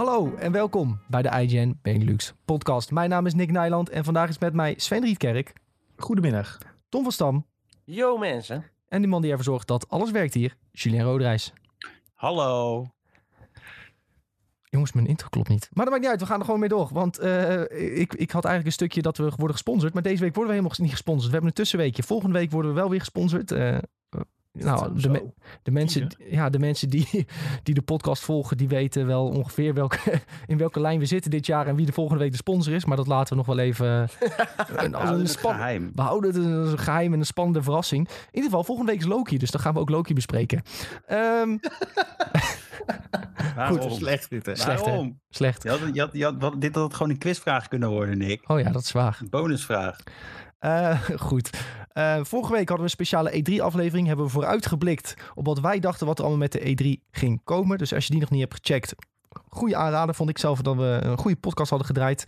Hallo en welkom bij de IGN Benelux podcast. Mijn naam is Nick Nijland en vandaag is met mij Sven Rietkerk, Goedemiddag. Tom van Stam Yo mensen. en die man die ervoor zorgt dat alles werkt hier, Julien Roderijs. Hallo. Jongens, mijn intro klopt niet. Maar dat maakt niet uit, we gaan er gewoon mee door. Want eh, ik, ik had eigenlijk een stukje dat we worden gesponsord. Maar deze week worden we helemaal niet gesponsord. We hebben een tussenweekje. Volgende week worden we wel weer gesponsord. Eh, nou, de, me- de mensen, ja, de mensen die, die de podcast volgen, die weten wel ongeveer welke, in welke lijn we zitten dit jaar en wie de volgende week de sponsor is. Maar dat laten we nog wel even een, als Houden een span- geheim. We houden het een geheim en een spannende verrassing. In ieder geval, volgende week is Loki, dus dan gaan we ook Loki bespreken. Ehm, Waarom? Goed, slecht dit hè. Slecht, hè? Waarom? slecht. Je had, je had, je had, wat, dit had het gewoon een quizvraag kunnen worden, Nick. Oh ja, dat is waar. Een bonusvraag. Eh, goed. Eh, vorige week hadden we een speciale E3-aflevering. Hebben we vooruitgeblikt op wat wij dachten wat er allemaal met de E3 ging komen. Dus als je die nog niet hebt gecheckt, goede aanrader vond ik zelf dat we een goede podcast hadden gedraaid.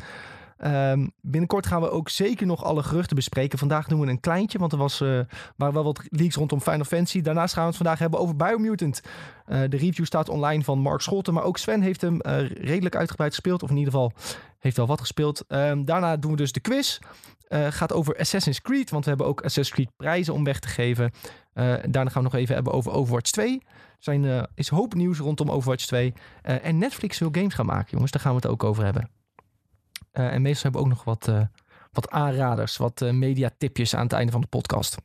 Ehm, binnenkort gaan we ook zeker nog alle geruchten bespreken. Vandaag doen we een kleintje, want er was, eh, waren wel wat leaks rondom Final Fantasy. Daarnaast gaan we het vandaag hebben over Biomutant. De review staat online van Mark Scholten, maar ook Sven heeft hem redelijk uitgebreid gespeeld. Of in ieder geval heeft wel wat gespeeld. Ehm, daarna doen we dus de quiz. Eh, gaat over Assassin's Creed, want we hebben ook Assassin's Creed prijzen om weg te geven. Eh, daarna gaan we nog even hebben over Overwatch 2. Er zijn, eh, is hoop nieuws rondom Overwatch 2. Eh, en Netflix wil games gaan maken, jongens. Daar gaan we het ook over hebben. En meestal hebben we ook nog wat, wat aanraders, wat mediatipjes aan het einde van de podcast.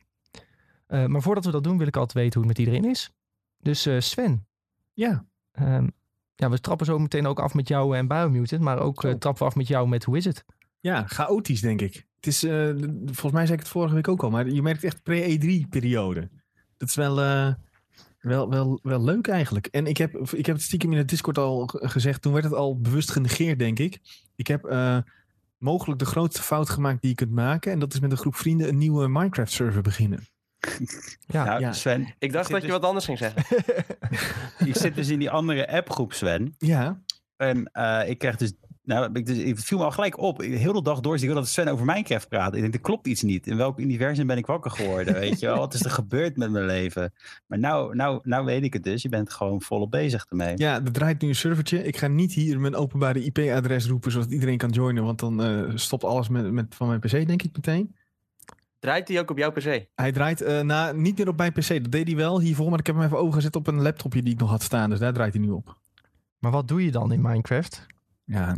Maar voordat we dat doen, wil ik altijd weten hoe het met iedereen is. Dus Sven, Ja, ehm, ja, we trappen zo meteen ook af met jou en Biomutant. Maar ook trappen we af met jou met Hoe is het? ja, chaotisch denk ik. Het is, eh, volgens mij zei ik het vorige week ook al, maar je merkt echt pre-E3-periode. Dat is wel, eh, wel, wel, wel leuk eigenlijk. En ik heb, ik heb het stiekem in het Discord al gezegd, toen werd het al bewust genegeerd, denk ik. Ik heb eh, mogelijk de grootste fout gemaakt die je kunt maken. En dat is met een groep vrienden een nieuwe Minecraft-server beginnen. Ja, nou, ja. Sven, Ik dacht dat je dus- wat anders ging zeggen. ik zit dus in die andere appgroep, Sven. Ja, En eh, ik krijg dus... Nou, ik, dus, het viel me al gelijk op. Heel de dag door zie ik dat Sven over Minecraft praat. Ik denk, er klopt iets niet. In welk universum ben ik wakker geworden, weet je wel? Wat is er gebeurd met mijn leven? Maar nou, nou, nou weet ik het dus. Je bent gewoon volop bezig ermee. ja, er draait nu een servertje. Ik ga niet hier mijn openbare IP-adres roepen, zodat iedereen kan joinen. Want dan eh, stopt alles met, met, van mijn PC, denk ik meteen. Draait die ook op jouw PC? Hij draait eh, na, niet meer op mijn PC. Dat deed hij wel hiervoor, maar ik heb hem even overgezet op een laptopje die ik nog had staan. Dus daar draait hij nu op. Maar wat doe je dan in Minecraft? Ja,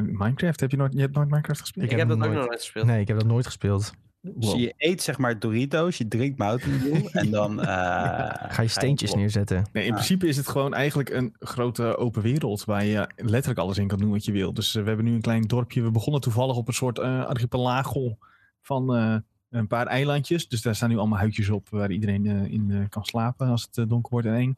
Minecraft. Heb je nooit, je hebt nooit Minecraft gespeeld? Ik, heb heb dat hem ook nooit- nog nooit gespeeld. Nee, ik heb dat nooit gespeeld. Dus je eet zeg maar Doritos, je drinkt Mountain Dew en dan... eh, Ga je steentjes neerzetten? Nee, in Ah. principe is het gewoon eigenlijk een grote open wereld waar je letterlijk alles in kan doen wat je wil. Dus eh, we hebben nu een klein dorpje. We begonnen toevallig op een soort eh archipelago van eh, een paar eilandjes. Dus daar staan nu allemaal huidjes op waar iedereen in kan slapen als het donker wordt en eng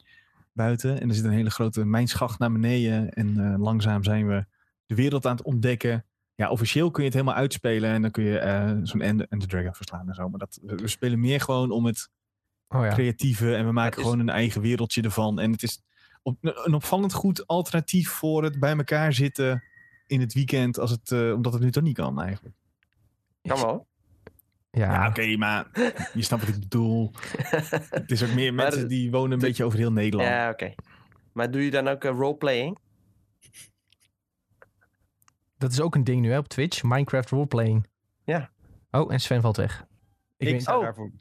buiten. En er zit een hele grote mijnschacht naar beneden en eh, langzaam zijn we de wereld aan het ontdekken. Ja, officieel kun je het helemaal uitspelen en dan kun je eh, zo'n End End the Dragon verslaan en zo. Maar dat, we spelen meer gewoon om het Oh ja. creatieve en we maken is- gewoon een eigen wereldje ervan. En het is op, een opvallend goed alternatief voor het bij elkaar zitten in het weekend, als het, eh, omdat het nu toch niet kan eigenlijk. Kan wel. Ja, Ja, oké, maar je snapt wat ik bedoel. Het is ook meer mensen die wonen een beetje over heel Nederland. Ja, oké. Maar doe je dan ook eh, roleplaying? Dat is ook een ding nu hè, op Twitch. Minecraft roleplaying. Ja. Oh, en Sven valt weg. Ik Ik sta Oh. daarvoor.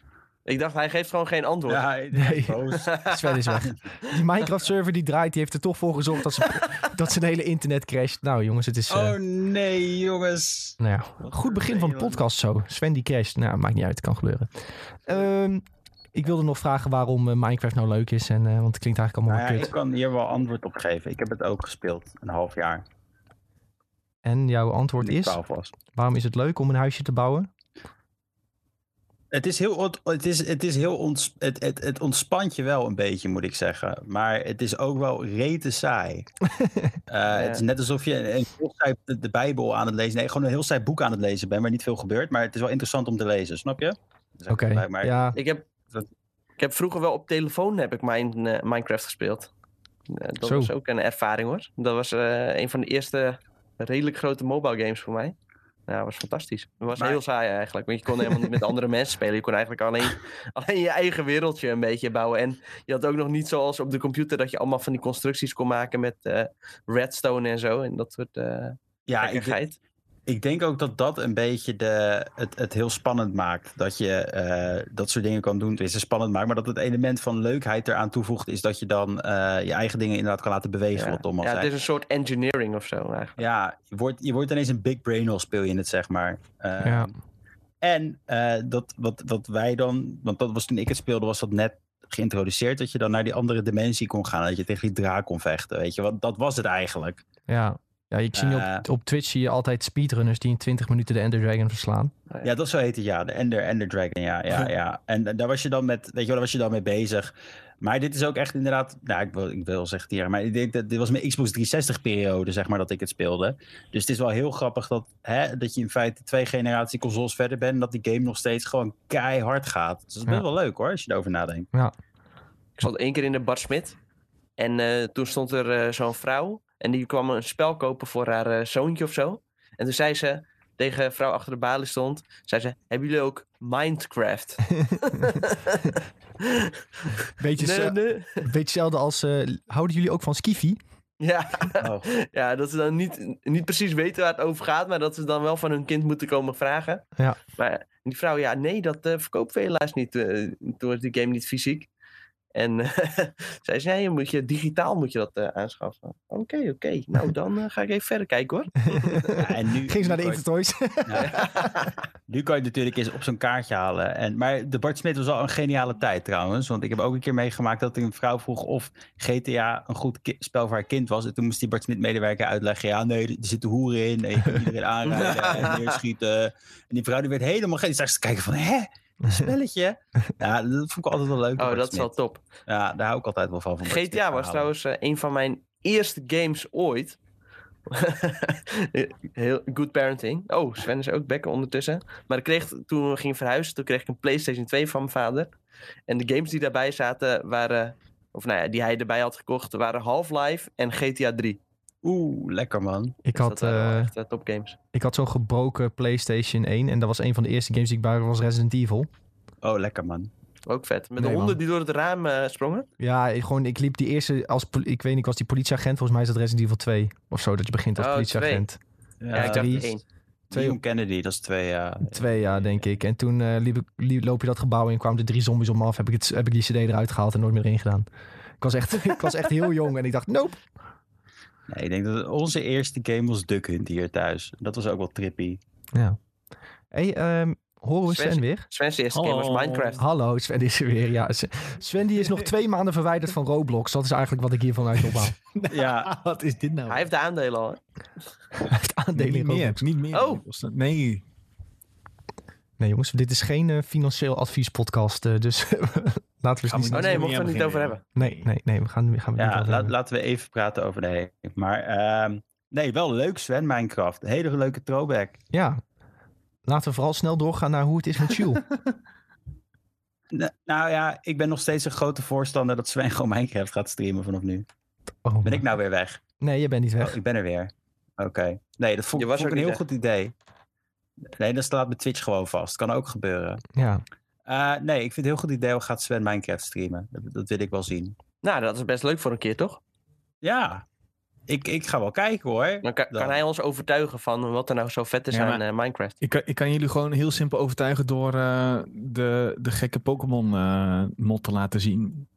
Ik dacht, hij geeft gewoon geen antwoord. Ja, hij- Nee. Sven is weg. Die Minecraft server die draait, die heeft er toch voor gezorgd dat, ze, dat zijn hele internet crasht. Nou jongens, het is... eh, Oh nee, jongens. nou ja, goed begin van de podcast zo. Sven die crasht. Nou, maakt niet uit, kan gebeuren. Ehm, ik wilde nog vragen waarom eh, Minecraft nou leuk is. En, eh, want het klinkt eigenlijk allemaal Nou ja, kut. ik kan hier wel antwoord op geven. Ik heb het ook gespeeld, een half jaar. En jouw antwoord is, 12 was. waarom is het leuk om een huisje te bouwen? Het is heel, ont- het is, het is heel ons, het, het, het ontspant je wel een beetje, moet ik zeggen. Maar het is ook wel rete saai. Eh, Het is net alsof je een, heel saai, de, de Bijbel aan het lezen, nee, gewoon een heel saai boek aan het lezen bent, waar niet veel gebeurt. Maar het is wel interessant om te lezen, snap je? Dus Oké, ja. Ik, heb, ik heb vroeger wel op telefoon heb ik mijn, eh, Minecraft gespeeld. Eh, dat Zo. was ook een ervaring hoor. Dat was eh, een van de eerste redelijk grote mobile games voor mij. Ja, was fantastisch. Het was Maar- heel saai eigenlijk. Want je kon helemaal niet met andere mensen spelen. Je kon eigenlijk alleen, alleen je eigen wereldje een beetje bouwen. En je had ook nog niet zoals op de computer dat je allemaal van die constructies kon maken met eh, redstone en zo. En dat soort eh Ja, ik. Ik denk ook dat dat een beetje de, het, het heel spannend maakt. Dat je eh, dat soort dingen kan doen. Het is spannend maakt, maar dat het element van leukheid eraan toevoegt, is dat je dan eh, je eigen dingen inderdaad kan laten bewegen. Ja, Wat Tom al ja zei. het is een soort engineering of zo eigenlijk. Ja, je wordt, je wordt ineens een big brain al speel je het, zeg maar. Eh, Ja. En eh, dat, wat, wat wij dan, want dat was toen ik het speelde, was dat net geïntroduceerd. Dat je dan naar die andere dimensie kon gaan. Dat je tegen die draak kon vechten. Weet je, want dat was het eigenlijk. Ja. Ja, ik zie nu Eh. op, op Twitch zie je altijd speedrunners die in 20 minuten de Ender Dragon verslaan. Ja, dat zo heet het, ja. De Ender, Ender Dragon, ja. ja, ja. En daar was je dan met, weet je wel, daar was je dan mee bezig. Maar dit is ook echt inderdaad, nou, ik wil, ik wil zeggen hier, maar ik denk dat dit was mijn Xbox 360 periode, zeg maar, dat ik het speelde. Dus het is wel heel grappig dat, hè, dat je in feite twee generatie consoles verder bent en dat die game nog steeds gewoon keihard gaat. Dus dat is best Ja. wel leuk hoor, als je erover nadenkt. Ik zat één keer in de Bart Smit. En eh, toen stond er eh, zo'n vrouw. En die kwam een spel kopen voor haar eh, zoontje of zo. En toen zei ze tegen een vrouw achter de balie stond. Zei ze, hebben jullie ook Minecraft? Beetje, nee. Beetje hetzelfde als, eh, houden jullie ook van Skiffy? Ja, Oh. ja, dat ze dan niet, niet precies weten waar het over gaat. Maar dat ze dan wel van hun kind moeten komen vragen. Ja. Maar die vrouw, ja, nee, dat eh verkoopt we helaas niet. eh toen was die game niet fysiek. En zij zei, nee, moet je, digitaal moet je dat eh, aanschaffen. Oké, oké. Nou, dan eh, ga ik even verder kijken hoor. Ja, en nu, Ging ze naar de je- Intertoys? Nu kan je het natuurlijk eens op zo'n kaartje halen. En, maar de Bart Smit was al een geniale tijd trouwens. Want ik heb ook een keer meegemaakt dat een vrouw vroeg of GTA een goed spel voor haar kind was. En toen moest die Bart Smit medewerker uitleggen. Ja, nee, er zitten hoeren in. En je kan iedereen aanrijden en neerschieten. En die vrouw die werd helemaal geen. Die zag ze te kijken van, hè? Een spelletje? Ja, dat vond ik altijd wel leuk. Oh, dat is wel top. Ja, daar hou ik altijd wel van. van GTA was trouwens eh, een van mijn eerste games ooit. Heel good parenting. Oh, Sven is ook back ondertussen. Maar ik kreeg, toen we gingen verhuizen, toen kreeg ik een PlayStation 2 van mijn vader. En de games die daarbij zaten waren, of nou ja, die hij erbij had gekocht, waren Half-Life en GTA 3. Oeh, lekker man. ik, had, eh, echt eh, topgames. ik had zo'n gebroken PlayStation 1 en dat was een van de eerste games die ik bij was Resident Evil. Oh, lekker man. Ook vet. Met nee, de honden man. die door het raam eh, sprongen. Ja, ik, gewoon, ik liep die eerste als, ik weet niet, ik was die politieagent, volgens mij is dat Resident Evil 2 of zo, dat je begint als Oh, politieagent. Ja, ik dacht één. Twee- Leon Kennedy, dat is twee jaar. Twee jaar, denk ik. En toen eh, liep ik, liep- loop je dat gebouw in en kwamen er drie zombies om me af. Heb ik, het, heb ik die cd eruit gehaald en nooit meer erin gedaan. Ik was echt, ik was echt heel jong en ik dacht, nope. Nee, ik denk dat onze eerste game was Duck Hunt hier thuis. Dat was ook wel trippy. Ja. hey, ehm, horen we Sven Sven- weer? Sven's eerste game was. Minecraft. Hallo, Sven is er weer. Ja, Sven die is nog twee maanden verwijderd van Roblox. Dat is eigenlijk wat ik hiervan uit ophaal. Ja, Wat is dit nou? Hij heeft de aandelen al. hè? Hij heeft aandelen in niet meer, niet meer. Oh. Nee. Nee jongens, dit is geen eh, financieel adviespodcast. eh, dus laten we het we niet... Oh nee, mochten we het niet over hebben. Nee, nee, nee. We gaan, we gaan niet ja laat, laten we even praten over de heen. Maar ehm, nee, wel leuk Sven, Minecraft. Hele leuke throwback. Ja. Laten we vooral snel doorgaan naar hoe het is met Jules. N- nou ja, ik ben nog steeds een grote voorstander dat Sven gewoon Minecraft gaat streamen vanaf nu. Oh, Ben ik nou weer weg? Nee, je bent niet weg. Oh, ik ben er weer. Oké. Nee, dat vond, Je was vond ik een heel goed idee. Nee, dat staat bij Twitch gewoon vast. Kan ook gebeuren. Ja. Eh, nee, ik vind het heel goed idee. We gaan Sven Minecraft streamen. Dat, dat wil ik wel zien. Nou, dat is best leuk voor een keer, toch? Ja, ik, ik ga wel kijken hoor. Dan kan, Dan- kan hij ons overtuigen van wat er nou zo vet is Ja, aan eh, Minecraft. Ik kan, ik kan jullie gewoon heel simpel overtuigen door eh, de, de gekke Pokémon eh, mod te laten zien.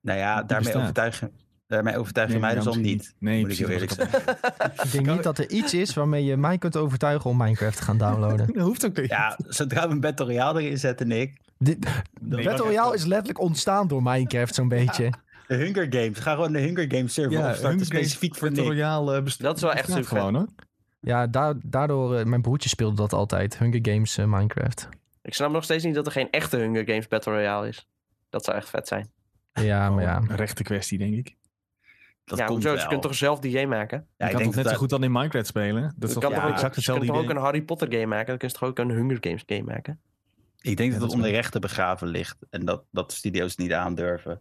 Nou ja, Die daarmee bestaat. overtuig, je- daarmee overtuig je Nee, mij dus al misschien niet. Nee, moet ik eerlijk zeggen. Ik denk niet dat er iets is waarmee je mij kunt overtuigen om Minecraft te gaan downloaden. Dat hoeft ook niet. Ja, zodra we een Battle Royale erin zetten, Nick. Dit, Nee, Battle Royale is letterlijk ontstaan door Minecraft zo'n beetje. De Hunger Games. Ga gewoon de Hunger Games server ja, opstarten. Hunger Games Specifiek voor Battle Nick. Royale, eh, Dat is wel echt super gewoon hoor. Ja, daar, daardoor, eh, mijn broertje speelde dat altijd. Hunger Games eh, Minecraft. Ik snap nog steeds niet dat er geen echte Hunger Games Battle Royale is. Dat zou echt vet zijn. Ja, maar ja. Een rechte kwestie, denk ik. Dat ja, komt hoezo? wel. Je kunt toch zelf die game maken? Ja, je ik kan denk toch net dat zo goed dan in Minecraft spelen? Dat is Je toch kan ja, toch ook, exact je hetzelfde kan toch ook een Harry Potter game maken? Dan kun je toch ook een Hunger Games game maken? Ik denk dat dat het om de rechten begraven ligt. En dat, dat studio's niet aandurven.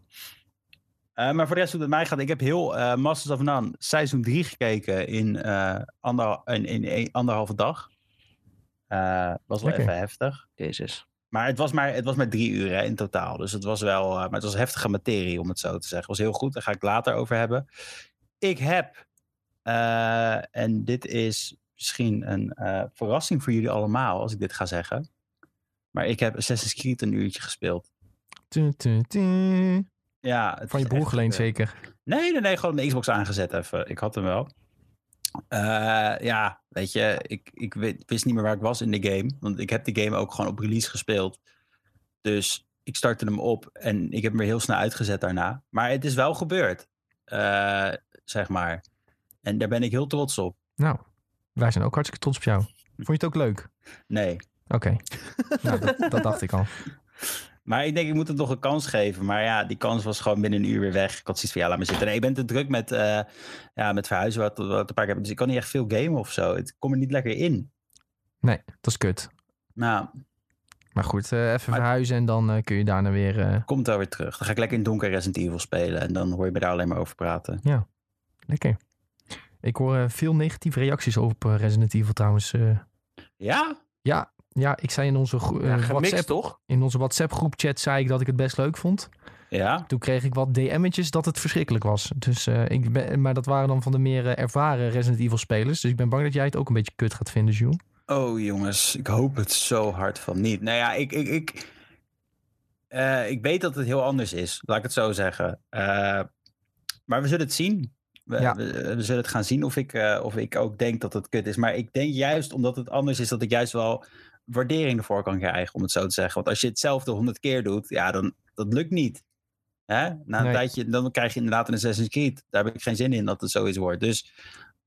Eh, maar voor de rest hoe het mij gaat, ik heb heel eh, Masters of None seizoen 3 gekeken in, eh ander, in, in, een- anderhalve dag. Eh was wel even heftig. Jezus. Maar het was maar, het was maar drie uur hè, in totaal. Dus het was wel, eh, maar het was heftige materie om het zo te zeggen. Het was heel goed, daar ga ik later over hebben. Ik heb, eh, en dit is misschien een eh, verrassing voor jullie allemaal als ik dit ga zeggen. Maar ik heb Assassin's Creed een uurtje gespeeld. Ja, het Van je broer geleend zeker. Nee, nee, nee, gewoon mijn Xbox aangezet even. Ik had hem wel. Ja, weet je, ik, ik wist niet meer waar ik was in de game. Want ik heb de game ook gewoon op release gespeeld. Dus ik startte hem op en ik heb hem weer heel snel uitgezet daarna. Maar het is wel gebeurd, eh, zeg maar. En daar ben ik heel trots op. Nou, wij zijn ook hartstikke trots op jou. Vond je het ook leuk? Nee. Oké. nou, dat, dat dacht ik al. Maar ik denk, ik moet het nog een kans geven. Maar ja, die kans was gewoon binnen een uur weer weg. Ik had zoiets van, ja, laat me zitten. Nee, ik ben te druk met, eh, ja, met verhuizen wat, wat een paar keer. Dus ik kan niet echt veel gamen of zo. Ik kom er niet lekker in. Nee, dat is kut. Nou, Maar goed, eh, even Maar- verhuizen en dan eh, kun je daarna weer... komt wel weer terug. Dan ga ik lekker in donker Resident Evil spelen. En dan hoor je me daar alleen maar over praten. lekker. Ik hoor veel negatieve reacties op Resident Evil trouwens. Ja? ja, ja, ik zei in onze, eh, Ja, gemixt WhatsApp, toch? in onze WhatsApp groepchat zei ik dat ik het best leuk vond. Ja? Toen kreeg ik wat DM'tjes dat het verschrikkelijk was. Dus, eh, ik ben, maar dat waren dan van de meer eh, ervaren Resident Evil spelers. Dus ik ben bang dat jij het ook een beetje kut gaat vinden, Jules. Oh jongens, ik hoop het zo hard van niet. Nou ja, ik, ik, ik, ik weet dat het heel anders is. Laat ik het zo zeggen. Maar we zullen het zien. We, Ja. we, we zullen het gaan zien of ik, of ik ook denk dat het kut is. Maar ik denk juist omdat het anders is, dat ik juist wel waardering ervoor kan krijgen, om het zo te zeggen. Want als je hetzelfde honderd keer doet, ja, dan dat lukt niet. Hè? Na een Nee. tijdje, dan krijg je inderdaad een Assassin's Creed. Daar heb ik geen zin in dat het zoiets wordt. Dus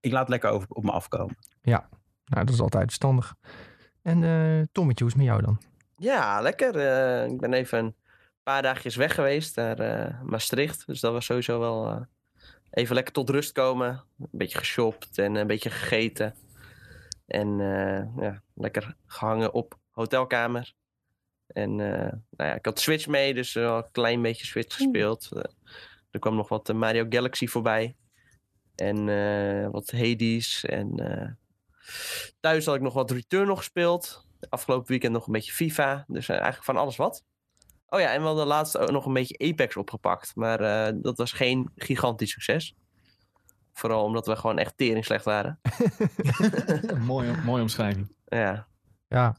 ik laat het lekker over, op me afkomen. Nou, dat is altijd verstandig. En eh Tommetje, hoe is het met jou dan? Ja, lekker. Eh, ik ben even een paar dagjes weg geweest naar eh, Maastricht. Dus dat was sowieso wel eh, even lekker tot rust komen. Een beetje geshopt en een beetje gegeten. En eh, ja, lekker gehangen op hotelkamer. En eh, nou ja, ik had Switch mee, dus wel een klein beetje Switch gespeeld. Eh, er kwam nog wat Mario Galaxy voorbij. En wat Hades. En thuis had ik nog wat Return nog gespeeld. Afgelopen weekend nog een beetje FIFA. Dus eigenlijk van alles wat. Oh ja, en we hadden laatst ook nog een beetje Apex opgepakt. Maar dat was geen gigantisch succes. Vooral omdat we gewoon echt tering slecht waren. mooie, mooie omschrijving. Ja, Ja,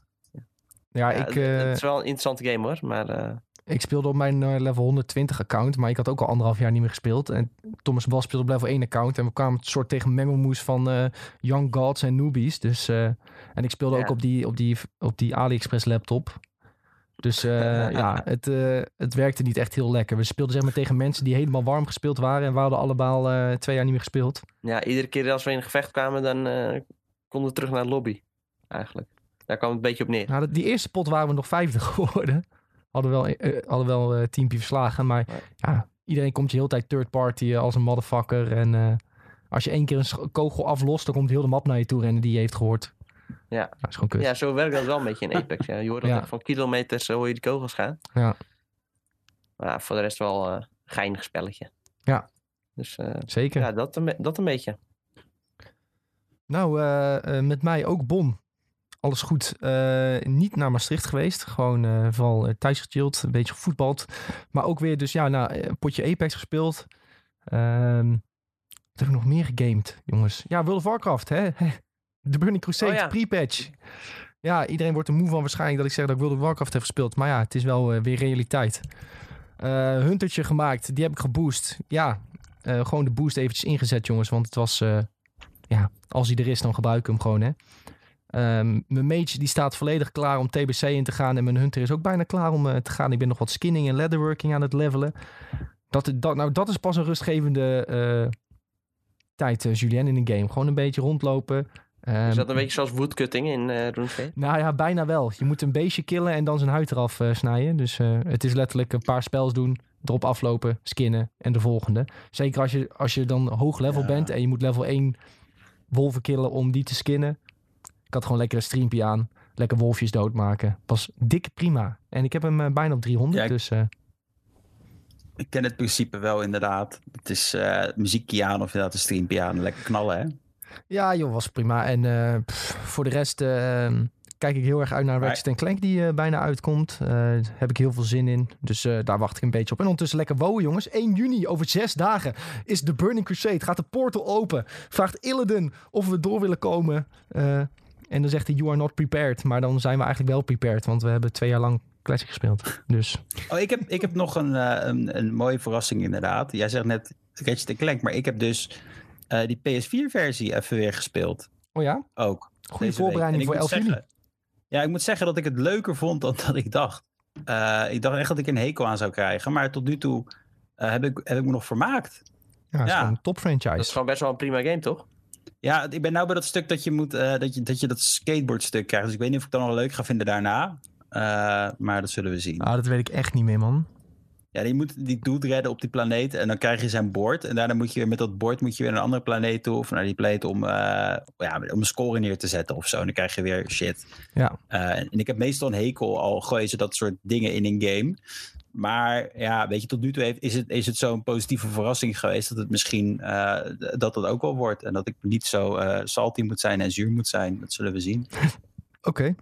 ja, ja, ik, het, eh, het is wel een interessante game hoor. Maar eh, ik speelde op mijn eh, level 120 account, maar ik had ook al anderhalf jaar niet meer gespeeld. En Thomas Bas speelde op level 1 account en we kwamen een soort tegen mengelmoes van eh, young gods en newbies. Dus, eh, en ik speelde Ja. ook op die, op, die, op die AliExpress laptop. Dus eh, ja, het, eh, het werkte niet echt heel lekker. We speelden zeg maar tegen mensen die helemaal warm gespeeld waren en we hadden allemaal eh, twee jaar niet meer gespeeld. ja, iedere keer als we in een gevecht kwamen, dan konden we terug naar de lobby. Eigenlijk. Daar kwam het een beetje op neer. Nou, die eerste pot waren we nog vijfde geworden. Hadden wel, hadden wel teampje verslagen. Maar Ja. ja, iedereen komt je heel tijd third party als een motherfucker. En als je één keer een kogel aflost, dan komt heel de map naar je toe rennen die je heeft gehoord. Ja. Dat is gewoon kut. Ja, zo werkt dat wel een beetje in Apex. Ja. Je hoort dat Ja. van kilometers eh, hoor je die kogels gaan. Ja. Maar voor de rest wel een geinig spelletje. Ja. Dus eh, Zeker. ja, dat een, dat een beetje. Nou, eh, eh, met mij ook Bon. Alles goed. Eh, niet naar Maastricht geweest. Gewoon eh, vooral eh, thuis gechilled. Een beetje gevoetbald. Maar ook weer dus ja, nou, een potje Apex gespeeld. Ehm, wat heb ik nog meer gegamed, jongens? Ja, World of Warcraft, hè? De Burning Crusade, Oh ja. pre-patch. Ja, iedereen wordt er moe van waarschijnlijk dat ik zeg dat ik World of Warcraft heb gespeeld. Maar ja, het is wel eh, weer realiteit. Eh Huntertje gemaakt, die heb ik geboost. Ja, eh, gewoon de boost eventjes ingezet, jongens. Want het was, ja, als hij er is, dan gebruik ik hem gewoon, hè. Ehm, mijn mage die staat volledig klaar om TBC in te gaan. En mijn hunter is ook bijna klaar om te gaan. Ik ben nog wat skinning en leatherworking aan het levelen. Dat, dat, nou, dat is pas een rustgevende tijd, Julien, in een game. Gewoon een beetje rondlopen. Ehm, Is dat een beetje zoals woodcutting in eh RuneScape? nou ja, bijna wel. Je moet een beestje killen en dan zijn huid eraf eh, snijden. Dus eh, het is letterlijk een paar spels doen, erop aflopen, skinnen en de volgende. Zeker als je, als je dan hoog level Ja. bent en je moet level 1 wolven killen om die te skinnen. Ik had gewoon lekker een streampje aan, lekker wolfjes doodmaken. Was dik prima. En ik heb hem bijna op 300, Ja, ik- dus eh, ik ken het principe wel inderdaad. Het is uh, muziekpiano of inderdaad een streampiano. Lekker knallen, hè? Ja, joh, was prima. En uh, pff, voor de rest uh, kijk ik heel erg uit naar Ratchet Clank die uh, bijna uitkomt. Daar heb ik heel veel zin in. Dus daar wacht ik een beetje op. En ondertussen lekker wonen, jongens. 1 juni, over zes dagen, is de Burning Crusade. Gaat de portal open. Vraagt Illidan of we door willen komen. en dan zegt hij, you are not prepared. Maar dan zijn we eigenlijk wel prepared. Want we hebben twee jaar lang Classic gespeeld. Dus. Oh, ik heb, ik heb nog een, een, een mooie verrassing inderdaad. Jij zegt net Ratchet Clank. Maar ik heb dus uh, die PS4-versie even weer gespeeld. Oh ja? Ook. Goede voorbereiding voor 11 juli. Ja, ik moet zeggen dat ik het leuker vond dan dat ik dacht. Uh, ik dacht echt dat ik een hekel aan zou krijgen. Maar tot nu toe uh, heb, ik, heb ik me nog vermaakt. Ja, het is een top franchise. Dat is gewoon best wel een prima game, toch? Ja, ik ben nou bij dat stuk dat je moet, dat, je, dat je dat skateboardstuk krijgt. Dus ik weet niet of ik dat nog leuk ga vinden daarna. maar dat zullen we zien. Ah, dat weet ik echt niet meer, man. Ja, die moet die dude redden op die planeet en dan krijg je zijn bord. En daarna moet je weer met dat bord moet je weer naar een andere planeet toe of naar die planeet om, uh, ja, om een score neer te zetten of zo. En dan krijg je weer shit. Ja. Uh, en ik heb meestal een hekel al gooien ze dat soort dingen in een game. Maar ja, weet je, tot nu toe heeft, is het, is het zo'n positieve verrassing geweest dat het misschien uh, dat het ook wel wordt. En dat ik niet zo salty moet zijn en zuur moet zijn. Dat zullen we zien. Oké. Okay.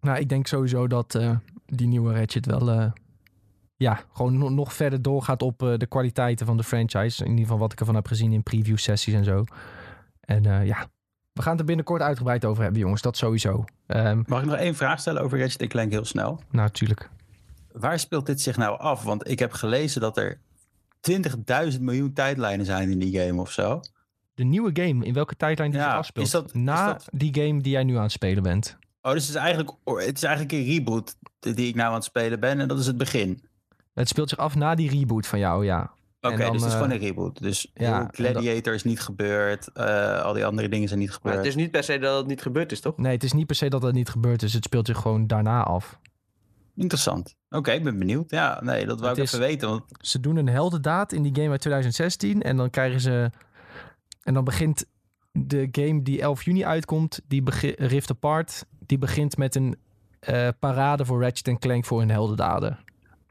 Nou, ik denk sowieso dat die nieuwe Ratchet wel ja, gewoon nog verder doorgaat op uh, de kwaliteiten van de franchise. In ieder geval wat ik ervan heb gezien in preview sessies en zo. En uh, ja, we gaan het er binnenkort uitgebreid over hebben, jongens. Dat sowieso. Um, Mag ik nog één vraag stellen over Ratchet Clank heel snel? Natuurlijk. Waar speelt dit zich nou af? Want ik heb gelezen dat er 20.000 miljoen tijdlijnen zijn in die game of zo. De nieuwe game, in welke tijdlijn die ja, zich afspeelt? Is dat, Na is dat... die game die jij nu aan het spelen bent. Oh, dus het is eigenlijk, het is eigenlijk een reboot die ik nou aan het spelen ben. En dat is het begin. Het speelt zich af na die reboot van jou, ja. Oké, okay, dus het is gewoon een reboot. Dus ja, Gladiator dat... is niet gebeurd. Uh, al die andere dingen zijn niet gebeurd. Maar het is niet per se dat het niet gebeurd is, toch? Nee, het is niet per se dat het niet gebeurd is. Het speelt zich gewoon daarna af. Interessant. Oké, okay, ik ben benieuwd. Ja, nee, dat wou het ik is, even weten. Want... Ze doen een heldendaad in die game uit 2016. En dan krijgen ze... En dan begint de game die 11 juni uitkomt, die Rift Apart, die begint met een uh, parade voor Ratchet Clank voor hun heldendaden.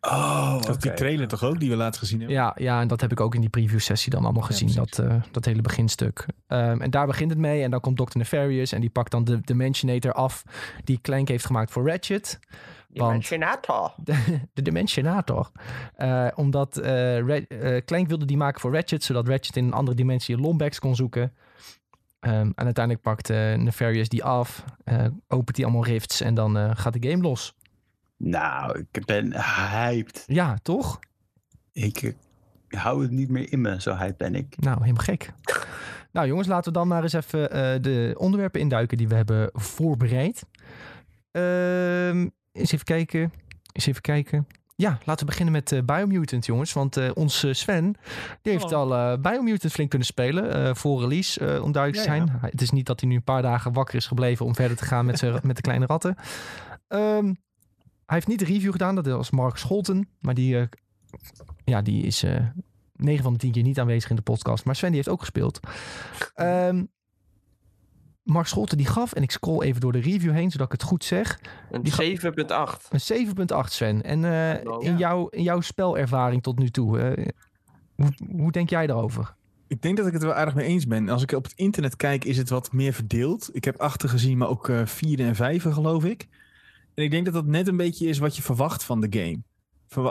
Oh, dat die trailer toch ook die we laten gezien hebben? Ja, ja, en dat heb ik ook in die preview sessie dan allemaal gezien, ja, dat, uh, dat hele beginstuk. Um, en daar begint het mee en dan komt Dr. Nefarious en die pakt dan de Dimensionator af die Clank heeft gemaakt voor Ratchet. Dimensionator. De, de Dimensionator. Uh, omdat uh, Clank wilde die maken voor Ratchet, zodat Ratchet in een andere dimensie Lombax kon zoeken. Um, en uiteindelijk pakt Nefarious die af, opent die allemaal rifts en dan gaat de game los. Nou, ik ben hyped. Ja, toch? Ik, ik hou het niet meer in me, zo hyped ben ik. Nou, helemaal gek. nou jongens, laten we dan maar eens even uh, de onderwerpen induiken die we hebben voorbereid. Uh, eens even kijken. Eens even kijken. Ja, laten we beginnen met uh, Biomutant, jongens. Want uh, onze Sven, die heeft oh. al uh, Biomutant flink kunnen spelen voor release, om duidelijk te zijn. Ja, ja. Het is niet dat hij nu een paar dagen wakker is gebleven om verder te gaan met, met de kleine ratten. Um, heeft niet de review gedaan, dat was Mark Scholten. Maar die, uh, ja, die is uh, eh, 9 van de 10 keer niet aanwezig in de podcast. Maar Sven die heeft ook gespeeld. Um, Mark Scholten die gaf, en ik scroll even door de review heen, zodat ik het goed zeg. Een 7.8. Een 7.8 Sven. En uh, oh, in, ja. jouw, in jouw spelervaring tot nu toe, hoe, hoe denk jij daarover? Ik denk dat ik het er wel aardig mee eens ben. Als ik op het internet kijk, is het wat meer verdeeld. Ik heb achter gezien, maar ook vierde en vijven, geloof ik. En ik denk dat dat net een beetje is wat je verwacht van de game.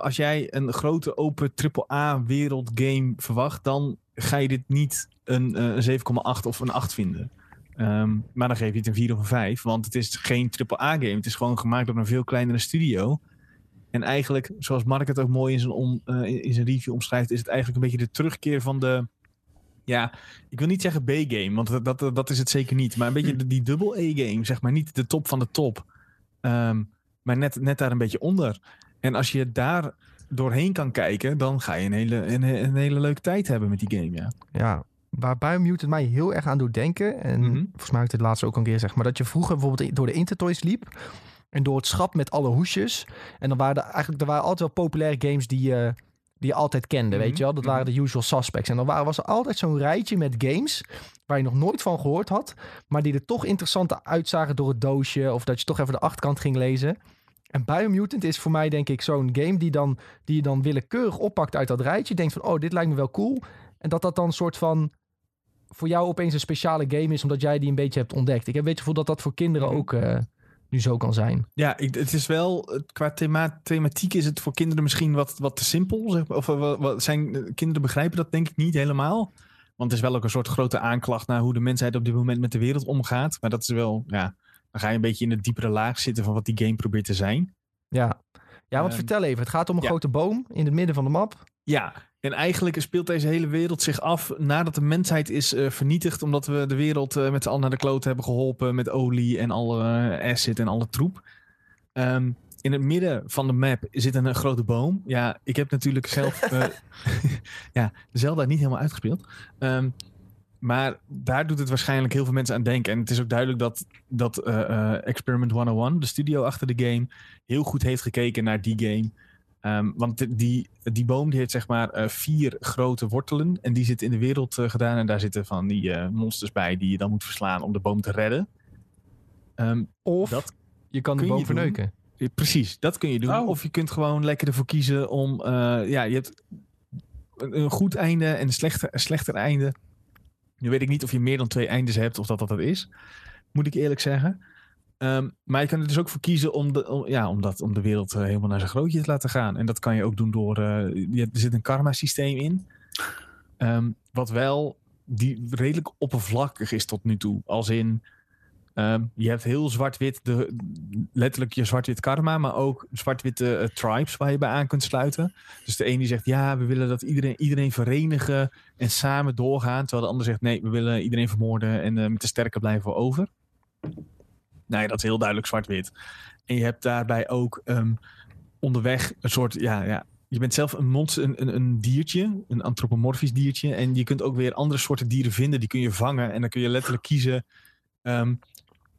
Als jij een grote open AAA wereld game verwacht, dan ga je dit niet een, eh, een 7,8 of een 8 vinden. Um, maar dan geef je het een 4 of een 5, want het is geen AAA game. Het is gewoon gemaakt door een veel kleinere studio. En eigenlijk, zoals Mark het ook mooi in zijn, om, uh, in zijn review omschrijft, is het eigenlijk een beetje de terugkeer van de. Ja, ik wil niet zeggen B-game, want dat, dat, dat is het zeker niet. Maar een beetje die double A-game, zeg maar. Niet de top van de top. Um, maar net, net daar een beetje onder. En als je daar doorheen kan kijken, dan ga je een hele, een, een hele leuke tijd hebben met die game, ja. Ja, waar Biomutant mij heel erg aan doet denken, en mm -hmm. volgens mij heb ik het laatst ook een keer zeg maar, dat je vroeger bijvoorbeeld door de Intertoys liep en door het schap met alle hoesjes. En dan waren er eigenlijk, er waren altijd wel populaire games die je, die je altijd kende, mm -hmm. weet je wel. Dat waren de usual suspects. En dan waren, was er altijd zo'n rijtje met games waar je nog nooit van gehoord had, maar die er toch interessant uitzagen door het doosje of dat je toch even de achterkant ging lezen. En Biomutant is voor mij denk ik zo'n game die, dan, die je dan willekeurig oppakt uit dat rijtje. Denkt van, oh, dit lijkt me wel cool. En dat dat dan een soort van voor jou opeens een speciale game is, omdat jij die een beetje hebt ontdekt. Ik heb een beetje het gevoel dat dat voor kinderen Mhm. ook eh, nu zo kan zijn. Ja, ik, het is wel, qua thema, thematiek is het voor kinderen misschien wat, wat te simpel. Zeg, maar. of eh, wat, wat zijn, eh, kinderen begrijpen dat denk ik niet helemaal. Want het is wel ook een soort grote aanklacht naar hoe de mensheid op dit moment met de wereld omgaat. Maar dat is wel, ja, dan ga je een beetje in de diepere laag zitten van wat die game probeert te zijn. Ja, ja want Ehm, vertel even. Het gaat om een ja. grote boom in het midden van de map. Ja, en eigenlijk speelt deze hele wereld zich af nadat de mensheid is eh, vernietigd. Omdat we de wereld eh, met z'n allen naar de kloot hebben geholpen met olie en alle eh, acid en alle troep. Ehm, in het midden van de map zit een, grote boom. Ja, ik heb natuurlijk zelf eh ja, Zelda niet helemaal uitgespeeld. Ehm, maar daar doet het waarschijnlijk heel veel mensen aan denken. En het is ook duidelijk dat, dat eh, Experiment 101, de studio achter de game, heel goed heeft gekeken naar die game. Ehm, want die, die boom die heeft zeg maar eh, vier grote wortelen. En die zitten in de wereld eh, gedaan. En daar zitten van die eh, monsters bij die je dan moet verslaan om de boom te redden. Ehm, Of Dat je kan de boom verneuken. ja, precies, dat kun je doen. Oh. Of je kunt gewoon lekker ervoor kiezen om... ja, je hebt een, een goed einde en een slechter, een slechter einde. Nu weet ik niet of je meer dan twee eindes hebt of dat dat, dat is. Moet ik eerlijk zeggen. Ehm, maar je kan er dus ook voor kiezen om de, ja, om, dat, om de wereld eh, helemaal naar zijn grootje te laten gaan. En dat kan je ook doen door... je, er zit een karma systeem in. Ehm, wat wel die redelijk oppervlakkig is tot nu toe. Als in... Ehm, je hebt heel zwart-wit, letterlijk je zwart-wit karma, maar ook zwart-witte eh, tribes waar je bij aan kunt sluiten. Dus de een die zegt, ja, we willen dat iedereen, iedereen verenigen en samen doorgaan. Terwijl de ander zegt, nee, we willen iedereen vermoorden en met de sterke blijven over. Ja, dat is heel duidelijk zwart-wit. En je hebt daarbij ook ehm, onderweg een soort, ja, ja, je bent zelf een, monster, een, een, een diertje, een antropomorfisch diertje. En je kunt ook weer andere soorten dieren vinden, die kun je vangen. En dan kun je letterlijk kiezen, ehm,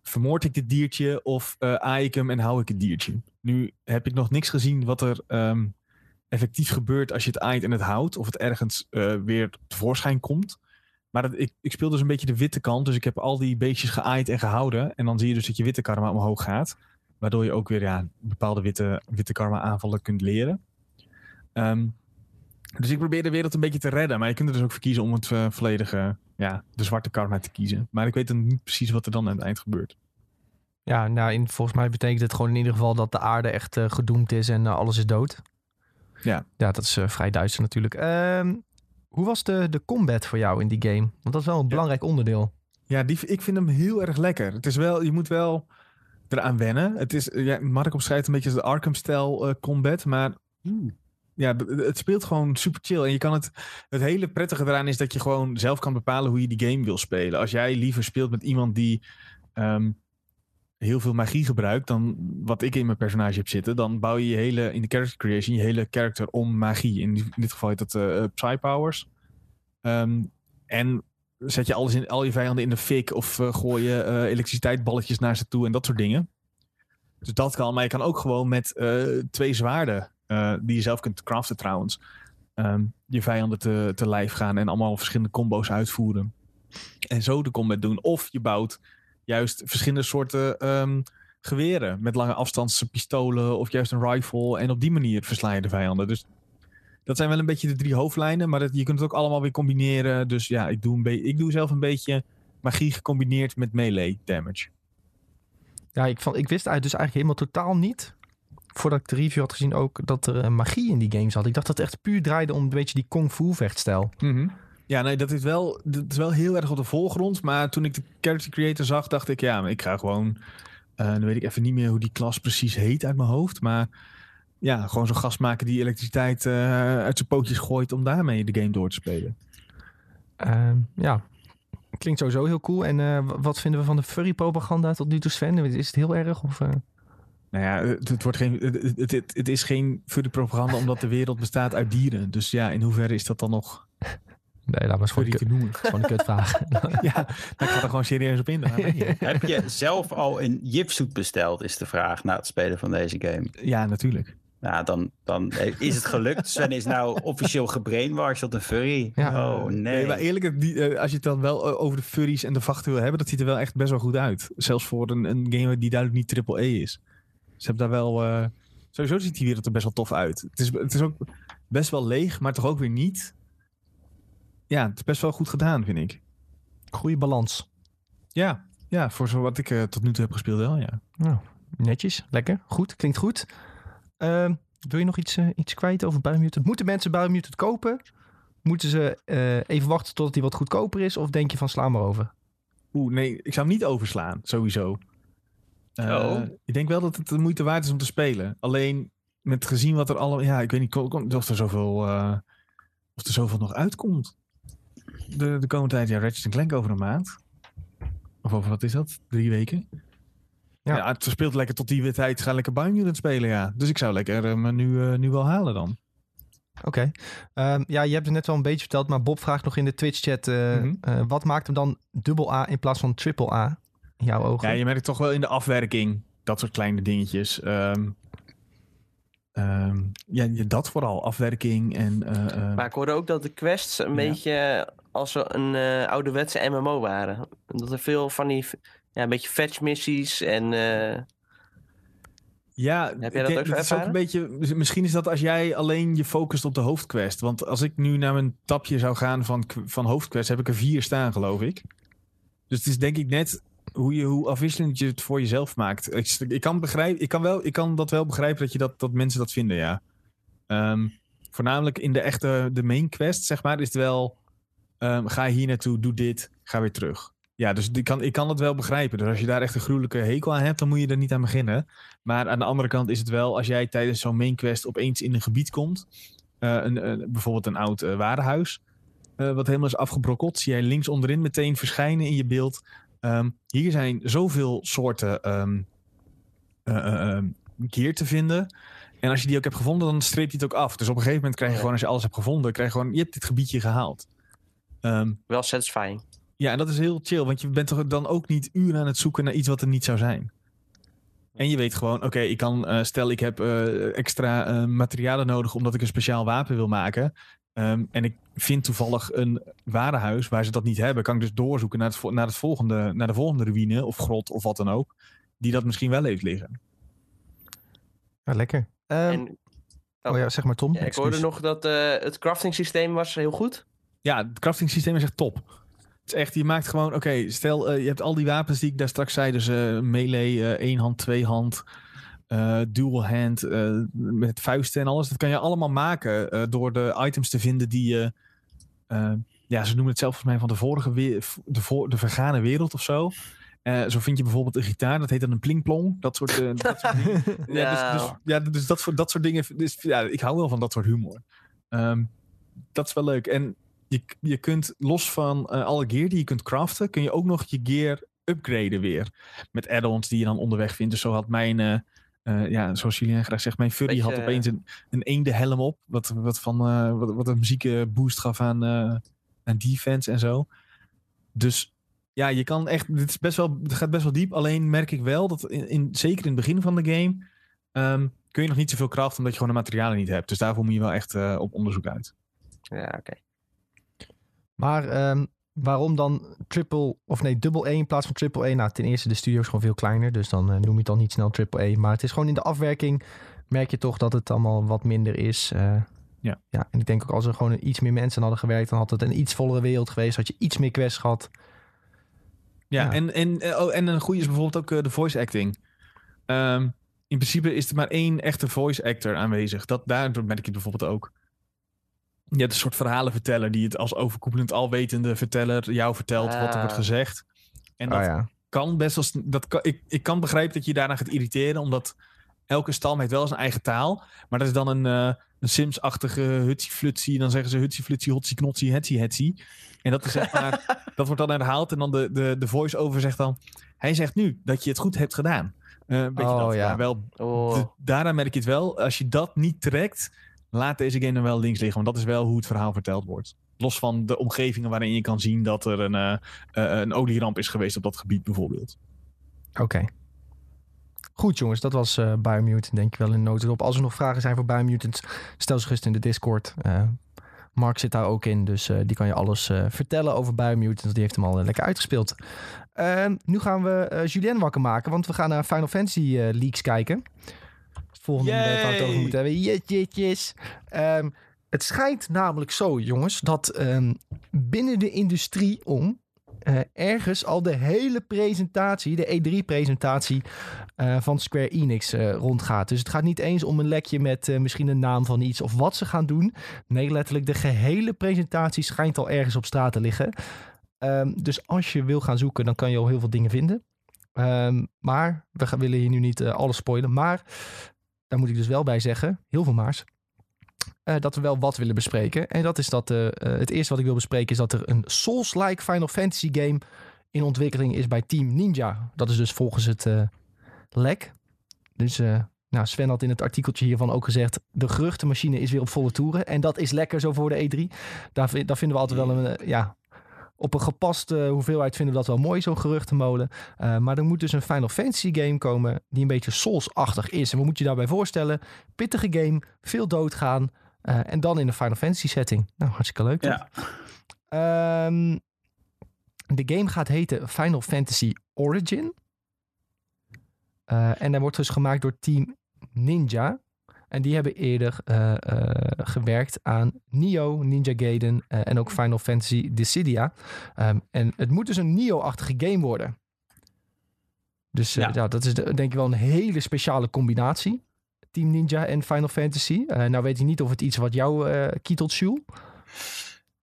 vermoord ik dit diertje of eh aai ik hem en hou ik het diertje? Nu heb ik nog niks gezien wat er ehm, effectief gebeurt als je het aait en het houdt. Of het ergens eh, weer tevoorschijn komt. Maar dat, ik, ik speel dus een beetje de witte kant. Dus ik heb al die beestjes geaaid en gehouden. En dan zie je dus dat je witte karma omhoog gaat. Waardoor je ook weer ja, bepaalde witte, witte karma aanvallen kunt leren. Ehm, dus ik probeer de wereld een beetje te redden. Maar je kunt er dus ook voor kiezen om het eh, volledige, ja, de zwarte karma te kiezen. Maar ik weet dan niet precies wat er dan aan het eind gebeurt. Ja, nou, in, volgens mij betekent het gewoon in ieder geval dat de aarde echt eh, gedoemd is en eh, alles is dood. Ja. Ja, dat is vrij duister natuurlijk. Hoe was de, de combat voor jou in die game? Want dat is wel een belangrijk onderdeel. Ja, die, ik vind hem heel erg lekker. Het is wel, je moet wel eraan wennen. Het is, ja, Mark omschrijft een beetje de Arkham-stijl eh, combat, maar ja, het speelt gewoon super chill. En je kan het, het hele prettige eraan is dat je gewoon zelf kan bepalen hoe je die game wil spelen. Als jij liever speelt met iemand die ehm, heel veel magie gebruikt dan wat ik in mijn personage heb zitten, dan bouw je je hele, in de character creation, je hele character om magie. In, in dit geval heet dat eh eh, Psy-powers. Ehm, en zet je alles in, al je vijanden in de fik of eh, gooi je eh, elektriciteitsballetjes naar ze toe en dat soort dingen. Dus dat kan, maar je kan ook gewoon met twee zwaarden, die je zelf kunt craften trouwens, ehm, je vijanden te, te lijf gaan en allemaal verschillende combo's uitvoeren. En zo de combat doen. Of je bouwt juist verschillende soorten ehm, geweren met lange afstandspistolen of juist een rifle. En op die manier versla je de vijanden. Dus dat zijn wel een beetje de drie hoofdlijnen, maar dat, je kunt het ook allemaal weer combineren. Dus ja, ik doe, een ik doe zelf een beetje magie gecombineerd met melee damage. Ja, ik, ik wist dus eigenlijk helemaal totaal niet, voordat ik de review had gezien ook, dat er eh, magie in die game zat. Ik dacht dat het echt puur draaide om een beetje die kung fu vechtstijl. Ja, nee, dat is, wel, dat is wel heel erg op de voorgrond. Maar toen ik de character creator zag, dacht ik, ja, maar ik ga gewoon. eh, dan weet ik even niet meer hoe die klas precies heet uit mijn hoofd. Maar ja, gewoon zo'n gast maken die elektriciteit eh, uit zijn pootjes gooit om daarmee de game door te spelen. Ehm, ja, klinkt sowieso heel cool. En eh, wat vinden we van de furry propaganda tot nu toe, Sven? Is het heel erg? Of? Nou ja, het, het wordt geen, het, het, het, het is geen furry propaganda omdat de wereld bestaat uit dieren. Dus ja, in hoeverre is dat dan nog Nee, dat was gewoon, te kut- noemen? gewoon een kutvraag. ja, ik ga er gewoon serieus op in. Heb je zelf al een jipsuit besteld, is de vraag na het spelen van deze game. Ja, natuurlijk. Nou, dan, dan is het gelukt. Sven is nou officieel gebrainwashed tot een furry. Ja. Oh, nee. maar eerlijk, die, eh, als je het dan wel eh, over de furries en de vachten wil hebben, dat ziet er wel echt best wel goed uit. Zelfs voor een, een game die duidelijk niet triple E is. Ze hebben daar wel... eh, sowieso ziet die wereld er best wel tof uit. Het is, het is ook best wel leeg, maar toch ook weer niet. Ja, het is best wel goed gedaan, vind ik. Goede balans. Ja, ja voor zo wat ik eh, tot nu toe heb gespeeld wel, ja. Nou, netjes, lekker, goed, klinkt goed. Ehm, wil je nog iets, eh, iets kwijt over Biomutant? Moeten mensen Biomutant kopen? Moeten ze eh, even wachten totdat hij wat goedkoper is? Of denk je van sla maar over? Oeh, nee, ik zou hem niet overslaan, sowieso. Eh, Oh. Ik denk wel dat het de moeite waard is om te spelen. Alleen met gezien wat er allemaal... Ja, ik weet niet of er zoveel, eh, of er zoveel nog uitkomt. De, de komende tijd, ja, Ratchet Clank over een maand. Of over, wat is dat? Drie weken? Ja. Ja, het speelt lekker tot die tijd. Ga lekker Biomutant spelen, ja. Dus ik zou lekker eh, me nu, eh, nu wel halen dan. Oké. Ehm, ja, je hebt het net wel een beetje verteld, maar Bob vraagt nog in de Twitch-chat... eh, Mhm. eh, wat maakt hem dan dubbel A in plaats van triple A? In jouw ogen? Ja, je merkt toch wel in de afwerking. Dat soort kleine dingetjes. Ehm, ehm, ja, dat vooral. Afwerking en... eh, eh, Maar ik hoorde ook dat de quests een Ja. beetje als een eh, ouderwetse MMO waren. Dat er veel van die, ja, een beetje fetch missies en... Ja, Heb jij ik dat denk- ook is een beetje. Misschien is dat als jij alleen je focust op de hoofdquest. Want als ik nu naar mijn tapje zou gaan van, van hoofdquest, heb ik er vier staan, geloof ik. Dus het is denk ik net hoe, je, hoe afwisselend je het voor jezelf maakt. Ik, ik, kan, begrijpen, ik, kan, wel, ik kan dat wel begrijpen dat, je dat, dat mensen dat vinden, ja. Ehm, voornamelijk in de echte de main quest, zeg maar, is het wel. ehm, ga hier naartoe, doe dit, ga weer terug. Ja, dus ik kan, ik kan dat wel begrijpen. Dus als je daar echt een gruwelijke hekel aan hebt, dan moet je er niet aan beginnen. Maar aan de andere kant is het wel, als jij tijdens zo'n main quest opeens in een gebied komt, eh, een, bijvoorbeeld een oud eh, wat helemaal is afgebrokkeld, zie jij links onderin meteen verschijnen in je beeld. Ehm, hier zijn zoveel soorten ehm, gear te vinden. En als je die ook hebt gevonden, dan streep je het ook af. Dus op een gegeven moment krijg je gewoon, als je alles hebt gevonden, krijg je gewoon, je hebt dit gebiedje gehaald. Wel satisfying. ja, en dat is heel chill, want je bent toch dan ook niet uren aan het zoeken naar iets wat er niet zou zijn. En je weet gewoon, oké, ik kan, eh, stel ik heb extra materialen nodig omdat ik een speciaal wapen wil maken. Ehm, en ik vind toevallig een warenhuis waar ze dat niet hebben, kan ik dus doorzoeken naar, het, naar, het volgende, naar de volgende ruïne of grot of wat dan ook, die dat misschien wel heeft liggen. Ja, lekker. Ehm, en oh. ja, zeg maar Tom. ja, ik hoorde nog dat eh, het crafting systeem was heel goed. Ja, het crafting systeem is echt top. Het is echt, je maakt gewoon, oké, stel eh, je hebt al die wapens die ik daar straks zei, dus eh, melee, eh, één hand, twee hand, eh, dual hand, eh, met vuisten en alles. Dat kan je allemaal maken eh, door de items te vinden die je, ja, ze noemen het zelf volgens mij van de vorige, weer, de, voor, de vergane wereld of zo. Zo vind je bijvoorbeeld een gitaar, dat heet dan een plingplong. Dat soort, dat soort dingen. Ja, dus, dus, ja, dus dat, soort, dat soort dingen. Dus, ja, ik hou wel van dat soort humor. Ehm, dat is wel leuk. En je, je kunt los van alle gear die je kunt craften, kun je ook nog je gear upgraden weer. Met add-ons die je dan onderweg vindt. Dus zo had mijn, eh, ja, zoals Julien graag zegt, mijn furry Beetje, had opeens een, een eende helm op. Wat, wat, van, eh, wat, wat een muziek boost gaf aan, eh, aan defense en zo. Dus ja, je kan echt, dit is best wel, het gaat best wel diep. Alleen merk ik wel dat in, in, zeker in het begin van de game ehm, kun je nog niet zoveel craften omdat je gewoon de materialen niet hebt. Dus daarvoor moet je wel echt eh, op onderzoek uit. Ja, oké. Maar ehm, waarom dan triple, of nee, dubbel E in plaats van triple E? Nou, ten eerste, de studio is gewoon veel kleiner, dus dan eh, noem je het dan niet snel triple E. Maar het is gewoon in de afwerking, merk je toch dat het allemaal wat minder is. eh. Ja. ja. En ik denk ook als er gewoon iets meer mensen hadden gewerkt, dan had het een iets vollere wereld geweest. Had je iets meer quests gehad. Ja, Ja. En, en, eh, oh, en een goede is bijvoorbeeld ook de voice acting. Ehm, in principe is er maar één echte voice actor aanwezig. Dat, daar merk ik het bijvoorbeeld ook. Je hebt een soort verhalenverteller die het als overkoepelend alwetende verteller jou vertelt wat er Ah. wordt gezegd. En dat oh ja. kan best wel. Dat kan, ik, ik kan begrijpen dat je je daarna gaat irriteren, omdat elke stam heeft wel zijn eigen taal. Maar dat is dan een, eh, een Sims-achtige hutsie-flutsie. Dan zeggen ze hutsie-flutsie, hotsie-knotsie, hetsie-hetsie. En dat is zeg maar, dat wordt dan herhaald. En dan de, de, de voice-over zegt dan, hij zegt nu dat je het goed hebt gedaan. Eh, een beetje Oh, dat. ja. Maar wel, Oh, de- daaraan merk je het wel. Als je dat niet trekt, laat deze game dan wel links liggen. Want dat is wel hoe het verhaal verteld wordt. Los van de omgevingen waarin je kan zien dat er een, eh, een olieramp is geweest op dat gebied bijvoorbeeld. Oké. Goed jongens, dat was eh Biomutant. Denk ik wel in notendop. Als er nog vragen zijn voor Biomutant, stel ze gerust in de Discord. Mark zit daar ook in, dus die kan je alles vertellen over Biomutant. Die heeft hem al lekker uitgespeeld. Ehm, nu gaan we Julien wakker maken, want we gaan naar Final Fantasy leaks kijken. Volgende waar we het over moeten hebben. Jetjetjes. Ehm het schijnt namelijk zo, jongens, dat ehm, binnen de industrie om eh, ergens al de hele presentatie, de E3-presentatie eh, van Square Enix eh, rondgaat. Dus het gaat niet eens om een lekje met misschien een naam van iets of wat ze gaan doen. Nee, letterlijk de gehele presentatie schijnt al ergens op straat te liggen. Ehm, dus als je wil gaan zoeken, dan kan je al heel veel dingen vinden. Maar we gaan, willen hier nu niet alles spoilen. Maar daar moet ik dus wel bij zeggen, heel veel maars. eh, dat we wel wat willen bespreken. En dat is dat eh, eh, het eerste wat ik wil bespreken is dat er een Souls-like Final Fantasy game in ontwikkeling is bij Team Ninja. Dat is dus volgens het lek. Dus nou, Sven had in het artikeltje hiervan ook gezegd... de geruchtenmachine is weer op volle toeren. En dat is lekker zo voor de E3. Daar, daar vinden we altijd wel een... ja, op een gepaste hoeveelheid vinden we dat wel mooi, zo'n geruchtenmolen. Eh, maar er moet dus een Final Fantasy game komen... die een beetje Souls-achtig is. En wat moet je daarbij voorstellen? Pittige game, veel doodgaan... eh, en dan in een Final Fantasy setting. Nou, hartstikke leuk. Ja. Ehm, de game gaat heten Final Fantasy Origin. Eh, en dat wordt dus gemaakt door Team Ninja. En die hebben eerder eh, eh, gewerkt aan Nioh, Ninja Gaiden eh, en ook Final Fantasy Dissidia. Ehm, en het moet dus een Nioh-achtige game worden. Dus eh, Ja. ja. dat is de- denk ik wel een hele speciale combinatie. Team Ninja en Final Fantasy. Eh, nou weet ik niet of het iets wat jou eh kietelt, Jules.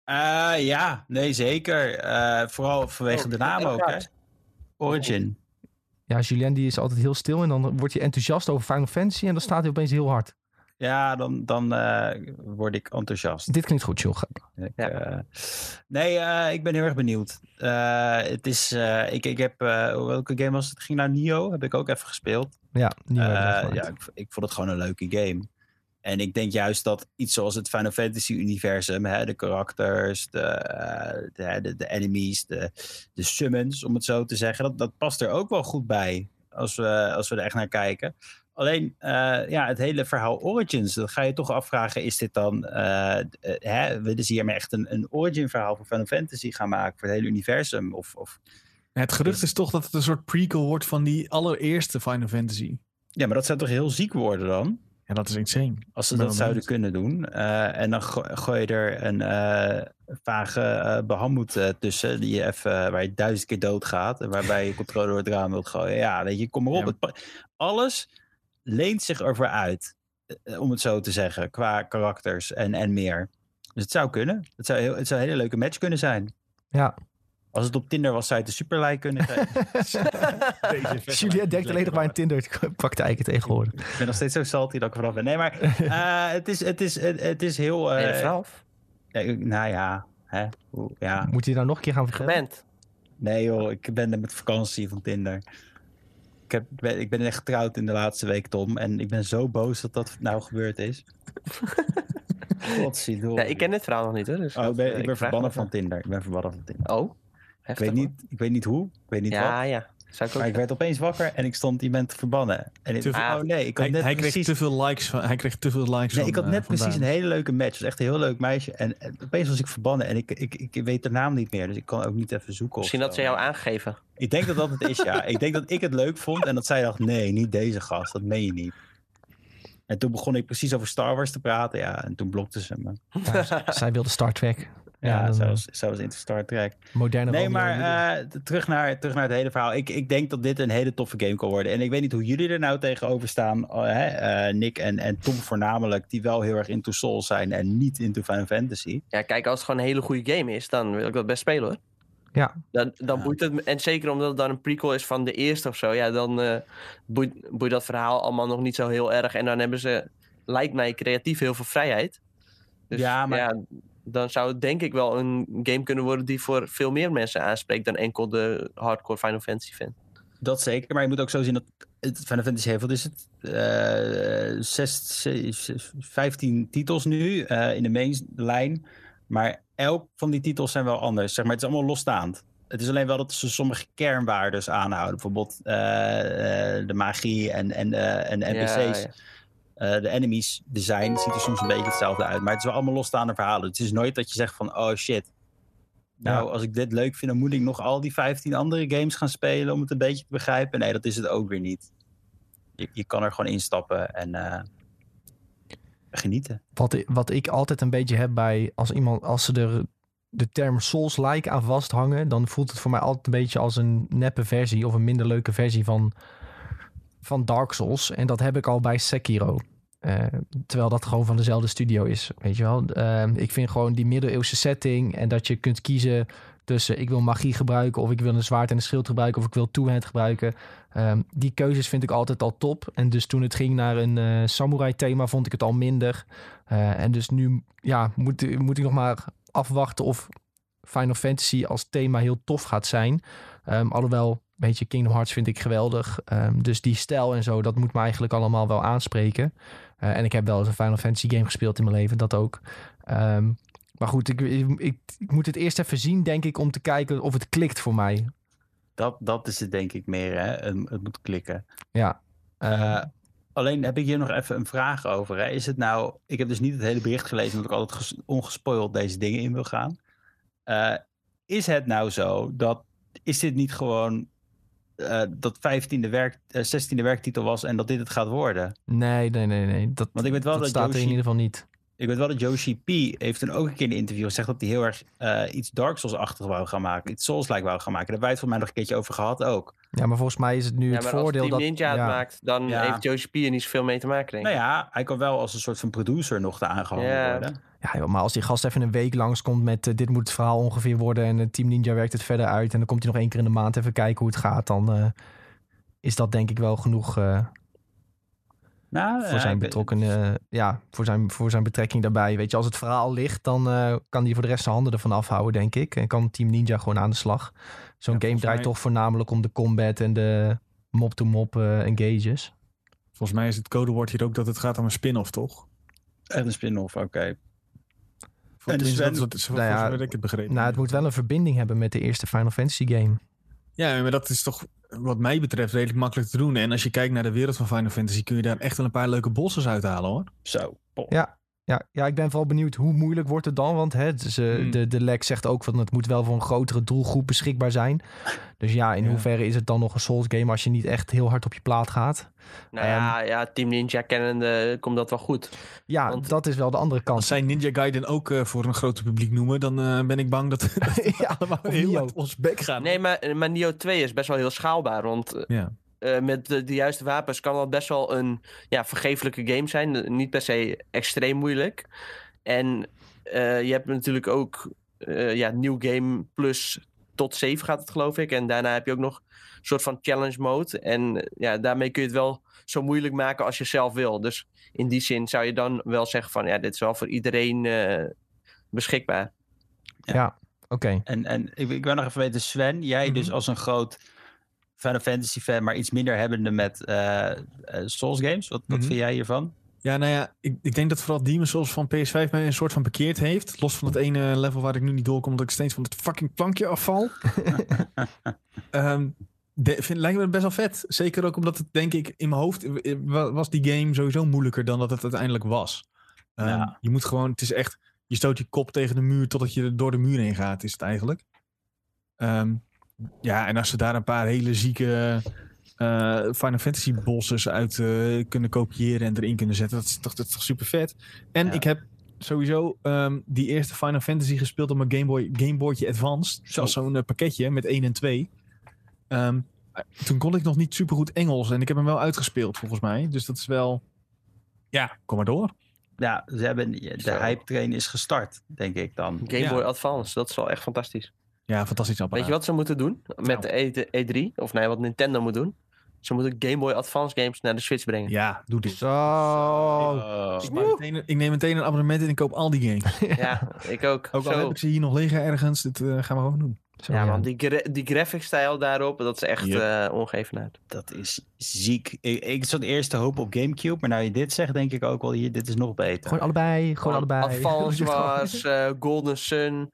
Eh, ja, nee, zeker. Eh, vooral vanwege Oh, de naam ook, hè? Origin. Ja, Julien die is altijd heel stil en dan wordt hij enthousiast over Final Fantasy en dan staat hij opeens heel hard. Ja, dan, dan eh, word ik enthousiast. Dit klinkt goed. Ik, Ja. eh, nee, eh, ik ben heel erg benieuwd. Het is, ik, ik heb, welke game was het? Het ging naar Nio, heb ik ook even gespeeld. Ja, gemaakt. ja, ik, ik vond het gewoon een leuke game. En ik denk juist dat iets zoals het Final Fantasy universum, hè, de karakters, de, eh, de, de, de enemies, de, de summons, om het zo te zeggen, dat, dat past er ook wel goed bij als we, als we er echt naar kijken. Alleen, eh, ja, het hele verhaal Origins, dan ga je toch afvragen, is dit dan, eh, hè, willen ze hiermee echt een, een origin verhaal voor Final Fantasy gaan maken, voor het hele universum? Of, of... Het gerucht is toch dat het een soort prequel wordt van die allereerste Final Fantasy. Ja, maar dat zou toch heel ziek worden dan? En dat is insane. Als ze dat zouden kunnen doen. Eh, en dan go- gooi je er een eh, vage eh, tussen. Die je even, waar je duizend keer doodgaat. En waarbij je controle door het raam wilt gooien. Ja, weet je, kom maar op. Ja. Alles leent zich ervoor uit. om het zo te zeggen. Qua karakters en, en meer. Dus het zou kunnen. Het zou, heel, het zou een hele leuke match kunnen zijn. Ja. Als het op Tinder was, zou je het een superlike kunnen geven. Julien denkt alleen nog maar aan Tinder praktijken tegenwoordig. ik ben nog steeds zo salty dat ik vanaf ben. Nee, maar eh, het, is, het, is, het, het is heel... eh, Hele vrouw. Ja, ik- nou ja, hè? Ja. Moet je nou nog een keer gaan vertellen? Nee joh, ik ben net met vakantie van Tinder. Ik, heb, ben, ik ben echt getrouwd in de laatste week, Tom. En ik ben zo boos dat dat nou gebeurd is. Godzijdank. Ja, ik ken dit verhaal nog niet hoor. Dus Oh, ik ben, ik ben vraag verbannen van. Tinder. Ik ben verbannen van Tinder. Oh, Ik weet, niet, ik weet niet hoe, ik weet niet hoor. wat. Ja, ja. Zou ik ook Maar ik werd opeens wakker en ik stond, je bent verbannen. En ik, Te veel- oh nee, ik had Hij, net hij kreeg precies... te veel likes van, hij kreeg te veel likes Nee, van, ik had eh, net precies een hele leuke match. Het was echt een heel leuk meisje. En, en opeens was ik verbannen. En ik, ik, ik weet de naam niet meer. Dus ik kon ook niet even zoeken. of Misschien dat ze jou aangegeven. Ik denk dat dat het is, ja. ik denk dat ik het leuk vond en dat zij dacht, nee, niet deze gast, dat meen je niet. En toen begon ik precies over Star Wars te praten, ja, en toen blokte ze me. Ja, zij wilde Star Trek. Ja, dan, eh, was, zij was into Star Trek. moderne Nee, maar eh, terug, naar, terug naar het hele verhaal. Ik, ik denk dat dit een hele toffe game kan worden. En ik weet niet hoe jullie er nou tegenover staan, hè? eh, Nick en, en Tom voornamelijk, die wel heel erg into Souls zijn en niet into Final Fantasy. Ja, kijk, als het gewoon een hele goede game is, dan wil ik dat best spelen hoor. Ja. Dan, dan Ja. boeit het me. En zeker omdat het dan een prequel is van de eerste of zo. Ja, dan eh, boeit, boeit dat verhaal allemaal nog niet zo heel erg. En dan hebben ze, lijkt mij, creatief heel veel vrijheid. Dus Ja, ja, maar- dan zou het denk ik wel een game kunnen worden die voor veel meer mensen aanspreekt dan enkel de hardcore Final Fantasy fan. Dat zeker, maar je moet ook zo zien dat Final Fantasy heeft, wat is het? Eh, zes, zes- zes- 15 titels nu eh, in de mainlijn. Maar elk van die titels zijn wel anders. Zeg maar, het is allemaal losstaand. Het is alleen wel dat ze sommige kernwaarden aanhouden. Bijvoorbeeld eh, eh, de magie en, en, eh, en Ja, NPC's. ja. Eh, de enemies design ziet er soms een beetje hetzelfde uit. Maar het is wel allemaal losstaande verhalen. Het is nooit dat je zegt van, oh shit. Nou, als ik dit leuk vind, dan moet ik nog al die 15 andere games gaan spelen om het een beetje te begrijpen. Nee, dat is het ook weer niet. Je, je kan er gewoon instappen en eh, genieten. Wat, wat ik altijd een beetje heb bij als iemand, als ze er de term Souls-like aan vasthangen, dan voelt het voor mij altijd een beetje als een neppe versie of een minder leuke versie van, van Dark Souls. En dat heb ik al bij Sekiro. Eh, terwijl dat gewoon van dezelfde studio is, weet je wel. Eh, ik vind gewoon die middeleeuwse setting en dat je kunt kiezen tussen ik wil magie gebruiken of ik wil een zwaard en een schild gebruiken of ik wil two-hand gebruiken. Ehm, die keuzes vind ik altijd al top. En dus toen het ging naar een eh, samurai thema vond ik het al minder. Eh, en dus nu ja, moet, moet ik nog maar afwachten of Final Fantasy als thema heel tof gaat zijn. Ehm, alhoewel, weet je, Kingdom Hearts vind ik geweldig. Ehm, dus die stijl en zo, dat moet me eigenlijk allemaal wel aanspreken. Eh, en ik heb wel eens een Final Fantasy game gespeeld in mijn leven, dat ook. Ehm, maar goed, ik, ik, ik, ik moet het eerst even zien, denk ik, om te kijken of het klikt voor mij. Dat, dat is het denk ik meer, hè? Het, het moet klikken. Ja. Eh, alleen heb ik hier nog even een vraag over. Hè? Is het nou, ik heb dus niet het hele bericht gelezen, omdat ik altijd ges- ongespoild deze dingen in wil gaan. Eh, is het nou zo dat, is dit niet gewoon eh, dat 15e werk, eh, 16e werktitel was en dat dit het gaat worden? nee, nee, nee, nee. Dat, Want ik weet wel dat dat staat er in ieder geval niet. Ik weet wel dat Yoshi P heeft toen ook een keer in een interview gezegd dat hij heel erg eh, iets Dark Souls-achtig wou gaan maken. Iets Souls-like wou gaan maken. Daar hebben wij het voor mij nog een keertje over gehad ook. Ja, maar volgens mij is het nu Ja, het maar voordeel als Team dat... Ninja het ja. maakt, dan Ja. heeft Yoshi P er niet zoveel mee te maken, denk ik. Nou ja, hij kan wel als een soort van producer nog te aangehangen Ja. worden. Ja, joh, maar als die gast even een week langskomt met eh, dit moet het verhaal ongeveer worden en het Team Ninja werkt het verder uit en dan komt hij nog één keer in de maand even kijken hoe het gaat, dan eh, is dat denk ik wel genoeg eh, Nou, voor ja, zijn eh, ja, voor zijn, voor zijn betrekking daarbij. Weet je, als het verhaal ligt, dan eh, kan hij voor de rest zijn handen ervan afhouden, denk ik. En kan Team Ninja gewoon aan de slag. Zo'n Ja, game draait mij- toch voornamelijk om de combat en de mop-to-mop eh, engages. Volgens mij is het codewoord hier ook dat het gaat om een spin-off, toch? Echt een spin-off, oké. Voor, En Sven- dat is wat, voor Nou ja, ik het begrepen. Nou, het moet wel een verbinding hebben met de eerste Final Fantasy game. Ja, maar dat is toch wat mij betreft redelijk makkelijk te doen. En als je kijkt naar de wereld van Final Fantasy kun je daar echt wel een paar leuke bosses uithalen hoor. Zo. Ja. Ja, ja, ik ben vooral benieuwd hoe moeilijk wordt het dan. Want hè, dus, eh, Hmm. de, de lek zegt ook van het moet wel voor een grotere doelgroep beschikbaar zijn. Dus ja, in Ja. hoeverre is het dan nog een Souls game als je niet echt heel hard op je plaat gaat? Nou ja, ja, Team Ninja kennende komt dat wel goed. Ja, Want- dat is wel de andere Als kant. zij Ninja Gaiden ook eh, voor een groter publiek noemen, dan eh, ben ik bang dat, dat we ja, allemaal heel Nio. hard ons bek gaan. Nee, maar, maar Nio 2 is best wel heel schaalbaar. Want eh, Ja. Eh, met de, de juiste wapens kan dat best wel een ja, vergeeflijke game zijn. Eh, Niet per se extreem moeilijk. En eh, je hebt natuurlijk ook eh, ja, nieuw game plus tot 7 gaat het geloof ik. En daarna heb je ook nog een soort van challenge mode. En ja, daarmee kun je het wel zo moeilijk maken als je zelf wil. Dus in die zin zou je dan wel zeggen van ja, dit is wel voor iedereen eh, beschikbaar. Oké. En, en ik, ik wil nog even weten, Sven, jij dus Mhm. als een groot Final Fantasy fan, maar iets minder hebbende met eh, eh, Souls games. Wat, wat Mhm. vind jij hiervan? Ja, nou ja, ik, ik denk dat vooral Demon's Souls van PS5 mij een soort van bekeerd heeft. Los van het ene level waar ik nu niet doorkom, omdat ik steeds van het fucking plankje afval. Ehm de, vind, lijkt me best wel vet. Zeker ook omdat het, denk ik, in mijn hoofd eh, wa- was die game sowieso moeilijker dan dat het uiteindelijk was. Ehm, Ja. Je moet gewoon, het is echt, je stoot je kop tegen de muur totdat je er door de muur heen gaat, is het eigenlijk. Ehm, ja, en als ze daar een paar hele zieke eh, Final Fantasy bosses uit eh, kunnen kopiëren en erin kunnen zetten, dat is toch, dat is toch super vet. En Ja. ik heb sowieso ehm, die eerste Final Fantasy gespeeld op mijn Game Boy, Game Boytje Advanced. Was zo'n eh, pakketje met 1 en 2. Ehm, toen kon ik nog niet super goed Engels en ik heb hem wel uitgespeeld volgens mij. Dus dat is wel, ja, kom maar door. Ja, ze hebben, de Zo. hype train is gestart, denk ik dan. Game Ja. Boy Advance, dat is wel echt fantastisch. Ja, fantastisch apparaat. Weet je wat ze moeten doen met de E- E3? Of nee, wat Nintendo moet doen? Ze moeten Game Boy Advance games naar de Switch brengen. Ja, doe dit. Zo. Oh. Ik, neem meteen, ik neem meteen een abonnement en ik koop al die games. Ja, ik ook. Ook al Zo. heb ik ze hier nog liggen ergens, dit eh, gaan we gewoon doen. Zo, Ja, man, die, gra die graphic stijl daarop, dat is echt Yep. ongeëvenaard. Dat is ziek. Ik, ik zat eerst te hopen op Gamecube, maar nou je dit zegt, denk ik ook wel hier, dit is nog beter. Gewoon allebei. Gewoon allebei. Advance Wars, eh, Golden Sun,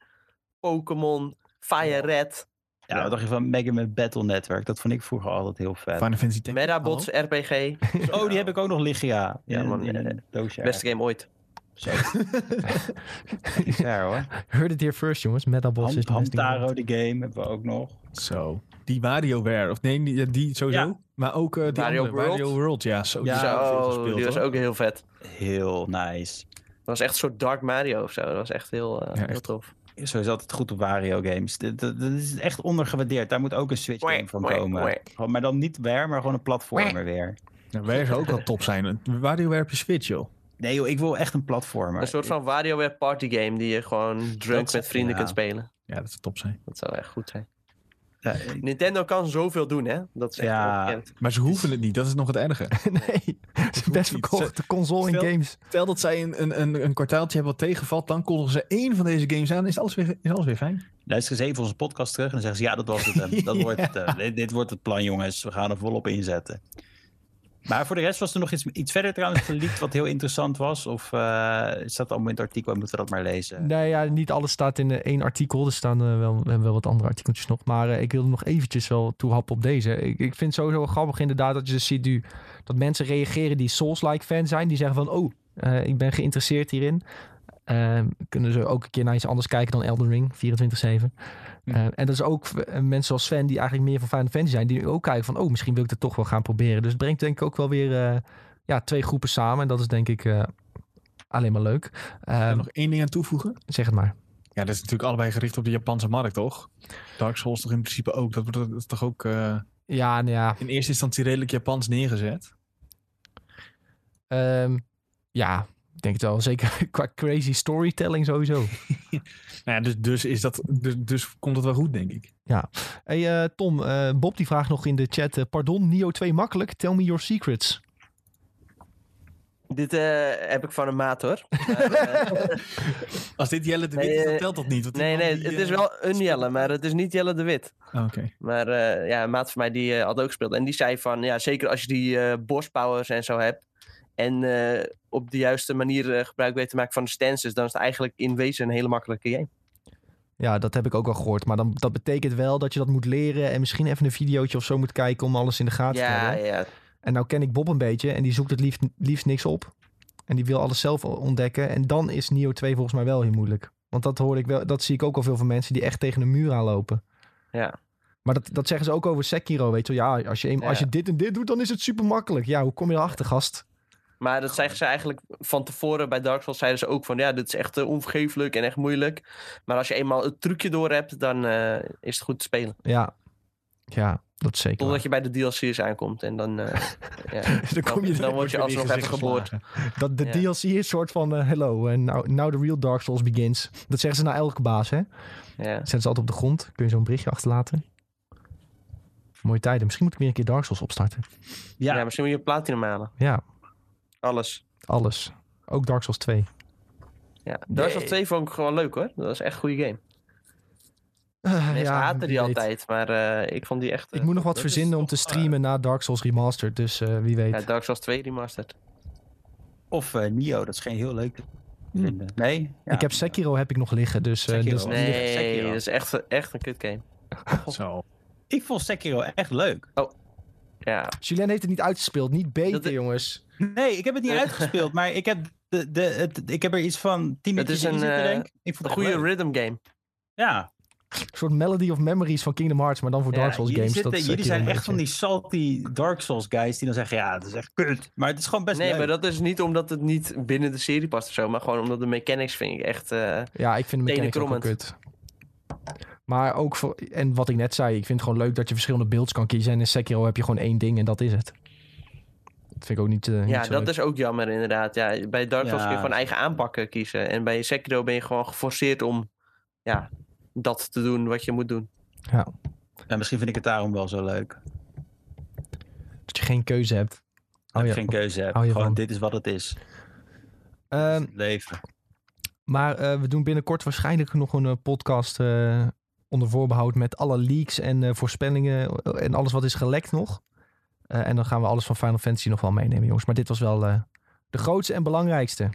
Pokémon, Fire Red. Ja, wat dacht je van Mega Man Battle Network? Dat vond ik vroeger altijd heel vet. Final Fantasy Tactics. Metabots, RPG. Oh, die heb ik ook nog liggen, ja. Ja, In- man, in ja, een doosje. Beste game ooit. Zo. Bizar hoor. Heard it here first, jongens. Metabots is Ham- de beste game. Hamtaro, de game, hebben we ook nog. Zo. Die WarioWare. Of nee, die, die sowieso. Ja. Maar ook eh die andere, World. Wario World. Ja, zo. die Ja, is veel Zo, gespeeld, die was hoor. ook heel vet. Heel nice. Dat was echt een soort Dark Mario of zo. Dat was echt heel, eh, Ja, heel echt. tof. Zo is altijd goed op Wario games. Dat, dat, dat is echt ondergewaardeerd. Daar moet ook een Switch game van komen. maar dan niet weer, maar gewoon een platformer weer. Ja, Ware zou ook wel top zijn. WarioWare op je Switch, joh. Nee joh, ik wil echt een platformer. Een soort van WarioWare party game die je gewoon drunk met vrienden kunt spelen. Ja, dat zou top zijn. Dat zou echt goed zijn. Ja, ik- Nintendo kan zoveel doen, hè? Dat is echt Ja. Maar ze hoeven het niet. Dat is nog het erge. nee, een best niet. verkochte console in games. Stel dat zij een, een, een, een kwartaaltje hebben wat tegenvalt. Dan kondigen ze één van deze games aan. Is alles weer, is alles weer fijn. Luister eens even onze podcast terug en dan zeggen ze: Ja, dat was het. hem. Dat wordt het. hem. Dit, dit wordt het plan, jongens. We gaan er volop inzetten. Maar voor de rest was er nog iets, iets verder trouwens geleakt wat heel interessant was. Of eh staat allemaal in het artikel en moeten we dat maar lezen? Nee, ja, niet alles staat in eh, één artikel. Er staan eh, wel, we hebben wel wat andere artikeltjes nog. Maar ik wilde nog eventjes wel toehappen op deze. Ik, ik vind het sowieso grappig inderdaad dat je dus ziet nu... dat mensen reageren die Souls-like fan zijn. Die zeggen van, oh, ik ben geïnteresseerd hierin. Eh, kunnen ze ook een keer naar iets anders kijken dan Elden Ring, 24-7. Hm. Eh, en dat is ook eh, mensen zoals Sven die eigenlijk meer van Final Fantasy zijn. Die ook kijken van, oh, misschien wil ik het toch wel gaan proberen. Dus het brengt denk ik ook wel weer eh, ja, twee groepen samen. En dat is denk ik alleen maar leuk. Ik nog één ding aan toevoegen? zeg het maar. Ja, dat is natuurlijk allebei gericht op de Japanse markt, toch? Dark Souls toch in principe ook. Dat wordt toch ook Ja, nou ja. in eerste instantie redelijk Japans neergezet. Ehm, ja, denk het wel. Zeker qua crazy storytelling sowieso. Nou ja, dus, dus, is dat, dus, dus komt het wel goed, denk ik. Hey eh, Tom, eh, Bob die vraagt nog in de chat. eh, pardon, Nio 2 makkelijk. Tell me your secrets. Dit eh, heb ik van een maat, hoor. Als dit Jelle de Wit Nee, is, dan telt dat niet. nee, nee, die, het is wel een Jelle, maar het is niet Jelle de Wit. oh, Oké. Maar eh, ja, een maat van mij die had ook gespeeld. En die zei van, ja, zeker als je die eh bospowers en zo hebt. En eh, op de juiste manier eh, gebruik weet te maken van de stances. Dan is het eigenlijk in wezen een hele makkelijke game. Ja, dat heb ik ook al gehoord. Maar dan, dat betekent wel dat je dat moet leren. En misschien even een videootje of zo moet kijken om alles in de gaten te hebben. ja. En nou ken ik Bob een beetje. En die zoekt het liefst, liefst niks op. En die wil alles zelf ontdekken. En dan is Nio 2 volgens mij wel heel moeilijk. Want dat hoor ik wel. Dat zie ik ook al veel van mensen die echt tegen een muur aanlopen. ja. Maar dat, dat zeggen ze ook over Sekiro, weet je wel. Ja, als je, als je dit en dit doet, dan is het super makkelijk. Ja, hoe kom je erachter, gast? Maar dat zeggen ze eigenlijk van tevoren bij Dark Souls. Zeiden ze ook van, ja, dit is echt eh, onvergeeflijk en echt moeilijk. Maar als je eenmaal het trucje door hebt, dan eh, is het goed te spelen. Ja, ja dat is zeker. Totdat je bij de DLC's aankomt. En dan, eh, ja, Dan kom je dan word je alsnog even geboord. Dat de Ja. DLC is een soort van eh, hello, en now, now the real Dark Souls begins. Dat zeggen ze naar elke baas, hè? Ja. Zetten ze altijd op de grond. Kun je zo'n berichtje achterlaten. Mooie tijden. Misschien moet ik weer een keer Dark Souls opstarten. Ja. Ja, misschien moet je platinum halen. Ja, Alles. alles. Ook Dark Souls 2. Ja. Dark Souls Nee. 2 vond ik gewoon leuk hoor. Dat was echt een goede game. Uh, Mensen haten wie die weet. altijd, maar eh, ik vond die echt... Ik eh, moet nog wat is verzinnen om te streamen na Dark Souls Remastered. Dus eh, wie weet. ja, Dark Souls 2 remastered. of eh, Nio, dat scheen heel leuk vinden. Nee? Ja. Hm. ik heb Sekiro heb ik nog liggen. Dus, eh, Sekiro. dus Nee. Nee, Sekiro. dat is echt, echt een kut game. Zo. Ik vond Sekiro echt leuk. Ja, Julien heeft het niet uitgespeeld. Niet beter, Dat- jongens. Nee, ik heb het niet Eh. uitgespeeld, maar ik heb, de, de, het, ik heb er iets van tien Het minuten is in een, zitten, eh, denk ik. Ik vond een goede leuk. rhythm game. Ja, Een soort Melody of Memories van Kingdom Hearts. Maar dan voor ja Dark Souls games. zitten- dat is jullie zijn echt van die salty Dark Souls guys die dan zeggen, ja, het is echt kut. Maar het is gewoon best Nee, leuk. maar dat is niet omdat het niet binnen de serie past of zo. Maar gewoon omdat de mechanics vind ik echt... eh, Ja, ik vind de mechanics ook wel kut. Maar ook voor... En wat ik net zei. Ik vind het gewoon leuk dat je verschillende builds kan kiezen. En in Sekiro heb je gewoon één ding en dat is het. Dat vind ik ook niet, eh, niet ja, zo dat leuk. is ook jammer inderdaad. Ja, bij Dark Souls Ja. kun je gewoon eigen aanpakken kiezen. En bij Sekiro ben je gewoon geforceerd om ja, dat te doen wat je moet doen. Ja, Ja, misschien vind ik het daarom wel zo leuk. dat je geen keuze hebt. Dat Oh ja. geen keuze heb. Hou je Gewoon, van. dit is wat het is. Ehm, Het leven. Maar eh, we doen binnenkort waarschijnlijk nog een eh, podcast eh, onder voorbehoud met alle leaks en eh, voorspellingen en alles wat is gelekt nog. Eh, en dan gaan we alles van Final Fantasy nog wel meenemen, jongens. Maar dit was wel eh, de grootste en belangrijkste.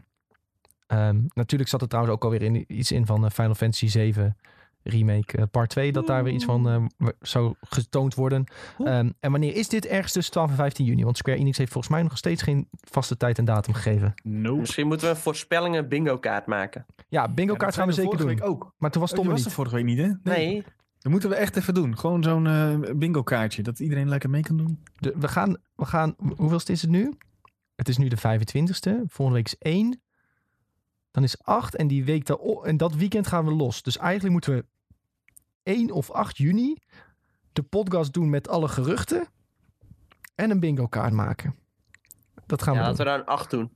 Ehm, natuurlijk zat er trouwens ook alweer in, iets in van eh, Final Fantasy 7 remake part 2, dat daar weer iets van eh, w- zou getoond worden. Ehm, en wanneer is dit? Ergens tussen 12 en 15 juni. Want Square Enix heeft volgens mij nog steeds geen vaste tijd en datum gegeven. Nope. Misschien moeten we een voorspellingen bingo kaart maken. Ja, bingo kaart gaan we zeker doen. week ook. Maar toen was Oh, Tom er was er vorige week niet, hè? Nee. Dat moeten we echt even doen. Gewoon zo'n eh, bingo kaartje. Dat iedereen lekker mee kan doen. De- we, gaan, we gaan, hoeveelste is het nu? Het is nu de 25ste. Volgende week is 1. Dan is 8. En, die week daarop, en dat weekend gaan we los. Dus eigenlijk moeten we 1 of 8 juni de podcast doen met alle geruchten. En een bingo kaart maken. Dat gaan Ja, we laten doen. we daar een 8 doen.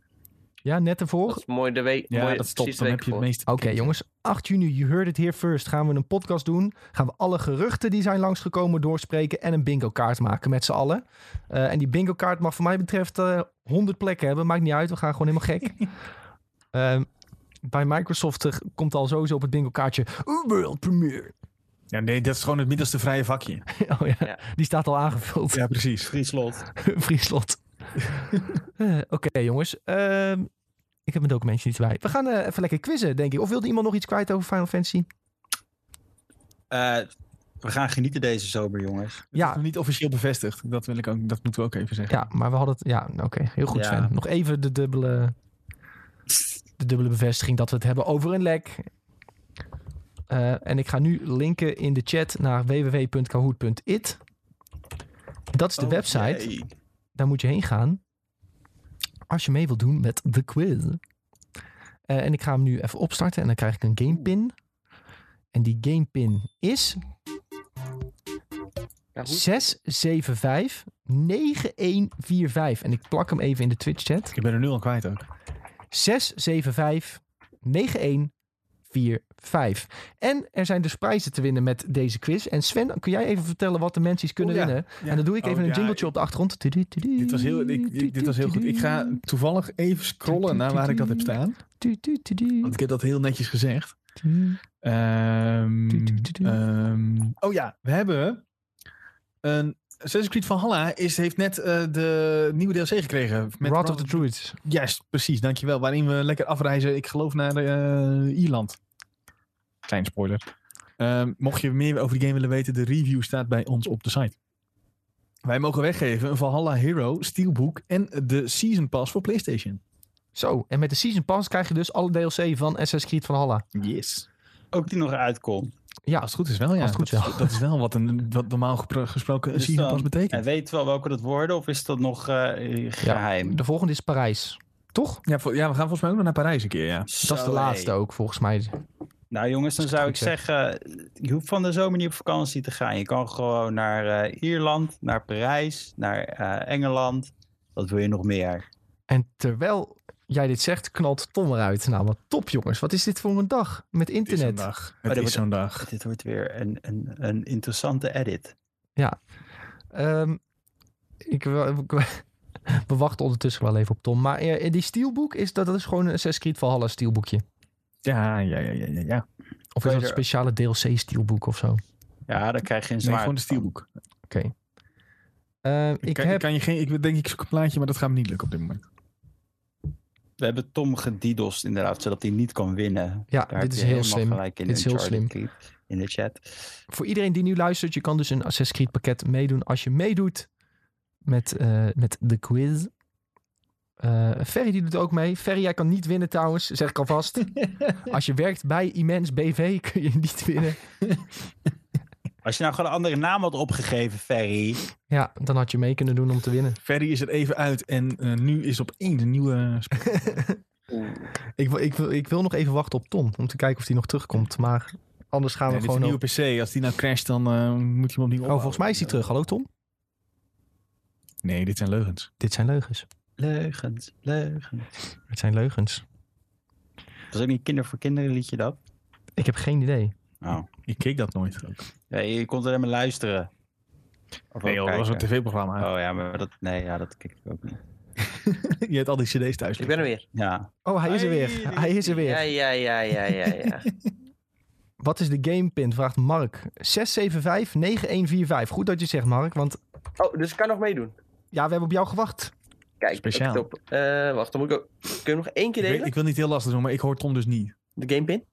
Ja, net Dat ervoor. is mooi de week. Ja, mooi, dat stopt. Dan heb je het meeste Oké jongens, 8 juni, you heard it here first. Gaan we een podcast doen. Gaan we alle geruchten die zijn langsgekomen doorspreken. En een bingo kaart maken met z'n allen. Eh, en die bingo kaart mag voor mij betreft eh 100 plekken hebben. Maakt niet uit, we gaan gewoon helemaal gek. Ehm, bij Microsoft eh, komt al sowieso op het bingo kaartje World Premiere. Ja, nee, dat is gewoon het middelste vrije vakje. oh ja, Ja. die staat al aangevuld. Ja, precies. Frieslot. Vrieslot. Eh, Oké jongens, Ehm, ik heb mijn documentje niet bij. We gaan eh, even lekker quizzen denk ik. Of wilde iemand nog iets kwijt over Final Fantasy? Eh, we gaan genieten deze zomer, jongens. Ja. Ja. is nog niet officieel bevestigd. Dat, wil ik ook, dat moeten we ook even zeggen. Ja, maar we hadden het. Ja, oké. heel goed, Ja. Sven. Nog even de dubbele, de dubbele bevestiging dat we het hebben over een lek. Eh, en ik ga nu linken in de chat naar www.kahoot.it. Dat is de Oh, website. jee. Daar moet je heen gaan. Als je mee wilt doen met de quiz. Eh, en ik ga hem nu even opstarten. En dan krijg ik een gamepin. En die gamepin is Ja, hoe- 675 9145. En ik plak hem even in de Twitch chat. Ik ben er nu al kwijt ook. 675 9145. En er zijn dus prijzen te winnen met deze quiz. En Sven, kun jij even vertellen wat de mensen kunnen Oh ja, winnen? ja. En dan doe ik Oh, even een ja, jingletje op de achtergrond. Dit was heel, ik, dit was heel goed. Ik ga toevallig even scrollen naar waar ik dat heb staan. Want ik heb dat heel netjes gezegd. Ehm, ehm, oh ja, we hebben een Assassin's Creed Valhalla is, heeft net eh, de nieuwe DLC gekregen. Met Wrath of the Druids. Juist, precies, dankjewel. Waarin we lekker afreizen, ik geloof naar eh, Ierland. Klein spoiler. Ehm, mocht je meer over die game willen weten, de review staat bij ons op de site. Wij mogen weggeven een Valhalla Hero Steelbook en de Season Pass voor PlayStation. Zo, en met de Season Pass krijg je dus alle DLC van Assassin's Creed Valhalla. Yes. Ook die nog uitkomt. Ja, Als het goed is wel, ja. Als het goed dat, is is, dat is wel wat, een, wat normaal gesproken een Dus Season Pass betekent. En weet wel welke dat worden, of is dat nog eh, geheim? de volgende is Parijs. Toch? Ja, ja, we gaan volgens mij ook nog naar Parijs een keer, ja. Dat is de laatste ook, volgens mij. Nou jongens, dan zou ik zeggen, je hoeft van de zomer niet op vakantie te gaan. Je kan gewoon naar eh, Ierland, naar Parijs, naar eh, Engeland. Wat wil je nog meer? En terwijl jij dit zegt, knalt Tom eruit. Nou, wat top jongens. Wat is dit voor een dag met Het is zo'n internet? dag. dat Het is wordt- zo'n dag. Dit wordt weer een, een, een interessante edit. Ehm, ik, we wachten ondertussen wel even op Tom. Maar eh, die steelbook, is dat, dat is gewoon een Assassin's Creed Valhalla steelboekje? Ja, ja, ja, ja, ja. Of is dat een speciale DLC steelboek of zo? Ja, dan krijg je een Nee, zwaard gewoon de van. steelbook. Eh, ik heb... kan je geen, ik denk ik zoek een plaatje, maar dat gaat me niet lukken op dit moment. We hebben Tom gedidost inderdaad, zodat hij niet kan winnen. Ja, Daar dit is heel slim. gelijk in Dit is heel slim. In de chat. Voor iedereen die nu luistert, je kan dus een Assassin's Creed pakket meedoen als je meedoet met, eh, met de quiz. Eh Ferry die doet ook mee. Ferry, jij kan niet winnen trouwens, zeg ik alvast. als je werkt bij Immens BV kun je niet winnen. Als je nou gewoon een andere naam had opgegeven, Ferry. Ja, dan had je mee kunnen doen om te winnen. Ferry is er even uit en eh, nu is op één een nieuwe... Ik wil, ik, wil, ik wil nog even wachten op Tom, om te kijken of hij nog terugkomt. Maar anders gaan Nee, we dit is een gewoon... nieuwe op- PC. Als die nou crasht, dan eh, moet je hem opnieuw Oh, volgens mij is hij terug. Hallo Tom? Nee, dit zijn leugens. Dit zijn leugens. Leugens, leugens. Het zijn leugens. Dat is ook niet kinder voor kinderen liedje dat? Ik heb geen idee. Oh. Ik keek dat nooit. Ook. Ja, je kon er maar luisteren. Of Nee, ook joh, dat was een tv-programma. Oh ja, maar dat, nee, ja, dat kijk ik ook niet. Je hebt al die cd's thuis. Ik ben er weer. Ja, Oh, hij is er weer. Hij is er weer. Ja, ja, ja, ja, ja, ja. Wat is de gamepin? Vraagt Mark. 675-9145. Goed dat je zegt, Mark. Want Oh, dus ik kan nog meedoen. ja, we hebben op jou gewacht. Kijk, Speciaal. Top. Eh, wacht, dan moet ik ook... Kun je nog één keer Ik, weet- delen? ik wil niet heel lastig doen, maar ik hoor Tom dus niet. De gamepin?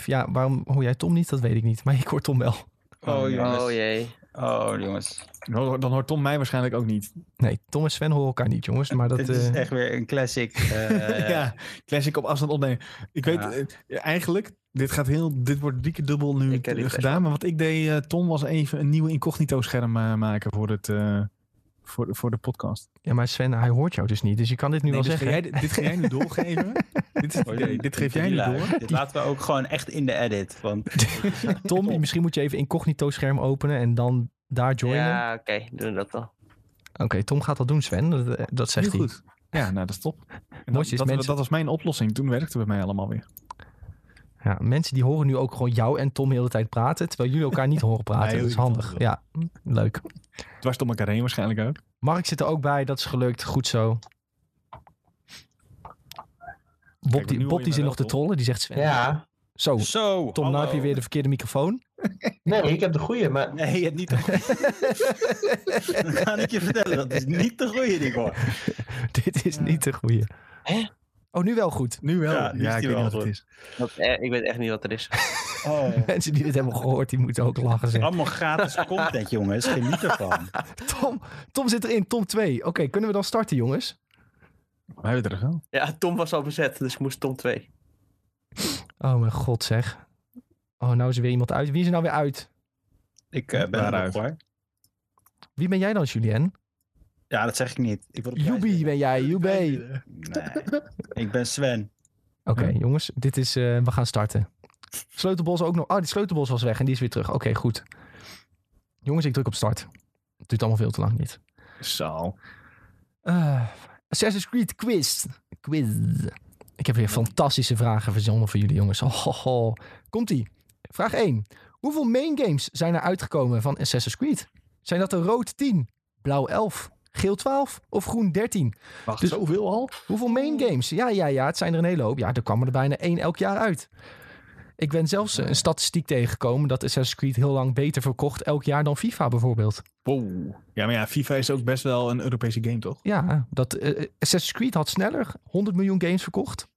675-9145. Ja, waarom hoor jij Tom niet? Dat weet ik niet. Maar ik hoor Tom wel. Oh, jongens. Oh jee. Oh, jongens. Dan dan hoort Tom mij waarschijnlijk ook niet. Nee, Tom en Sven horen elkaar niet, jongens. Maar dat... Dit is eh, echt weer een classic. eh, ja, classic op afstand opnemen. Ik weet Ja. eigenlijk, dit, gaat heel, dit wordt drie keer dubbel nu gedaan. maar. Maar wat ik deed, eh, Tom, was even een nieuwe incognito scherm eh, maken voor, het, eh, voor, de, voor de podcast. Ja, maar Sven, hij hoort jou dus niet. Dus je kan dit nu Nee, wel dus ga zeggen. jij, dit ga jij nu doorgeven. dit, is dit- geef jij nu door. Dit laten we ook gewoon echt in de edit. Want Tom, misschien moet je even incognito scherm openen en dan daar joinen. Ja, oké. doen we dat dan. Oké, Tom gaat dat doen, Sven. Dat, eh, dat zegt Heel hij. goed. Ja, nou, dat is top. En dat, dat, mensen- dat was mijn oplossing. Toen werkte het bij mij allemaal weer. Ja, mensen die horen nu ook gewoon jou en Tom de hele tijd praten, terwijl jullie elkaar niet horen praten. Nee, dat is handig. Ja, leuk. Dwars door elkaar heen waarschijnlijk ook. Mark zit er ook bij, dat is gelukt. Goed zo. Bob, die, Bob die zit nog te trollen, die zegt Sven. Ja, Zo, Zo, Tom, nou heb je hallo. weer de verkeerde microfoon. nee, ik heb de goede, maar Nee, je hebt niet de goeie. Dan ga ik je vertellen, dat is niet de goede die hoor. Dit is niet de goeie. Hè? Oh, nu wel goed. Nu wel. Ja, nu ik weet niet wat het is. Dat, eh, ik weet echt niet wat er is. Oh. Mensen die dit hebben gehoord, die moeten ook lachen zeggen. Allemaal gratis content, jongens. Geniet ervan. Tom, Tom zit erin, Tom 2. Oké, kunnen we dan starten, jongens? We hebben het er wel. Ja, Tom was al bezet, dus ik moest Tom 2. Oh mijn god, zeg. Oh, nou is er weer iemand uit. Wie is er nou weer uit? Ik eh, ben er hoor. Wie ben jij dan, Julien? Ja, dat zeg ik niet. Ik prijs Jubi ben jij, Jube. Nee, ik ben Sven. Oké, Ja. jongens, dit is, eh, we gaan starten. Sleutelbos ook nog. Oh, die sleutelbos was weg en die is weer terug. Oké, goed. Jongens, ik druk op start. Het duurt allemaal veel te lang niet. Zo. Eh, Assassin's Creed quiz. Quiz. Ik heb weer fantastische vragen verzonnen voor jullie, jongens. Oh. Komt-ie. Vraag 1. Hoeveel main games zijn er uitgekomen van Assassin's Creed? Zijn dat er rood 10, blauw 11, geel 12 of groen 13? Wacht, Dus- zoveel al? Hoeveel main games? Ja, ja, ja, het zijn er een hele hoop. Ja, er kwam er bijna één elk jaar uit. Ik ben zelfs een statistiek tegengekomen dat Assassin's Creed heel lang beter verkocht elk jaar dan FIFA bijvoorbeeld. Wow. Ja, maar ja, FIFA is ook best wel een Europese game, toch? Ja, dat, eh, Assassin's Creed had sneller 100 miljoen games verkocht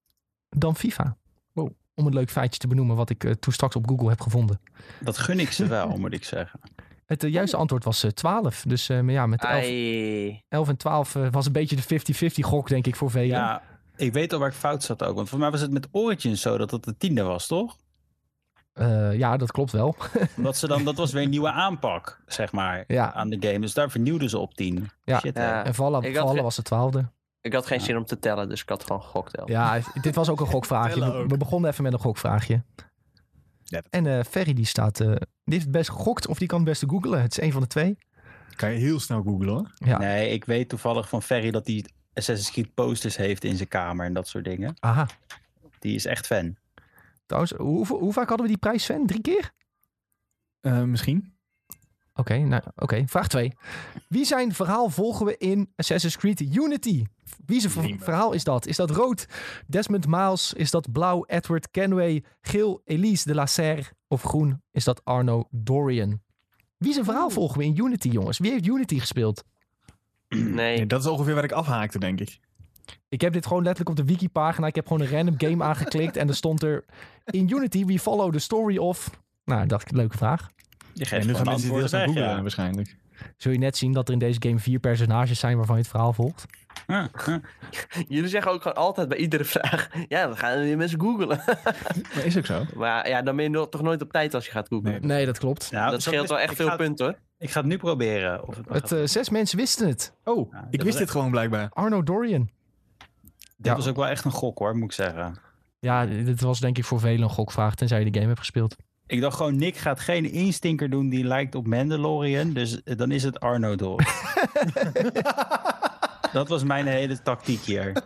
dan FIFA. Wow. Om een leuk feitje te benoemen wat ik eh, toen straks op Google heb gevonden. Dat gun ik ze wel, moet ik zeggen. Het eh, juiste antwoord was eh, 12. Dus eh, maar ja, met 11, Ai. 11 en 12 eh, was een beetje de 50-50 gok, denk ik, voor velen. Ja, ik weet al waar ik fout zat ook. Want voor mij was het met Origins zo dat het de tiende was, toch? Eh, ja, dat klopt wel. Omdat ze dan, dat was weer een nieuwe aanpak, zeg maar, Ja. aan de game. Dus daar vernieuwden ze op 10. Ja. Shit. Ja. En Valhalla ge- was de twaalfde. Ik had geen zin om te tellen, dus ik had gewoon gegokt. wel. Ja, dit was ook een gokvraagje. We begonnen even met een gokvraagje. Ja, dat- En eh, Ferry die staat, eh, die heeft het best gegokt of die kan het beste googlen. Het is een van de twee. Kan je heel snel googlen, hoor. Ja. Nee, ik weet toevallig van Ferry dat hij Assassin's Creed posters heeft in zijn kamer en dat soort dingen. Aha. Die is echt fan. Trouwens, hoe, hoe vaak hadden we die prijs, Sven? Drie keer? Eh, misschien. Oké, nou, oké. vraag 2. Wie zijn verhaal volgen we in Assassin's Creed Unity? Wie zijn ver- verhaal is dat? Is dat rood Desmond Miles? Is dat blauw Edward Kenway? Geel Elise de la Serre? Of groen is dat Arno Dorian? Wie zijn verhaal volgen we in Unity, jongens? Wie heeft Unity gespeeld? Nee. Nee, dat is ongeveer waar ik afhaakte, denk ik. Ik heb dit gewoon letterlijk op de wiki-pagina. Ik heb gewoon een random game aangeklikt en er stond er... In Unity, we follow the story of... Nou, dacht ik, leuke vraag. Je geeft En nu gaan mensen snel weg, googlen, ja. waarschijnlijk. Zul je net zien dat er in deze game vier personages zijn waarvan je het verhaal volgt? Huh. Jullie zeggen ook gewoon altijd bij iedere vraag... Ja, dan gaan weer mensen googlen. Maar is ook zo. maar ja, dan ben je toch nooit op tijd als je gaat googlen. Nee. Nee, dat klopt. Dat scheelt is- wel echt veel ga, punten hoor. Ik ga het nu proberen. Of het, Het, eh, zes mensen wisten het. Oh, Ja, ik wist dit gewoon blijkbaar. Arno Dorian. dit ja. was ook wel echt een gok hoor, moet ik zeggen. Ja, dit was denk ik voor velen een gokvraag, tenzij je de game hebt gespeeld. Ik dacht gewoon, Nick gaat geen instinker doen die lijkt op Mandalorian. Dus eh, dan is het Arno door. dat was mijn hele tactiek hier.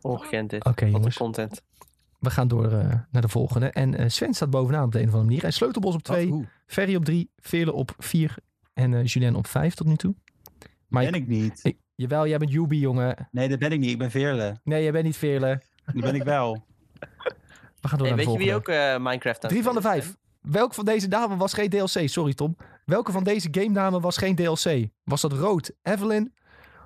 Ongekend dit. Oké, Wat jongens. content. We gaan door eh, naar de volgende. En eh, Sven staat bovenaan op de een of andere manier. En Sleutelbos op twee. Ferry op drie, Veerle op vier en eh Julien op vijf tot nu toe. Maar Ben ik niet. ik- jawel, jij bent Yubi, jongen. Nee, dat ben ik niet. Ik ben Veerle. Nee, jij bent niet Veerle. Die ben ik wel. We gaan door Hey, naar de weet je volgende. wie ook eh, Minecraft aan Drie van de vijf. Welke van deze namen was geen DLC? Sorry Tom. Welke van deze game namen was geen DLC? Was dat rood Evelyn,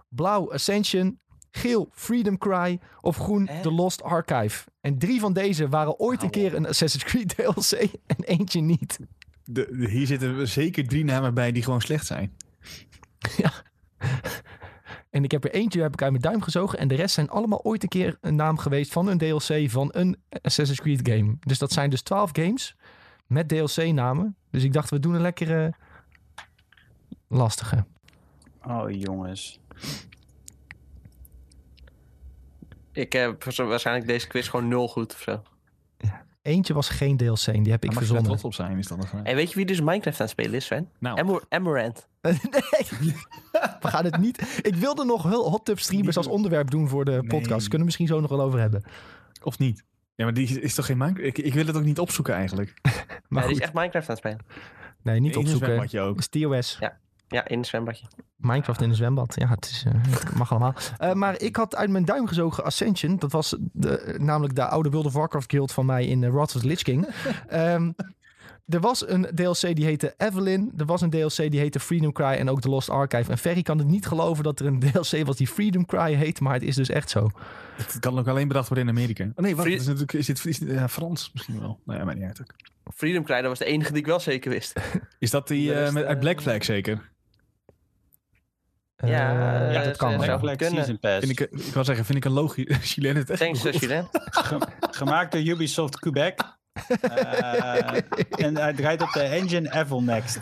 blauw Ascension, geel Freedom Cry of groen Hè? The Lost Archive. En drie van deze waren ooit een keer een Assassin's Creed DLC en eentje niet. De, de- hier zitten zeker drie namen bij die gewoon slecht zijn. En ik heb er eentje heb ik uit mijn duim gezogen. En de rest zijn allemaal ooit een keer een naam geweest van een DLC van een Assassin's Creed game. Dus dat zijn dus 12 games met DLC-namen. Dus ik dacht, we doen een lekkere lastige. Oh, jongens. Ik heb waarschijnlijk deze quiz gewoon nul goed of zo. Eentje was geen DLC, die heb ik Daar mag je verzonnen. trots op zijn, is dat nog En weet je wie dus Minecraft aan het spelen is, Sven? Nou, nee, we gaan het niet. Ik wilde nog heel hot tub streamers als onderwerp doen voor de Nee. podcast. Kunnen we misschien zo nog wel over hebben. of niet? Ja, maar die is toch geen Minecraft? Ik, ik wil het ook niet opzoeken eigenlijk. Maar die is echt Minecraft aan het spelen. nee, niet opzoeken. Is TOS. Ja, in een zwembadje. Minecraft in een zwembad. Ja, het, is, eh, het mag allemaal. Eh, maar ik had uit mijn duim gezogen Ascension. Dat was de, namelijk de oude World of Warcraft guild van mij in uh, Wrath of the Lich King. Ehm, er was een DLC die heette Evelyn. Er was een DLC die heette Freedom Cry en ook The Lost Archive. En Ferry kan het niet geloven dat er een DLC was die Freedom Cry heet. Maar het is dus echt zo. Het kan ook alleen bedacht worden in Amerika. Oh nee, wacht. Free- is natuurlijk, is dit, is dit- ja, Frans misschien wel? Nou ja, maar niet uit. ook. Freedom Cry, dat was de enige die ik wel zeker wist. Is dat die met, uit Black Flag zeker? Eh, Ja, ja, eh, dat kan wel. ze- ja. Black kunnen. Season Pass. Vind ik, eh, ik wil zeggen, vind ik een logisch. Chilen het echt Thanks, gemaakt door Ubisoft Quebec. Eh, en hij draait op de engine Evil Next.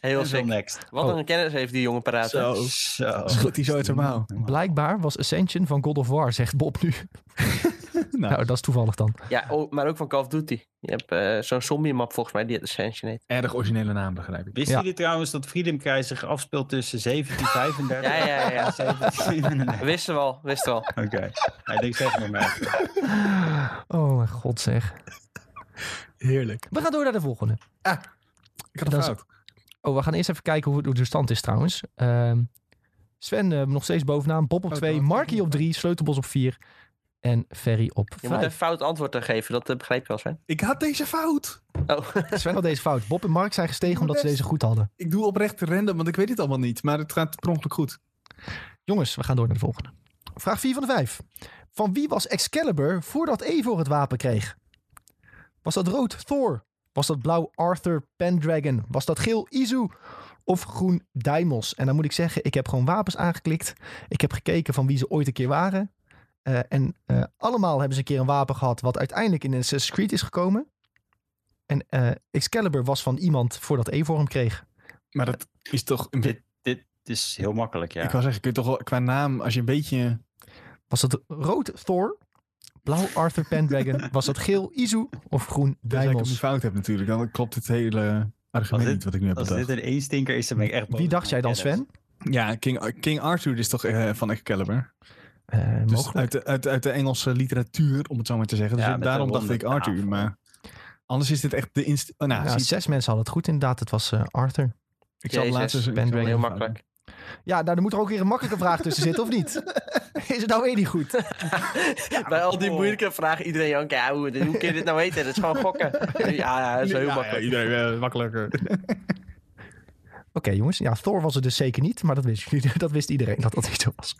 Heel Evil sick. Next. Wat Oh. een kennis heeft die jongen paraat. Zo. Zo. Zo uit zijn mouw. Blijkbaar was Ascension van God of War, zegt Bob nu. Nou, Nou, dat is toevallig dan. Ja, oh, maar ook van Call of Duty. Je hebt eh, zo'n zombie map volgens mij die het Ascension heet. erg originele naam, begrijp ik. Wisten Ja. jullie trouwens dat Freedom Cry zich afspeelt tussen 1735 Ja, ja, ja, ja. en 1737? Wisten we al, wisten we al. Oké. Hij denkt zeg maar even. Oh mijn god zeg. Heerlijk. We gaan door naar de volgende. Ik had een fout. Oh, we gaan eerst even kijken hoe, hoe de stand is trouwens. Ehm, Sven eh, nog steeds bovenaan. Bob op Oh, 2, dat- Marky op 3, Sleutelbos op 4 en Ferry op Je moet 5. een fout antwoord te geven, dat eh, begrijp je wel, Sven. Ik had deze fout. Oh, Sven had deze fout. Bob en Mark zijn gestegen omdat ze deze goed hadden. Ik doe oprecht random, want ik weet het allemaal niet. Maar het gaat per ongeluk goed. Jongens, we gaan door naar de volgende. Vraag 4 van de 5. Van wie was Excalibur voordat Eivor het wapen kreeg? Was dat rood Thor? Was dat blauw Arthur Pendragon? Was dat geel Izu? Of groen Daimos? En dan moet ik zeggen, ik heb gewoon wapens aangeklikt. Ik heb gekeken van wie ze ooit een keer waren. Eh, en eh, allemaal hebben ze een keer een wapen gehad wat uiteindelijk in Assassin's Creed is gekomen. En eh, Excalibur was van iemand voordat Eivor hem kreeg. Maar dat is toch... Een, Dit, dit is heel makkelijk, ja. Ik wou zeggen, kun je toch wel qua naam, als je een beetje... Was dat rood Thor? Blauw Arthur Pendragon? Was dat geel Izu? Of groen Als ik hem niet Daimos? fout heb natuurlijk, dan klopt het hele argument Als dit- niet wat ik nu heb Als bedacht. dit een één-stinker is, dan ben ik echt boos Wie dacht jij dan. Sven? Ja, King, King Arthur is toch eh, van Excalibur? Eh, Dus uit de, uit, uit de Engelse literatuur, om het zo maar te zeggen. Dus Ja, daarom de dacht ik Arthur, maar... Anders is dit echt de inst... Oh, nou, Ja, zes mensen hadden het goed inderdaad. Het was eh, Arthur. ik zal Jezus, laatst eens- ik Ben heel makkelijk. Ja, nou, er moet er ook weer een makkelijke vraag tussen zitten, of niet? Is het nou weer niet goed? Bij al die moeilijke vragen, iedereen jankt, ja, hoe, hoe kun je dit nou weten? Dat is gewoon gokken. Ja, ja dat is heel Ja, makkelijk. Ja, iedereen eh, makkelijker. Oké, jongens. Ja, Thor was het dus zeker niet. Maar dat wist, jullie, dat wist iedereen dat dat niet zo was.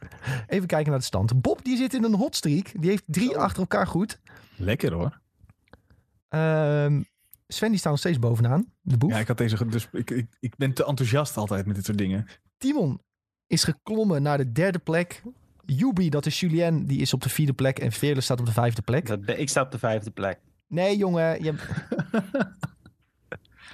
Even kijken naar de stand. Bob, die zit in een hotstreak. Die heeft drie achter elkaar goed. Lekker hoor. Ehm, Sven, die staat nog steeds bovenaan. De boef. Ja, ik had deze... ge- Dus ik, ik, ik ben te enthousiast altijd met dit soort dingen. Timon is geklommen naar de derde plek. Yubi, dat is Julien, die is op de vierde plek. En Veerle staat op de vijfde plek. Dat ben- ik sta op de vijfde plek. Nee, jongen. Je,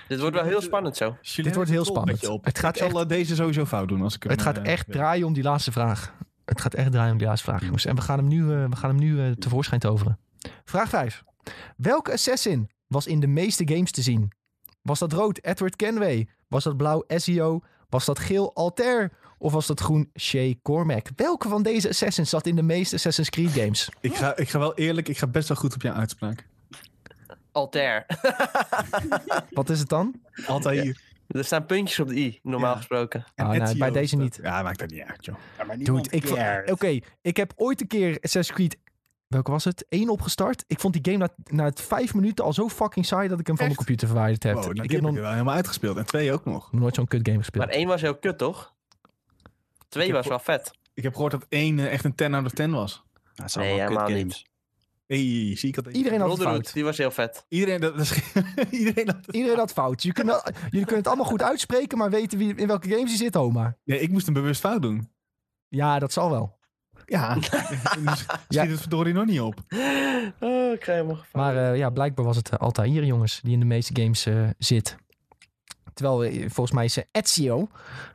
Dit wordt wel heel spannend zo. Dit wordt heel spannend. Het Het gaat ik zal eh, deze sowieso fout doen. Als ik hem, het gaat eh, echt draaien om die laatste vraag. Het gaat echt draaien om die laatste vraag, jongens. En we gaan hem nu, eh, we gaan hem nu eh, tevoorschijn toveren. Vraag 5. Welke assassin was in de meeste games te zien? Was dat rood Edward Kenway? Was dat blauw SEO? Was dat geel Altair? Of was dat groen Shay Cormac? Welke van deze assassins zat in de meeste Assassin's Creed games? Ik ga, ik ga wel eerlijk, ik ga best wel goed op jouw uitspraak. Altair. Wat is het dan? Altijd hier. er staan puntjes op de i, normaal Ja. gesproken. Ah, nee, Ezio bij deze niet. Ja, maakt dat niet uit, joh. Dude, ik Oké, ik heb ooit een keer Assassin's Creed... Welke was het? Eén opgestart. Ik vond die game na, na het vijf minuten al zo fucking saai dat ik hem van mijn computer verwijderd heb. Wow, nou, die ik heb nog wel helemaal uitgespeeld. En twee ook nog. nooit zo'n kut game gespeeld. Maar één was heel kut, toch? Twee was wel vet. Ik heb gehoord dat één eh, echt een 10 out of 10 was. Nou, zijn Nee, allemaal helemaal kutgames. Hey, zie ik dat? Iedereen had fout. die was heel vet. Iedereen, dat, dat is, iedereen had het- Iedereen had fout. Jullie kunnen, jullie kunnen het allemaal goed uitspreken, maar weten wie, in welke games die zit, oma. Nee, ik moest een bewust fout doen. Ja, dat zal wel. Ja, dus schiet Ja. het verdorie nog niet op. Oh, ik ga helemaal gevangen. Maar eh, ja, blijkbaar was het uh, Altair, jongens, die in de meeste games eh, zit. Terwijl eh, volgens mij is eh, Ezio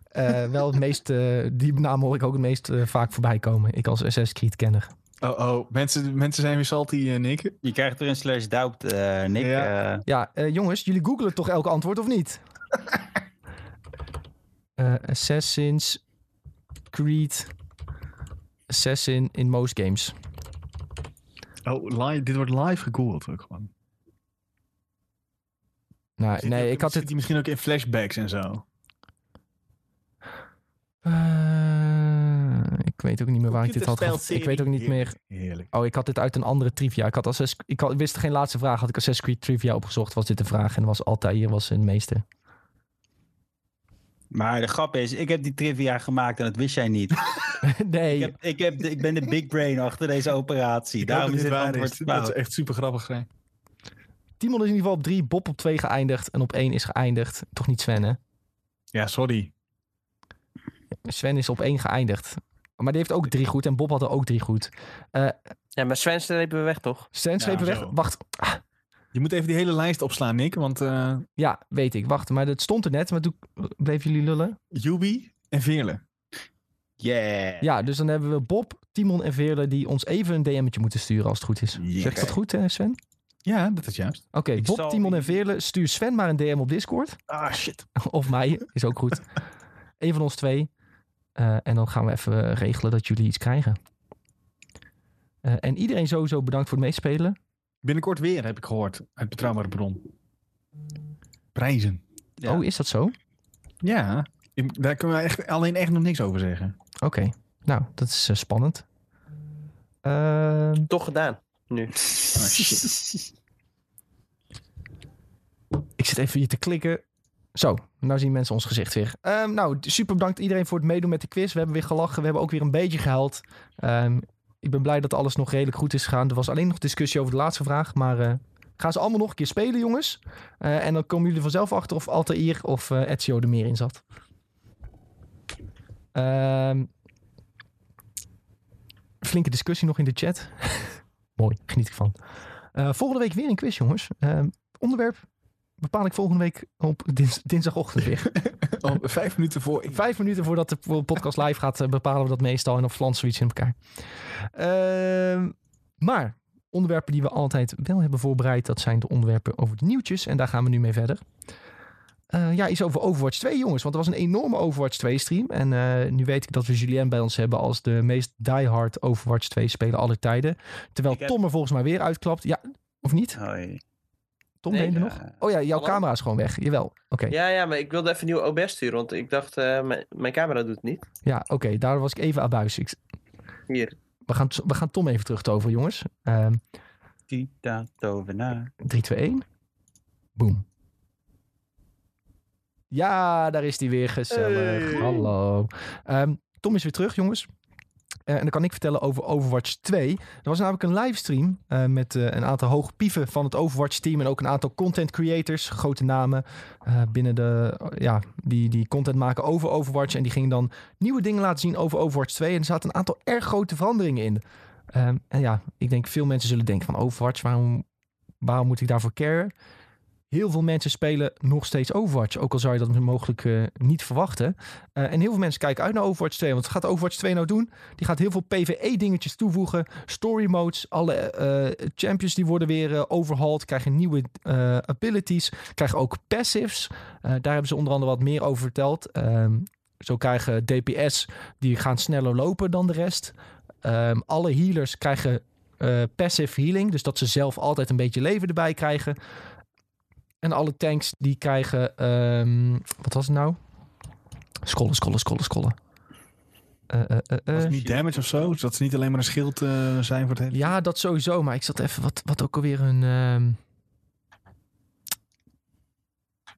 eh, wel het meest, eh, die naam hoor ik ook het meest eh, vaak voorbij komen. Ik als Assassin's Creed kenner. Oh, oh. Mensen, mensen zijn weer salty, eh, Nick. Je krijgt er een slash doubt, eh, Nick. Ja. eh, Ja, jongens, jullie googelen toch elk antwoord of niet? Eh, Assassin's Creed Assassin in most games. Oh, live, dit wordt live gegoogeld ook gewoon. Nou, Zit nee, ik had zit het... hij misschien ook in flashbacks en zo. Ik weet ook niet meer waar ik dit had gevonden. Ik weet ook niet meer... Heerlijk. Oh, ik had dit uit een andere trivia. Ik, had Assassin's- ik had, wist geen laatste vraag. Had ik Assassin's Creed trivia opgezocht, was dit de vraag. En was Altair was de meeste. Maar de grap is, ik heb die trivia gemaakt en dat wist jij niet. nee, ik, heb, ik, heb, de- ik ben de big brain achter deze operatie. Ik Daarom is dit waar antwoord is. Dat is echt super grappig zijn. Timon is in ieder geval op drie, Bob op twee geëindigd. En op één is geëindigd. Toch niet Sven, hè? Ja, sorry. Sven is op één geëindigd. Maar die heeft ook drie goed. En Bob had er ook drie goed. Ja, maar Sven strepen we weg, toch? Sven Ja, strepen weg. zo. Wacht. Ah, Je moet even die hele lijst opslaan, Nick. Want eh ja, weet ik. Wacht. Maar het stond er net. Maar toen bleven jullie lullen. Yubi en Veerle. Yeah. Ja, dus dan hebben we Bob, Timon en Veerle... die ons even een DM'tje moeten sturen als het goed is. Yes. Zeg ik dat goed, hè, Sven? Ja, dat is juist. Oké, Bob, zal Timon en Veerle... stuur Sven maar een DM op Discord. Ah, shit. Of mij, is ook goed. Eén van ons twee. Eh, en dan gaan we even regelen dat jullie iets krijgen. Eh, en iedereen sowieso bedankt voor het meespelen. Binnenkort weer, heb ik gehoord. Uit betrouwbare bron. Prijzen. Ja. Oh, is dat zo? Oké, Ja, daar kunnen we echt, alleen echt nog niks over zeggen. nou, dat is eh, spannend. Ehm, Toch gedaan. Nu. Ah, shit. ik zit even hier te klikken. Zo, nou zien mensen ons gezicht weer. Ehm, nou, super bedankt iedereen voor het meedoen met de quiz. We hebben weer gelachen, we hebben ook weer een beetje gehuild. Ehm, ik ben blij dat alles nog redelijk goed is gegaan. Er was alleen nog discussie over de laatste vraag, maar eh gaan ze allemaal nog een keer spelen, jongens. Eh, en dan komen jullie vanzelf achter of Altair of eh Ezio er meer in zat. Ehm, flinke discussie nog in de chat. Mooi, geniet ik van. Volgende week weer een quiz, jongens. Onderwerp bepaal ik volgende week op dins- dinsdagochtend weer. Oh, vijf minuten voor. Vijf minuten voordat de podcast live gaat, eh, bepalen we dat meestal. En dan flansen we iets in elkaar. Ehm, maar onderwerpen die we altijd wel hebben voorbereid, dat zijn de onderwerpen over de nieuwtjes. En daar gaan we nu mee verder. Eh, ja, iets over Overwatch 2, jongens. Want er was een enorme Overwatch 2 stream. En eh, nu weet ik dat we Julien bij ons hebben als de meest diehard Overwatch 2 speler aller tijden. Terwijl heb- Tom er volgens mij weer uitklapt. Ja, of niet? Hoi. Tom, Nee, ben je er ja. nog? Oh ja, jouw Hallo? camera is gewoon weg. Jawel. Oké. Ja, ja, maar ik wilde even een nieuwe OBS sturen, want ik dacht, eh, mijn, camera doet het niet. Ja, oké. Daar was ik even abuis. Ik, Hier. we, gaan, we gaan Tom even terug toveren, jongens. Ehm Tita tovenaar. 3, 2, 1. Boom. Ja, daar is hij weer gezellig. Hey. Hallo. Ehm, Tom is weer terug, jongens. Eh, en dan kan ik vertellen over Overwatch 2. Er was namelijk een livestream eh, met eh, een aantal hoogpieven van het Overwatch-team... en ook een aantal content creators, grote namen... binnen de, ja, die, die content maken over Overwatch. En die gingen dan nieuwe dingen laten zien over Overwatch 2. En er zaten een aantal erg grote veranderingen in. Ehm, en ja, ik denk veel mensen zullen denken van Overwatch, waarom, waarom moet ik daarvoor caren? Heel veel mensen spelen nog steeds Overwatch, ook al zou je dat mogelijk eh, niet verwachten. Eh, en heel veel mensen kijken uit naar Overwatch 2, want wat gaat Overwatch 2 nou doen? Die gaat heel veel PvE-dingetjes toevoegen, story modes, alle eh, champions die worden weer overhauled, krijgen nieuwe abilities, krijgen ook passives. Daar hebben ze onder andere wat meer over verteld. Ehm, zo krijgen DPS, die gaan sneller lopen dan de rest. Ehm, alle healers krijgen passive healing. Dus dat ze zelf altijd een beetje leven erbij krijgen. En alle tanks die krijgen... ehm, wat was het nou? Scrollen, scrollen, scrollen, scrollen. Eh, eh, eh, Was eh. het niet damage of zo? Zodat ze niet alleen maar een schild eh, zijn voor het hele... Ja, dat sowieso. Maar ik zat even... Wat, wat ook alweer hun... ehm,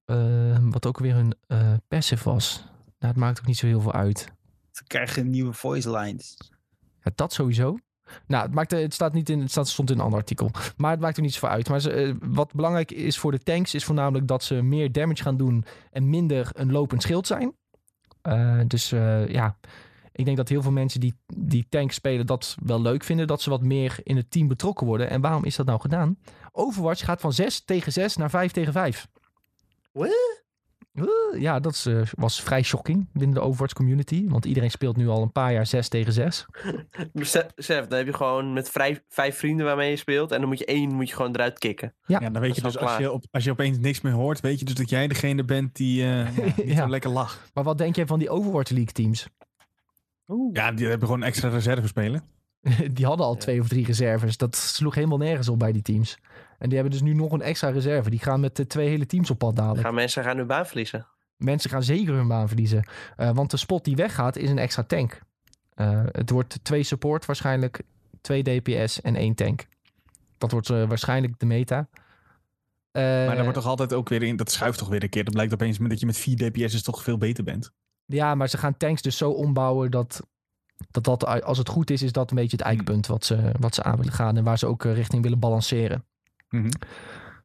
ehm, wat ook alweer hun eh, passive was. Nou, het maakt ook niet zo heel veel uit. Ze krijgen nieuwe voice lines. Ja, dat sowieso. Nou, het, maakt, het staat niet in, het staat, stond in een ander artikel. Maar het maakt er niet zoveel uit. Maar eh, wat belangrijk is voor de tanks, is voornamelijk dat ze meer damage gaan doen en minder een lopend schild zijn. Eh, dus eh, ja, ik denk dat heel veel mensen die, die tanks spelen dat wel leuk vinden. Dat ze wat meer in het team betrokken worden. En waarom is dat nou gedaan? Overwatch gaat van 6 tegen 6 naar 5 tegen 5. What? Uh, ja, dat is, eh, was vrij shocking binnen de Overwatch community. Want iedereen speelt nu al een paar jaar 6 tegen 6. Besef, dan heb je gewoon met vrij, vijf vrienden waarmee je speelt. En dan moet je één moet je gewoon eruit kicken. Ja, Ja, dan weet je dus als je, op, als je opeens niks meer hoort, weet je dus dat jij degene bent die eh, ja, niet Ja. zo lekker lacht. Maar wat denk jij van die Overwatch League teams? Ja, die hebben gewoon extra reserve spelen. die hadden al Ja. twee of drie reserves. Dat sloeg helemaal nergens op bij die teams. En die hebben dus nu nog een extra reserve. Die gaan met de twee hele teams op pad dadelijk. Gaan mensen gaan hun baan verliezen. Mensen gaan zeker hun baan verliezen. Eh, want de spot die weggaat is een extra tank. Eh, het wordt twee support waarschijnlijk, twee DPS en één tank. Dat wordt eh, waarschijnlijk de meta. Eh, Maar daar wordt toch altijd ook weer in, dat schuift toch weer een keer. Dan blijkt opeens met dat je met 4 DPS dus toch veel beter bent. Ja, maar ze gaan tanks dus zo ombouwen dat, dat, dat als het goed is, is dat een beetje het eikpunt wat ze, wat ze aan willen gaan. En waar ze ook richting willen balanceren. Mhm.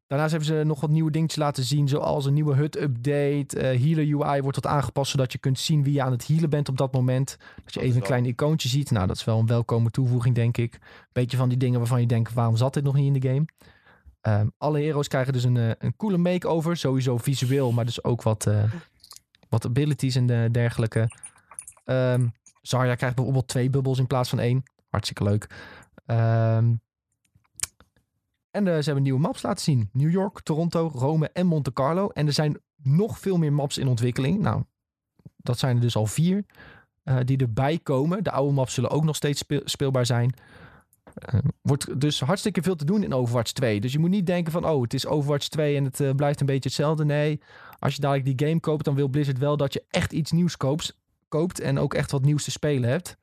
Daarnaast hebben ze nog wat nieuwe dingetjes laten zien, zoals een nieuwe HUD-update. eh healer UI wordt wat aangepast, zodat je kunt zien wie je aan het healen bent op dat moment. Dat je even een klein icoontje ziet. Nou, dat is wel een welkome toevoeging, denk ik. Beetje van die dingen waarvan je denkt, waarom zat dit nog niet in de game? Ehm, alle heroes krijgen dus een, eh, een coole make-over. Sowieso visueel, maar dus ook wat, eh, wat abilities en dergelijke. Ehm Zarya krijgt bijvoorbeeld twee bubbels in plaats van één. Hartstikke leuk. Ehm, en eh, ze hebben nieuwe maps laten zien. New York, Toronto, Rome en Monte Carlo. En er zijn nog veel meer maps in ontwikkeling. Nou, dat zijn er dus al vier eh, die erbij komen. De oude maps zullen ook nog steeds speel- speelbaar zijn. Eh, wordt dus hartstikke veel te doen in Overwatch 2. Dus je moet niet denken van, oh, het is Overwatch 2 en het blijft een beetje hetzelfde. Nee, als je dadelijk die game koopt, dan wil Blizzard wel dat je echt iets nieuws koopt, en ook echt wat nieuws te spelen hebt.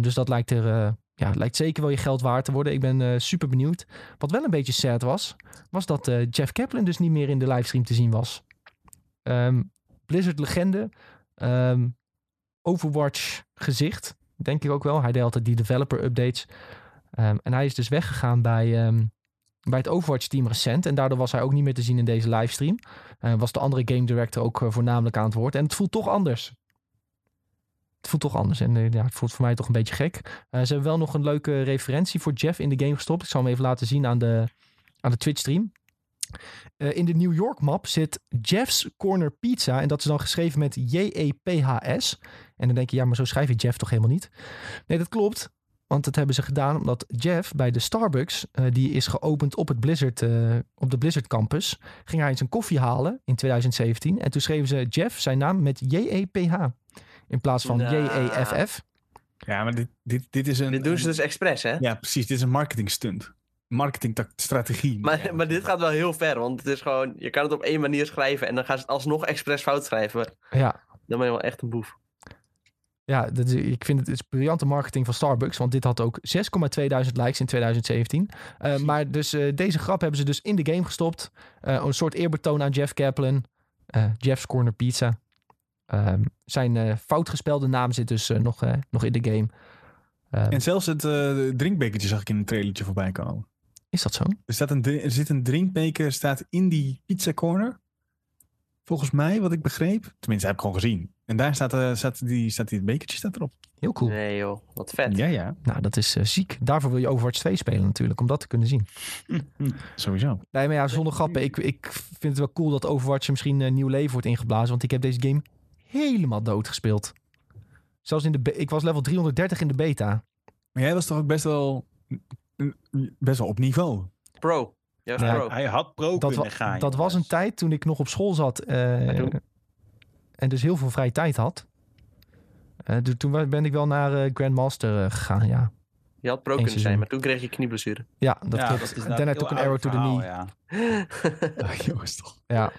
Dus dat lijkt er ja, lijkt zeker wel je geld waard te worden. Ik ben eh, super benieuwd. Wat wel een beetje sad was, was dat eh, Jeff Kaplan dus niet meer in de livestream te zien was. Ehm, Blizzard legende, ehm, Overwatch gezicht, denk ik ook wel. Hij deed altijd die developer updates. Ehm, en hij is dus weggegaan bij, bij het Overwatch team recent. En daardoor was hij ook niet meer te zien in deze livestream. Eh, was de andere game director ook voornamelijk aan het woord. En het voelt toch anders. Het voelt toch anders. En eh, ja, het voelt voor mij toch een beetje gek. Eh, ze hebben wel nog een leuke referentie voor Jeff in de game gestopt. Ik zal hem even laten zien aan de, aan de Twitch stream. Eh, in de New York map zit Jeff's Corner Pizza. En dat is dan geschreven met J-E-P-H-S. En dan denk je, ja, maar zo schrijf je Jeff toch helemaal niet? Nee, dat klopt. Want dat hebben ze gedaan omdat Jeff bij de Starbucks, die is geopend op, het Blizzard, op de Blizzard campus, ging hij eens een koffie halen in 2017. En toen schreven ze Jeff zijn naam met J-E-P-H in plaats van Nou. J-E-F-F. Ja, maar dit, dit, dit is een... Dit doen ze dus expres, hè? Ja, precies. Dit is een marketing stunt. Marketingstrategie. Maar, maar dit gaat wel heel ver, want het is gewoon... Je kan het op één manier schrijven en dan gaan ze het alsnog expres fout schrijven. Ja, Dan ben je wel echt een boef. Ja, dat is, ik vind het is briljante marketing van Starbucks. Want dit had ook 6,2 duizend likes in 2017. Eh, maar dus eh, deze grap hebben ze dus in de game gestopt. Eh, een soort eerbetoon aan Jeff Kaplan. eh, Jeff's Corner Pizza. Ehm, zijn eh, fout gespelde naam zit dus eh, nog, eh, nog in de game. Ehm, En zelfs het eh, drinkbekertje zag ik in een trailertje voorbij komen. is dat zo? Er, staat een, er zit een drinkbeker staat in die pizza corner. Volgens mij, wat ik begreep. Tenminste, heb ik gewoon gezien. En daar staat, eh, staat, die, staat die bekertje staat erop. Heel cool. Nee joh, wat vet. Ja, ja. Nou, dat is eh, ziek. Daarvoor wil je Overwatch 2 spelen natuurlijk. Om dat te kunnen zien. Sowieso. Nee, maar ja, zonder grappen. Ik, ik vind het wel cool dat Overwatch misschien een nieuw leven wordt ingeblazen. Want ik heb deze game helemaal dood gespeeld. Zelfs in de... Ik was level 330 in de beta. Maar jij was toch ook best wel, best wel op niveau. Pro. Juist Ja. pro. Hij had pro Dat, kunnen gaan. dat was een tijd toen ik nog op school zat. eh, en dus heel veel vrije tijd had. Eh, dus toen ben ik wel naar eh, Grandmaster gegaan, ja. Je had pro Eén kunnen zijn, maar toen kreeg je knieblessure. Ja, dat ja, klopt. dat is daarna een took een arrow to the knee. Ja. Jongens toch. Ja.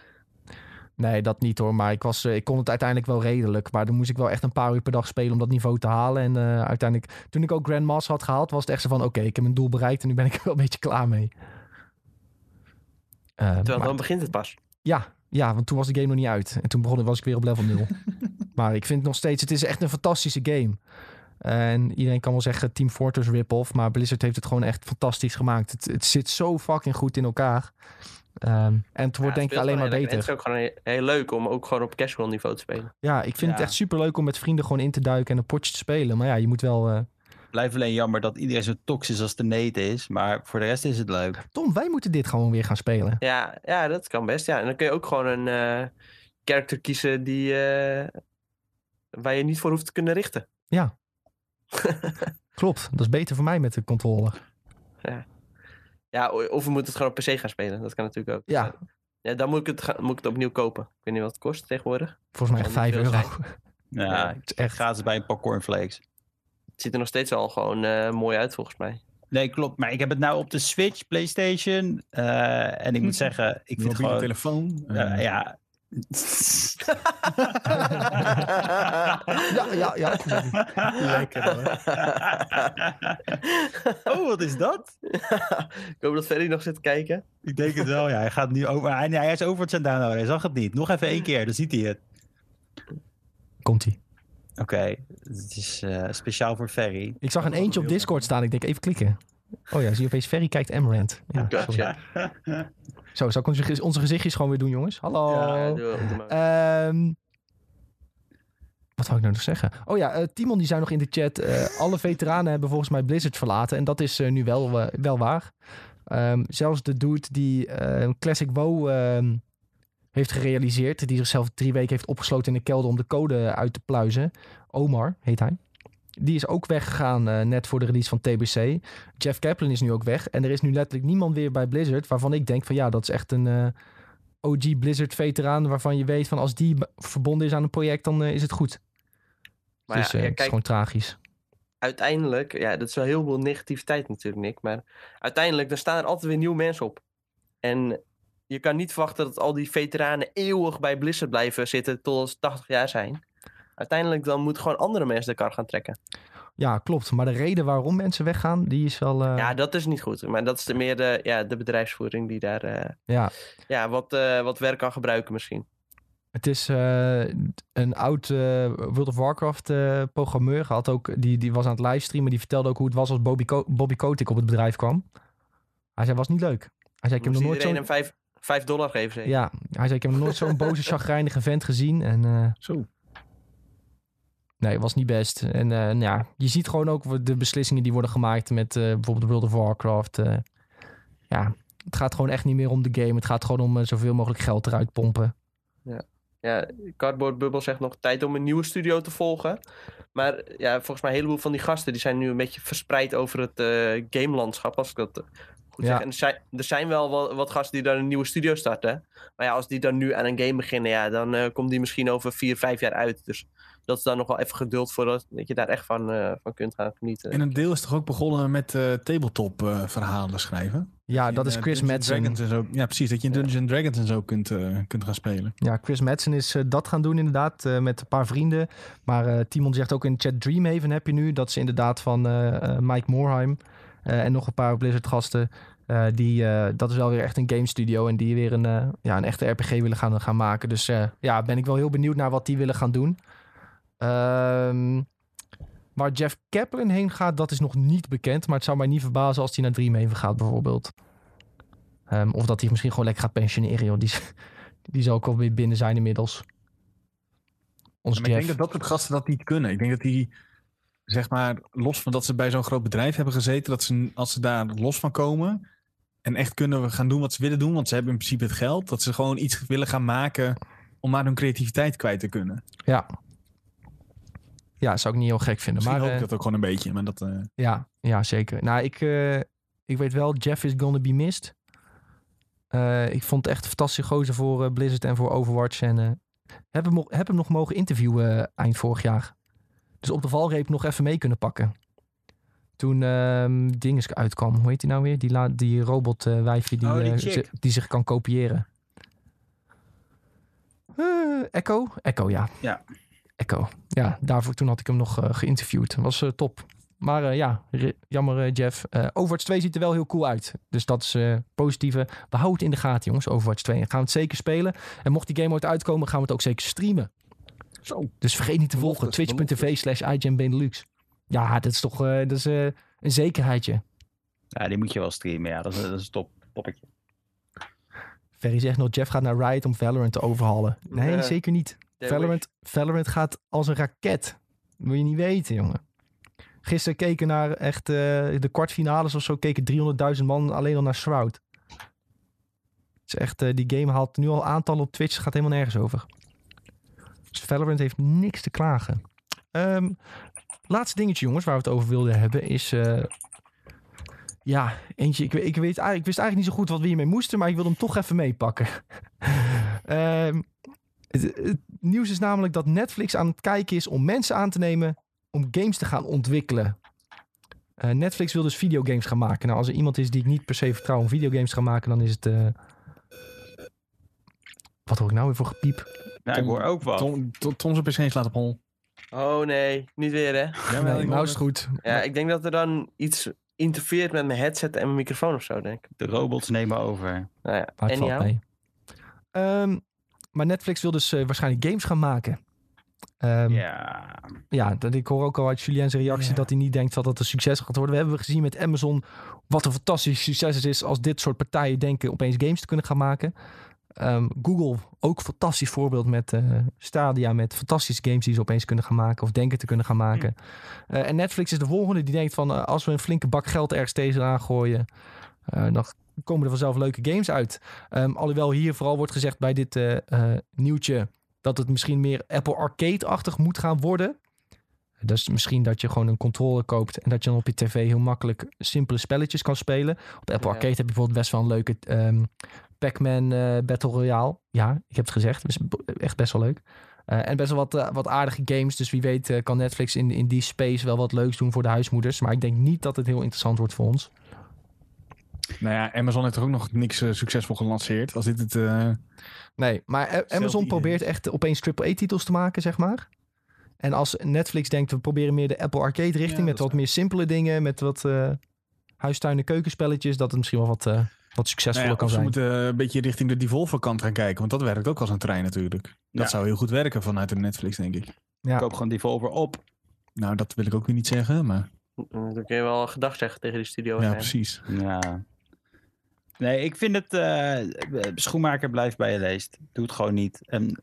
Nee, dat niet hoor. Maar ik, was, eh, ik kon het uiteindelijk wel redelijk. Maar dan moest ik wel echt een paar uur per dag spelen om dat niveau te halen. En eh, uiteindelijk, toen ik ook Grandmaster had gehaald, was het echt zo van... Oké, ik heb mijn doel bereikt en nu ben ik er wel een beetje klaar mee. Eh, Terwijl maar- dan begint het pas. ja, ja, want toen was de game nog niet uit. En toen begon, was ik weer op level 0. Maar ik vind nog steeds, het is echt een fantastische game. En iedereen kan wel zeggen Team Fortress rip-off, maar Blizzard heeft het gewoon echt fantastisch gemaakt. Het, het zit zo fucking goed in elkaar. Ehm, en het wordt denk ik alleen maar beter. Het is ook gewoon heel, leuk om ook gewoon op casual niveau te spelen. Ja, ik vind Ja. het echt super leuk om met vrienden gewoon in te duiken en een potje te spelen. Maar ja, je moet wel... eh, Blijft alleen jammer dat iedereen zo toxisch als de neet is. Maar voor de rest is het leuk. Tom, wij moeten dit gewoon weer gaan spelen. Ja, ja, dat kan best. Ja. En dan kun je ook gewoon een eh character kiezen die, eh, waar je niet voor hoeft te kunnen richten. Klopt, dat is beter voor mij met de controller. Ja, o- of we moeten het gewoon op PC gaan spelen. Dat kan natuurlijk ook. Ja. Ja, dan moet ik, het, moet ik het opnieuw kopen. Ik weet niet wat het kost tegenwoordig. Volgens mij echt Zal niet 5 veel euro. Ja, Ja, Het is echt... gaat ze bij een popcorn flakes. Het ziet er nog steeds al gewoon eh, mooi uit volgens mij. Nee, klopt. Maar ik heb het nou op de Switch, PlayStation. eh, en ik moet zeggen, ik vind het Mobiele gewoon... telefoon. Ja, eh, ja. Ja, ja, ja. Lekker hoor. oh, wat is dat? ik hoop dat Ferry nog zit te kijken. Ik denk het wel, ja. Hij gaat nu over. Hij, hij is over het zijn downloaden. Hij zag het niet. Nog even één keer, dan ziet hij het. Komt-ie. Oké, het is eh, speciaal voor Ferry. Ik zag een eentje op Discord staan. Ik denk even klikken. Oh ja, zie je opeens Ferry kijkt Emrand. Ja. Gotcha. Zo, zal ik onze, onze gezichtjes gewoon weer doen, jongens? Hallo. Ja, doe. Ehm, wat wou ik nou nog zeggen? Oh ja, eh, Timon die zei nog in de chat... eh, alle veteranen hebben volgens mij Blizzard verlaten. En dat is eh, nu wel, wel waar. Ehm, zelfs de dude die Classic WoW ehm, heeft gerealiseerd... die zichzelf drie weken heeft opgesloten in de kelder... om de code uit te pluizen. Omar heet hij. Die is ook weggegaan eh, net voor de release van TBC. Jeff Kaplan is nu ook weg. En er is nu letterlijk niemand weer bij Blizzard... waarvan ik denk van ja, dat is echt een... eh, OG Blizzard veteraan waarvan je weet van als die verbonden is aan een project, dan eh, is het goed. Maar dus ja, het is gewoon tragisch. uiteindelijk, ja, dat is wel heel veel negativiteit natuurlijk, Nick. Maar uiteindelijk, dan staan er altijd weer nieuwe mensen op. En je kan niet verwachten dat al die veteranen eeuwig bij Blizzard blijven zitten tot ze 80 jaar zijn. Uiteindelijk dan moeten gewoon andere mensen de kar gaan trekken. Ja, klopt. Maar de reden waarom mensen weggaan, die is wel... eh, Ja, dat is niet goed. Maar dat is de, meer de, ja, de bedrijfsvoering die daar eh, ja. ja, wat, eh, wat werk kan gebruiken misschien. Het is eh, een oud eh, World of Warcraft eh, programmeur. Had ook, die, die was aan het livestreamen. Die vertelde ook hoe het was als Bobby, Bobby Kotick op het bedrijf kwam. Hij zei, was niet leuk. Hij zei, ik heb nog nooit iedereen zo'n... hem 5, 5 dollar geven. zeker? Ja, hij zei, ik heb nog nooit zo'n boze, chagrijnige vent gezien. En eh, Zo. Nee, was niet best. En eh, nou ja, je ziet gewoon ook de beslissingen die worden gemaakt met eh, bijvoorbeeld World of Warcraft. eh. ja, het gaat gewoon echt niet meer om de game. Het gaat gewoon om zoveel mogelijk geld eruit pompen. Ja, Cardboard Bubble zegt nog tijd om een nieuwe studio te volgen. Maar ja, volgens mij een heleboel van die gasten die zijn nu een beetje verspreid over het gamelandschap, als ik dat goed Ja. zeg. En er zijn, er zijn wel wat, wat gasten die dan een nieuwe studio starten. Maar ja, als die dan nu aan een game beginnen, ja, dan komt die misschien over vier, vijf jaar uit. Dus dat is dan nog wel even geduld voordat dat je daar echt van, eh, van kunt gaan genieten. En een deel is toch ook begonnen met eh, tabletop eh, verhalen schrijven? Ja, In, dat is Chris Madsen. Dragons en zo. Ja, precies. Dat je in Dungeons Dragons en zo kunt, eh, kunt gaan spelen. Ja, Chris Madsen is dat gaan doen inderdaad eh, met een paar vrienden. Maar eh, Timon zegt ook in de chat Dreamhaven heb je nu. Dat is inderdaad van Mike Moorheim eh, en nog een paar Blizzard gasten. Eh, die, eh, dat is wel weer echt een game studio en die weer een, eh, ja, een echte RPG willen gaan, gaan maken. Dus eh, ja, ben ik wel heel benieuwd naar wat die willen gaan doen. Ehm, waar Jeff Kaplan heen gaat, dat is nog niet bekend. Maar het zou mij niet verbazen als hij naar Dreamhaven gaat bijvoorbeeld. Ehm, of dat hij misschien gewoon lekker gaat pensioneren. Joh. Die, die zal ook wel weer binnen zijn inmiddels. Ons Maar ik denk dat dat soort gasten dat niet kunnen. Ik denk dat die, zeg maar, los van dat ze bij zo'n groot bedrijf hebben gezeten, dat ze als ze daar los van komen en echt kunnen gaan doen wat ze willen doen, want ze hebben in principe het geld, dat ze gewoon iets willen gaan maken om maar hun creativiteit kwijt te kunnen. Ja. Ja, zou ik niet heel gek vinden. Misschien maar hoop ik eh, dat ook gewoon een beetje, maar dat... eh, ja, ja, zeker. Nou, ik, eh, ik weet wel, Jeff is gonna be missed. Ik vond het echt een fantastische gozer voor Blizzard en voor Overwatch. En eh, heb, hem, heb hem nog mogen interviewen eind vorig jaar. Dus op de valreep nog even mee kunnen pakken. Toen ehm dinges uitkwam. Hoe heet die nou weer? Die, la- die robot wijfje die, Oh, die die zich kan kopiëren. Echo? Echo, ja. Ja. Echo. Ja, daarvoor toen had ik hem nog eh, geïnterviewd. Was eh, top. Maar eh, ja, jammer Jeff. Overwatch 2 ziet er wel heel cool uit. Dus dat is positieve. We houden het in de gaten jongens, Overwatch 2. En gaan we het zeker spelen. En mocht die game ooit uitkomen, gaan we het ook zeker streamen. Zo. Dus vergeet niet te volgen. Twitch.tv slash Benelux. Ja, dat is toch dat is, een zekerheidje. Ja, die moet je wel streamen. Ja, dat is, dat is een top, toppetje. Ferry zegt nog, Jeff gaat naar Riot om Valorant te overhalen. Nee, zeker niet. Valorant, Valorant gaat als een raket. Dat wil je niet weten, jongen. Gisteren keken naar echt eh, de kwartfinales of zo, keken 300.000 man alleen al naar Shroud. Het is echt, eh, die game haalt nu al aantallen op Twitch, gaat helemaal nergens over. Dus Valorant heeft niks te klagen. Ehm, laatste dingetje, jongens, waar we het over wilden hebben, is... eh, ja, eentje. Ik, weet- ik, weet, eigenlijk- ik wist eigenlijk niet zo goed wat we hiermee moesten, maar ik wilde hem toch even meepakken. Ehm, het, het nieuws is namelijk dat Netflix aan het kijken is om mensen aan te nemen om games te gaan ontwikkelen. Eh, Netflix wil dus videogames gaan maken. Nou, als er iemand is die ik niet per se vertrouw om videogames te gaan maken, dan is het. eh, Wat hoor ik nou weer voor gepiep? Nou, ik hoor ook wat. Tom, Tom, Tom zijn PC slaat op hol. Oh nee, niet weer hè. nee, nou is het goed. Ja, ik denk dat er dan iets interfereert met mijn headset en mijn microfoon of zo, denk ik. De robots nemen over. Nou ja, Maar het valt mee. Ehm, maar Netflix wil dus eh, waarschijnlijk games gaan maken. Ehm, Ja. Ja, dat, ik hoor ook al uit Julien zijn reactie dat hij niet denkt dat het een succes gaat worden. We hebben gezien met Amazon wat een fantastisch succes het is als dit soort partijen denken opeens games te kunnen gaan maken. Ehm, Google ook een fantastisch voorbeeld met eh, Stadia, met fantastische games die ze opeens kunnen gaan maken of denken te kunnen gaan maken. Eh, en Netflix is de volgende die denkt van als we een flinke bak geld ergens tegenaan gooien, dan komen er vanzelf leuke games uit. Ehm, alhoewel hier vooral wordt gezegd bij dit eh, eh, nieuwtje dat het misschien meer Apple Arcade-achtig moet gaan worden. Dus misschien dat je gewoon een controller koopt en dat je dan op je tv heel makkelijk simpele spelletjes kan spelen. Op Apple Ja. Arcade heb je bijvoorbeeld best wel een leuke ehm, Pac-Man eh, Battle Royale. Ja, ik heb het gezegd. is echt best wel leuk. En best wel wat, wat aardige games. Dus wie weet kan Netflix in, in die space wel wat leuks doen voor de huismoeders. Maar ik denk niet dat het heel interessant wordt voor ons. Nou ja, Amazon heeft er ook nog niks eh, succesvol gelanceerd. Als dit het... eh, Nee, maar Amazon idee. probeert echt opeens AAA-titels te maken, zeg maar. En als Netflix denkt, we proberen meer de Apple Arcade richting... Ja, met wat waar. meer simpele dingen, met wat eh huistuin- en keukenspelletjes... dat het misschien wel wat, eh, wat nou succesvoller ja, kan ze zijn. moeten een beetje richting de Devolver kant gaan kijken. Want dat werkt ook als een trein natuurlijk. Dat Ja. zou heel goed werken vanuit de Netflix, denk ik. Ja. Koop gewoon Devolver op. Nou, dat wil ik ook weer niet zeggen, maar... Dan kun je wel gedag zeggen tegen die studio. Ja, precies. Ja. Nee, ik vind het... eh, schoenmaker blijft bij je leest. Doe het gewoon niet. En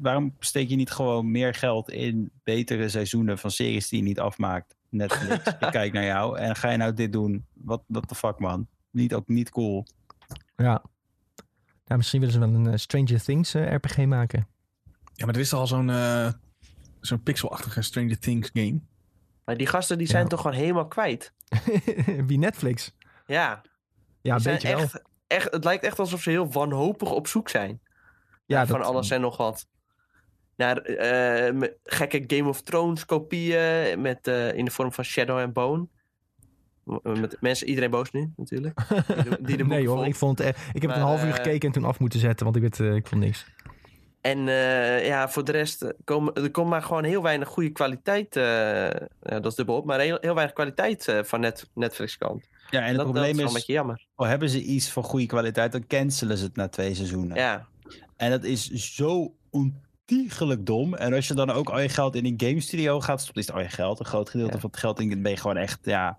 waarom steek je niet gewoon meer geld in betere seizoenen van series die je niet afmaakt? Netflix, ik kijk naar jou. En ga je nou dit doen? Wat the fuck, man? Niet, ook niet cool. Ja. ja, misschien willen ze wel een eh, Stranger Things eh, RPG maken. Ja, maar er is toch al zo'n eh, zo'n pixelachtige Stranger Things game. Maar die gasten die zijn Ja. toch gewoon helemaal kwijt. Wie Netflix? Ja, Ja, een beetje wel. echt, echt, het lijkt echt alsof ze heel wanhopig op zoek zijn. Ja, naar van dat- alles en nog wat. Naar eh, gekke Game of Thrones kopieën met, eh, in de vorm van Shadow and Bone. Met mensen, iedereen boos nu natuurlijk. Die de, die de nee hoor, ik, vond eh, ik heb het een half uur gekeken en toen af moeten zetten, want ik, weet, ik vond niks. En eh, ja, voor de rest, eh, komen, er komt maar gewoon heel weinig goede kwaliteit. eh, ja, dat is dubbel op, maar heel, heel weinig kwaliteit van net, Netflix kant. Ja, en het dat, dat probleem is is, jammer. al hebben ze iets van goede kwaliteit, dan cancelen ze het na twee seizoenen. Ja, En dat is zo ontiegelijk dom. En als je dan ook al je geld in een game studio gaat stoppen, is het al je geld. Een groot gedeelte Ja. van het geld in ben je gewoon echt, ja...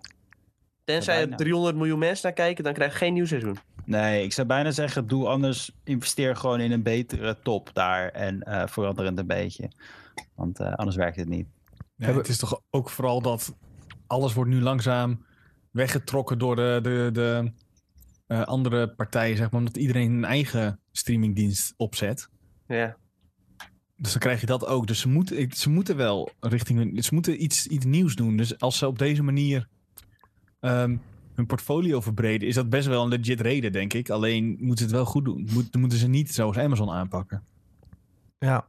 tenzij er bijna. 300 miljoen mensen naar kijken, dan krijg je geen nieuw seizoen. Nee, ik zou bijna zeggen, doe anders, investeer gewoon in een betere top daar en eh verander het een beetje. Want eh, anders werkt het niet. Het is toch ook vooral dat alles wordt nu langzaam weggetrokken door de, de, de eh, andere partijen, zeg maar, omdat iedereen een eigen streamingdienst opzet. Ja, Dus dan krijg je dat ook. Dus ze moeten, ze moeten wel richting ze moeten iets, iets nieuws doen. Dus als ze op deze manier ehm, hun portfolio verbreden, is dat best wel een legit reden, denk ik. Alleen moeten ze het wel goed doen. Moet, moeten ze niet zoals Amazon aanpakken. Ja.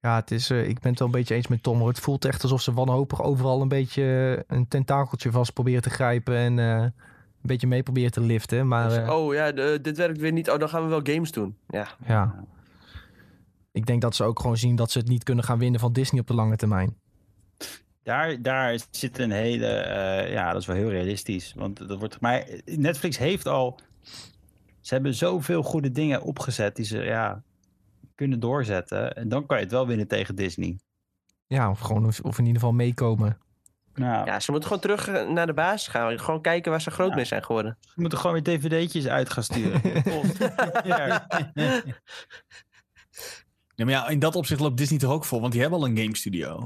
Ja, het is, eh, ik ben het wel een beetje eens met Tom. hoor. Het voelt echt alsof ze wanhopig overal een beetje eh, een tentakeltje vast proberen te grijpen. En eh, een beetje mee proberen te liften. Maar Dus, oh ja, de- dit werkt weer niet. Oh, dan gaan we wel games doen. Ja, ja. Ik denk dat ze ook gewoon zien dat ze het niet kunnen gaan winnen van Disney op de lange termijn. Daar, daar zit een hele, eh, ja, dat is wel heel realistisch. Want dat wordt, maar Netflix heeft al, ze hebben zoveel goede dingen opgezet die ze, ja, kunnen doorzetten. En dan kan je het wel winnen tegen Disney. Ja, of gewoon of, in ieder geval meekomen. Nou, Ja, ze moeten gewoon terug eh, naar de basis gaan. Gewoon kijken waar ze groot Ja. mee zijn geworden. we moeten gewoon weer dvd'tjes uit gaan sturen. Ja, maar ja, in dat opzicht loopt Disney toch ook vol, want die hebben al een game studio.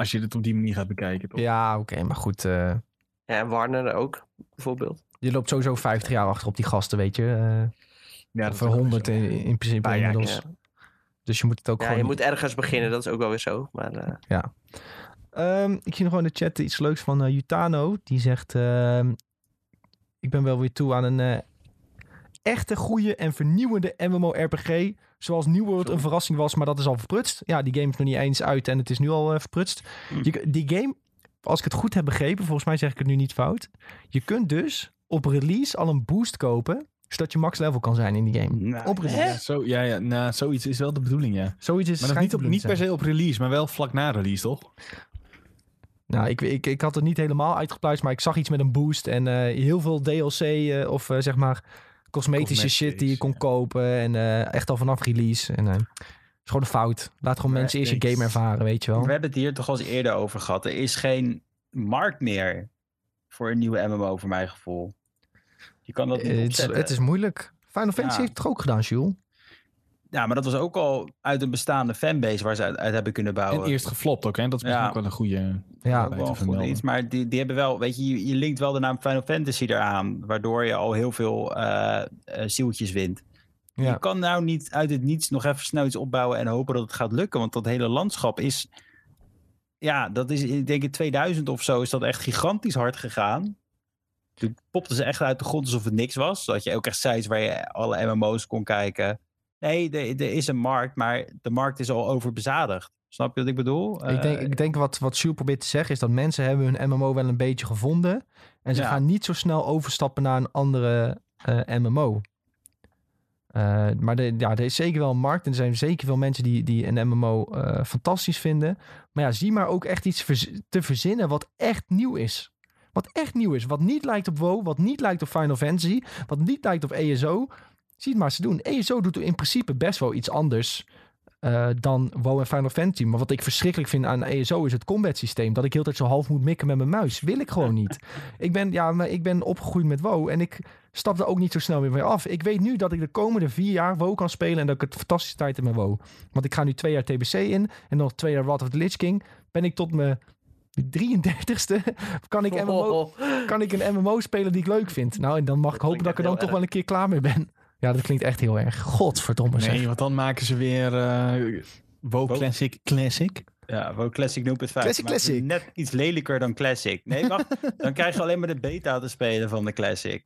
Als je het op die manier gaat bekijken, toch? Ja, oké, maar goed. eh, Ja, en Warner ook, bijvoorbeeld. je loopt sowieso 50 jaar achter op die gasten, weet je. eh Ja, of ook 100 zo. in, in principe Paar jaar, inmiddels. ja. Dus je moet het ook Ja, gewoon... je moet ergens beginnen, dat is ook wel weer zo. Maar eh, Ehm, ik zie nog gewoon in de chat iets leuks van Jutano. Die zegt: ehm, Ik ben wel weer toe aan een eh, echte, goede en vernieuwende MMORPG. Zoals New World een verrassing was, maar dat is al verprutst. Ja, die game is nog niet eens uit en het is nu al eh, verprutst. Hm. Je, die game, als ik het goed heb begrepen, volgens mij zeg ik het nu niet fout. Je kunt dus op release al een boost kopen, zodat je max level kan zijn in die game. Nou, Op release. Ja, zo, ja, ja nou, zoiets is wel de bedoeling, ja. Zoiets is Maar niet, op, niet per se op release, maar wel vlak na release, toch? Nou, ik, ik, ik had het niet helemaal uitgepluist, maar ik zag iets met een boost en eh, heel veel DLC eh, of zeg maar cosmetische shit die je kon ja. kopen en eh, echt al vanaf release. En eh, het is gewoon een fout. Laat gewoon Maar mensen eerst je game ervaren, weet je wel. We hebben het hier toch al eens eerder over gehad. Er is geen markt meer voor een nieuwe MMO, voor mijn gevoel. Je kan dat niet Eh, het, is, opzetten. het is moeilijk. Final Fantasy Ja. heeft het toch ook gedaan, Jules? Ja, maar dat was ook al uit een bestaande fanbase waar ze uit, uit hebben kunnen bouwen. En eerst geflopt ook, hè? Dat is misschien Ja. ook wel een goede... Ja, wel een iets. Maar die, die hebben wel, weet je, je, je linkt wel de naam Final Fantasy eraan, waardoor je al heel veel eh eh, zieltjes wint. Ja. Je kan nou niet uit het niets nog even snel iets opbouwen en hopen dat het gaat lukken, want dat hele landschap is, ja, dat is, ik denk in 2000 of zo is dat echt gigantisch hard gegaan. Toen popten ze echt uit de grond alsof het niks was. Dat je ook echt sites waar je alle MMO's kon kijken. Nee, er, is een markt, maar de markt is al overbezadigd. Snap je wat ik bedoel? ik denk, Eh, ik denk wat, wat probeert te zeggen is dat mensen hebben hun MMO wel een beetje gevonden. En ze Ja. gaan niet zo snel overstappen naar een andere eh, MMO. Eh, maar de, ja, er is zeker wel een markt en er zijn zeker veel mensen die, die een MMO fantastisch vinden. Maar ja, zie maar ook echt iets verz- te verzinnen wat echt nieuw is. Wat echt nieuw is. Wat niet lijkt op WoW, wat niet lijkt op Final Fantasy, wat niet lijkt op ESO. Zie het maar te doen. ESO doet in principe best wel iets anders eh, dan WoW en Final Fantasy. Maar wat ik verschrikkelijk vind aan ESO is het combat systeem. Dat ik heel tijd zo half moet mikken met mijn muis. Wil ik gewoon niet. ik, ben, ja, maar ik ben opgegroeid met WoW en ik stap er ook niet zo snel meer mee af. Ik weet nu dat ik de komende vier jaar WoW kan spelen en dat ik het fantastische tijd heb met WoW. Want ik ga nu twee jaar TBC in en nog twee jaar Wrath of the Lich King. Ben ik tot mijn 33ste kan ik, MMO, kan ik een MMO spelen die ik leuk vind. Nou, en dan mag ik hopen dat ik er dan toch wel een keer klaar mee ben. Ja, dat klinkt echt heel erg. Godverdomme zeg. Nee, want dan maken ze weer eh WoW WoW? Classic Classic. Ja, WoW Classic 0.5. Classic, Maar het is Classic. Net iets lelijker dan Classic. Nee, wacht. dan krijg je alleen maar de beta te spelen van de Classic.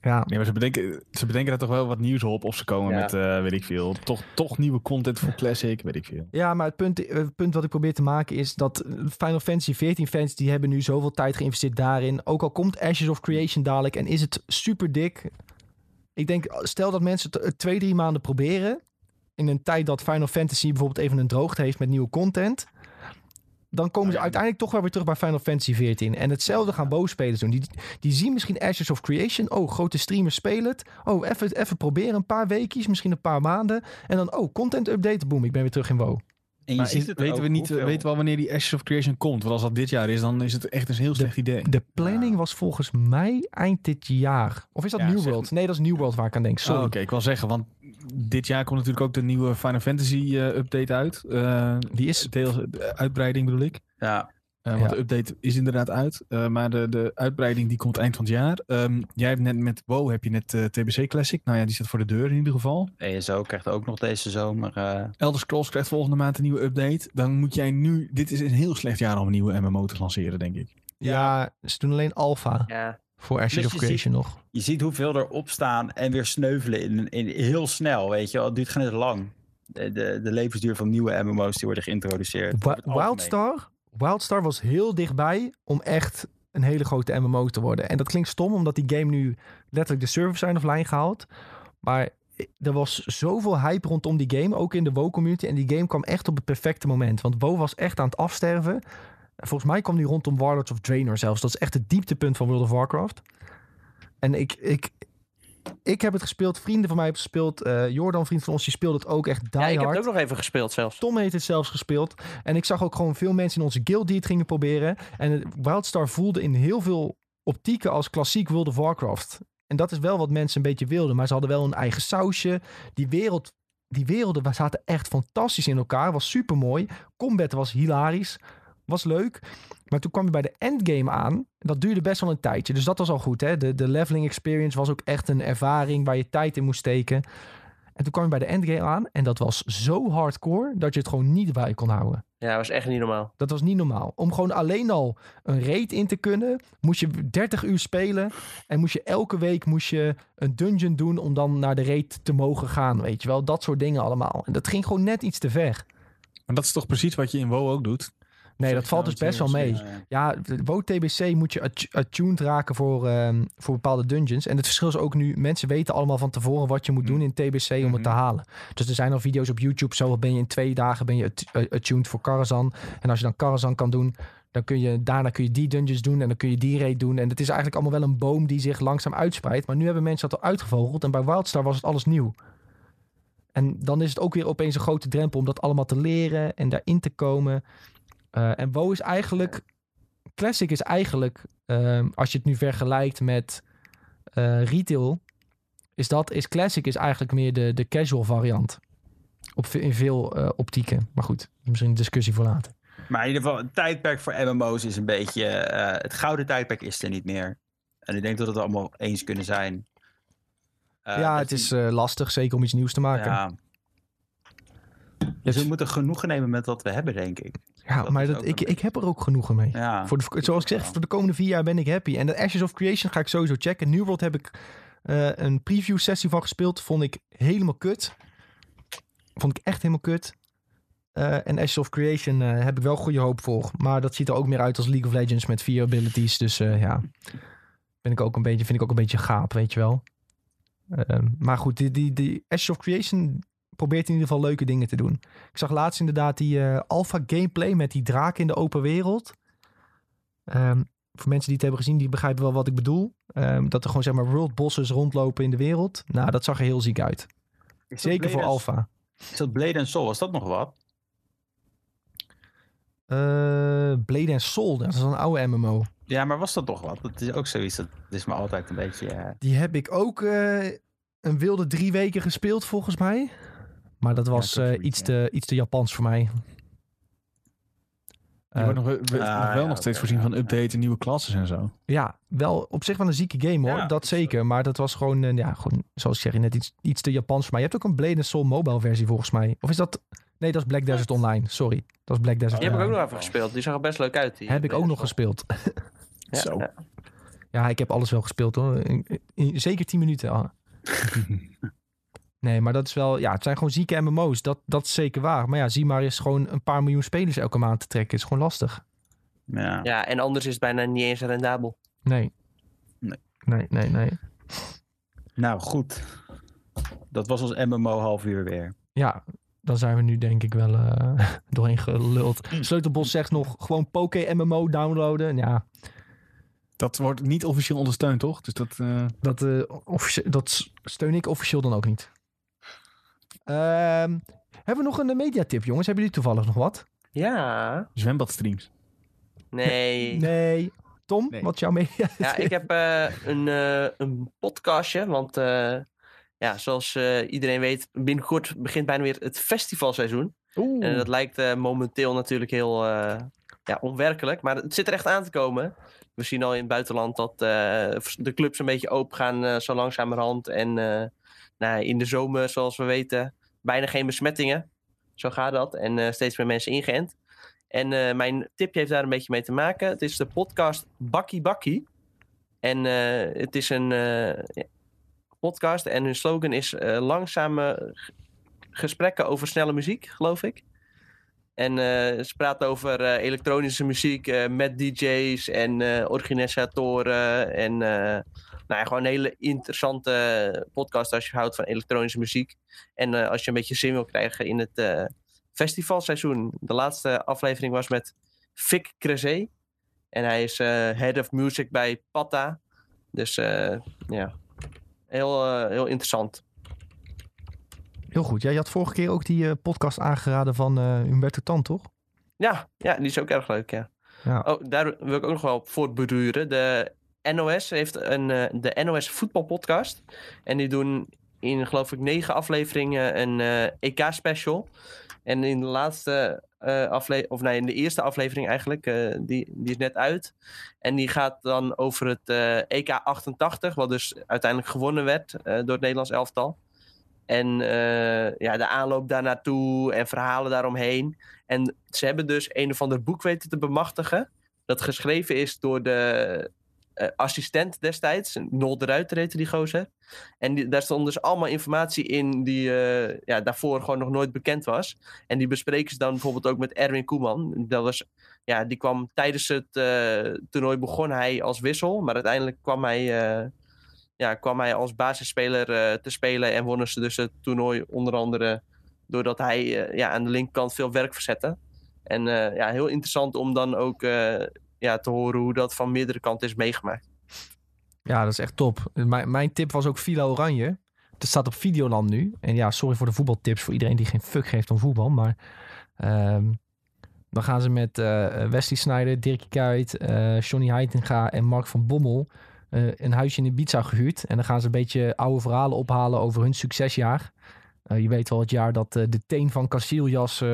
Ja, Nee, maar ze bedenken, ze bedenken er toch wel wat nieuws op. Of ze komen Ja. met, eh, weet ik veel, toch, toch nieuwe content voor Classic, weet ik veel. Ja, maar het punt, eh, het punt wat ik probeer te maken is dat Final Fantasy 14 fans die hebben nu zoveel tijd geïnvesteerd daarin. Ook al komt Ashes of Creation dadelijk en is het super dik. Ik denk, stel dat mensen het twee, drie maanden proberen. In een tijd dat Final Fantasy bijvoorbeeld even een droogte heeft met nieuwe content. Dan komen ze ja. uiteindelijk toch wel weer terug bij Final Fantasy 14. En hetzelfde gaan WoW-spelers doen. Die, die zien misschien Ashes of Creation. Oh, grote streamers spelen het. Oh, even, even proberen. Een paar weekjes, misschien een paar maanden. En dan, oh, content update. Boom, ik ben weer terug in WoW. En je ziet weten ook we niet, hoeveel- weten we al wanneer die Ashes of Creation komt? Want als dat dit jaar is, dan is het echt een heel slecht idee. De planning Ja. was volgens mij eind dit jaar. Of is dat Ja, New zeg- World? Nee, dat is New World waar ik aan denk. Sorry. Oh, Oké, ik wil zeggen, want dit jaar komt natuurlijk ook de nieuwe Final Fantasy eh, update uit. Eh, Die is... deel, de uitbreiding bedoel ik. Ja, Eh, want Ja. de update is inderdaad uit. Eh, maar de, de uitbreiding die komt eind van het jaar. Ehm, jij hebt net met WoW heb je net eh, TBC Classic. Nou ja, die staat voor de deur in ieder geval. ESO krijgt ook nog deze zomer. eh, Elder Scrolls krijgt volgende maand een nieuwe update. Dan moet jij nu... Dit is een heel slecht jaar om een nieuwe MMO te lanceren, denk ik. Ja, ze doen alleen alpha Ja, voor Ashes Dus of Creation nog. je ziet hoeveel er opstaan en weer sneuvelen in, in, heel snel, weet je wel. Het duurt geen lang. De, de, de levensduur van nieuwe MMO's die worden geïntroduceerd. Wildstar, Wildstar was heel dichtbij om echt een hele grote MMO te worden. En dat klinkt stom, omdat die game nu letterlijk de servers zijn offline gehaald. Maar er was zoveel hype rondom die game, ook in de WoW-community. En die game kwam echt op het perfecte moment. Want WoW was echt aan het afsterven. En Volgens mij kwam die rondom Warlords of Draenor zelfs. Dat is echt het dieptepunt van World of Warcraft. En ik, ik, ik heb het gespeeld. Vrienden van mij hebben het gespeeld. eh, Jordan, vriend van ons, die speelde het ook echt die Ja, ik heb het ook nog even gespeeld zelfs. Tom heeft het zelfs gespeeld. En ik zag ook gewoon veel mensen in onze guild die het gingen proberen. En Wildstar voelde in heel veel optieken als klassiek World of Warcraft. En dat is wel wat mensen een beetje wilden. Maar ze hadden wel een eigen sausje. Die wereld... Die werelden zaten echt fantastisch in elkaar. Was super mooi. Combat was hilarisch. Was leuk. Maar toen kwam je bij de endgame aan. Dat duurde best wel een tijdje. Dus dat was al goed. Hè? De, de leveling experience was ook echt een ervaring waar je tijd in moest steken. En toen kwam je bij de endgame aan. En dat was zo hardcore dat je het gewoon niet bij kon houden. Ja, dat was echt niet normaal. Dat was niet normaal. Om gewoon alleen al een raid in te kunnen, moest je 30 uur spelen. En moest je elke week moest je een dungeon doen om dan naar de raid te mogen gaan. Weet je wel, dat soort dingen allemaal. En dat ging gewoon net iets te ver. Maar dat is toch precies wat je in WoW ook doet? Nee, dat valt dus nou, best wel mee. Ja, WoW TBC moet je attu- attuned raken voor, ehm, voor bepaalde dungeons. En het verschil is ook nu, mensen weten allemaal van tevoren wat je moet doen in TBC om het te Mhm. halen. Dus er zijn al video's op YouTube, zo ben je in twee dagen ben je eh, attuned voor Karazhan. En als je dan Karazhan kan doen, dan kun je, daarna kun je die dungeons doen en dan kun je die raid doen. En het is eigenlijk allemaal wel een boom die zich langzaam uitspreidt. Maar nu hebben mensen dat al uitgevogeld en bij Wildstar was het alles nieuw. En dan is het ook weer opeens een grote drempel om dat allemaal te leren en daarin te komen. Eh, en WoW is eigenlijk... Classic is eigenlijk, ehm, als je het nu vergelijkt met eh, retail... Is, dat, is Classic is eigenlijk meer de, de casual variant. Op, in veel eh, optieken. Maar goed, misschien een discussie voor later. Maar in ieder geval, het tijdperk voor MMO's is een beetje... het gouden tijdperk is er niet meer. En ik denk dat we het allemaal eens kunnen zijn. Ja, het is lastig, zeker om iets nieuws te maken. Ja. Dus we moeten genoegen nemen met wat we hebben, denk ik. dat maar dat, ik, ik heb er ook genoegen mee. Ja. Voor de, zoals ik zeg, voor de komende vier jaar ben ik happy. En de Ashes of Creation ga ik sowieso checken. New World heb ik eh, een preview sessie van gespeeld. Vond ik helemaal kut. Vond ik echt helemaal kut. Eh, en Ashes of Creation eh, heb ik wel goede hoop voor. Maar dat ziet er ook meer uit als League of Legends met vier abilities. Dus ja, ben ik ook een beetje, vind ik ook een beetje gaap, weet je wel. Ehm, maar goed, die, die, die Ashes of Creation probeert in ieder geval leuke dingen te doen. Ik zag laatst inderdaad die eh alpha gameplay met die draak in de open wereld. Ehm, voor mensen die het hebben gezien, die begrijpen wel wat ik bedoel. Ehm, dat er gewoon zeg maar world bosses rondlopen in de wereld. Nou, dat zag er heel ziek uit. Zeker voor alpha. Is dat Blade and Soul? Was dat nog wat? Eh Blade and Soul, dat is een oude MMO. Ja, maar was dat toch wat? Dat is ook zoiets. Dat is me altijd een beetje... eh, Die heb ik ook een wilde drie weken gespeeld volgens mij. Maar dat was eh, iets, te, iets te Japans voor mij. Je Eh, wordt nog, we- we- ah, nog wel ja, nog steeds voorzien ja, van ja. updates en nieuwe klassen en zo. Ja, wel op zich wel een zieke game hoor. Ja, dat zeker. Maar dat was gewoon, eh, ja, gewoon, zoals ik zeg, net iets, iets te Japans voor mij. Je hebt ook een Blade and Soul mobile versie volgens mij. Of is dat... Nee, dat is Black Desert Online. Sorry. Dat is Black Desert Die heb ik ook nog even gespeeld. Die zag er best leuk uit. Die Heb ik ook nog gespeeld. Ja, Zo. ja. Ja, ik heb alles wel gespeeld hoor. In- in- zeker 10 minuten. nee, maar dat is wel... Ja, het zijn gewoon zieke MMO's. Dat, dat is zeker waar. Maar ja, zie maar eens gewoon een paar miljoen spelers elke maand te trekken. is gewoon lastig. ja. Ja, en anders is het bijna niet eens rendabel. Nee. Nee. Nee, nee, nee. Nou, goed. Dat was ons MMO half uur weer. Ja, dan zijn we nu denk ik wel eh, doorheen geluld. Sleutelbos zegt nog gewoon Poké MMO downloaden. Ja, Dat wordt niet officieel ondersteund, toch? Dus dat... eh, dat, eh, officie- dat steun ik officieel dan ook niet. Ehm, hebben we nog een mediatip, jongens? Hebben jullie toevallig nog wat? Ja. zwembadstreams. Nee. Nee. Tom, Nee. wat is jouw media? Ja, ik heb eh, een, eh, een podcastje. Want eh, ja, zoals eh, iedereen weet, binnenkort begint bijna weer het festivalseizoen. Oeh. En dat lijkt eh, momenteel natuurlijk heel eh, ja, onwerkelijk. Maar het zit er echt aan te komen. We zien al in het buitenland dat eh, de clubs een beetje open gaan eh, zo langzamerhand. En eh, nou, in de zomer, zoals we weten, bijna geen besmettingen. Zo gaat dat. En eh, steeds meer mensen ingeënt. En eh, mijn tipje heeft daar een beetje mee te maken. Het is de podcast Bakkie Bakkie. En eh, het is een podcast en hun slogan is langzame gesprekken over snelle muziek, geloof ik. En ze praten over elektronische muziek met DJ's en organisatoren. En nou ja, gewoon een hele interessante podcast als je houdt van elektronische muziek. En eh, als je een beetje zin wil krijgen in het eh, festivalseizoen. De laatste aflevering was met Vic Crezé. En hij is eh, head of music bij Patta. Dus eh, ja, heel, eh, heel interessant. Heel goed. Ja, je had vorige keer ook die eh, podcast aangeraden van eh Humberto Tan, toch? Ja, ja, die is ook erg leuk, ja. Ja. Oh, daar wil ik ook nog wel op voortbeduren. De NOS heeft een, eh, de NOS voetbalpodcast. En die doen in, geloof ik, negen afleveringen een eh, EK-special. En in de laatste aflevering, of nee, in de eerste aflevering eigenlijk, die, die is net uit. En die gaat dan over het EK 88, wat dus uiteindelijk gewonnen werd door het Nederlands elftal. En ja, de aanloop daar naartoe en verhalen daaromheen. En ze hebben dus een of ander boek weten te bemachtigen. Dat geschreven is door de eh, assistent destijds. Nol de Ruiter heette die gozer. En daar stond dus allemaal informatie in die eh, ja, daarvoor gewoon nog nooit bekend was. En die bespreken ze dan bijvoorbeeld ook met Erwin Koeman. Dat was, ja, die kwam tijdens het eh, toernooi begon hij als wissel. Maar uiteindelijk kwam hij, ja, kwam hij als basisspeler te spelen. En wonnen ze dus het toernooi onder andere doordat hij ja, aan de linkerkant veel werk verzette. En ja, heel interessant om dan ook ja, te horen hoe dat van meerdere kanten is meegemaakt. Ja, dat is echt top. Mijn, mijn tip was ook Villa Oranje. Het staat op Videoland nu. En ja, sorry voor de voetbaltips voor iedereen die geen fuck geeft om voetbal. Maar ehm, dan gaan ze met eh, Wesley Sneijder, Dirk Kuyt, eh Johnny Heitinga en Mark van Bommel eh, een huisje in Ibiza gehuurd. En dan gaan ze een beetje oude verhalen ophalen over hun succesjaar. Je weet wel het jaar dat de teen van Casillas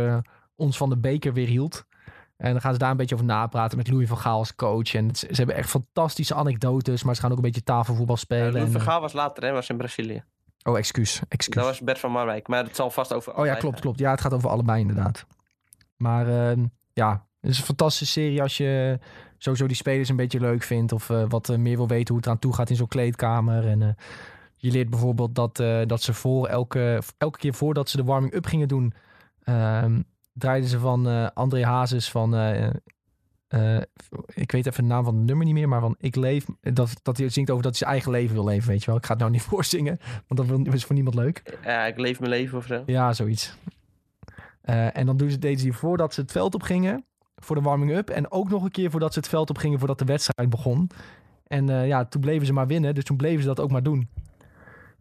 ons van de beker weer hield. En dan gaan ze daar een beetje over napraten met Louis van Gaal als coach. En het- ze hebben echt fantastische anekdotes, maar ze gaan ook een beetje tafelvoetbal spelen. Louis en, van eh, Gaal was later, hè, was in Brazilië. oh, excuus. excuus. Dat was Bert van Marwijk, maar het zal vast over Oh ja, klopt, gaan. klopt. Ja, het gaat over allebei inderdaad. Maar ehm, ja, het is een fantastische serie als je sowieso die spelers een beetje leuk vindt. Of eh, wat eh, meer wil weten hoe het eraan toe gaat in zo'n kleedkamer. En je leert bijvoorbeeld dat, dat ze voor elke, elke keer voordat ze de warming-up gingen doen... ehm, draaiden ze van eh, André Hazes van... eh, eh, ik weet even de naam van het nummer niet meer, maar van ik leef. Dat, dat hij zingt over dat hij zijn eigen leven wil leven, weet je wel. Ik ga het nou niet voorzingen, want dat is voor niemand leuk. Ja, ik leef mijn leven of zo. Ja, zoiets. En dan doen ze, deden ze die voordat ze het veld op gingen. Voor de warming-up. En ook nog een keer voordat ze het veld op gingen voordat de wedstrijd begon. En ja, toen bleven ze maar winnen. Dus toen bleven ze dat ook maar doen.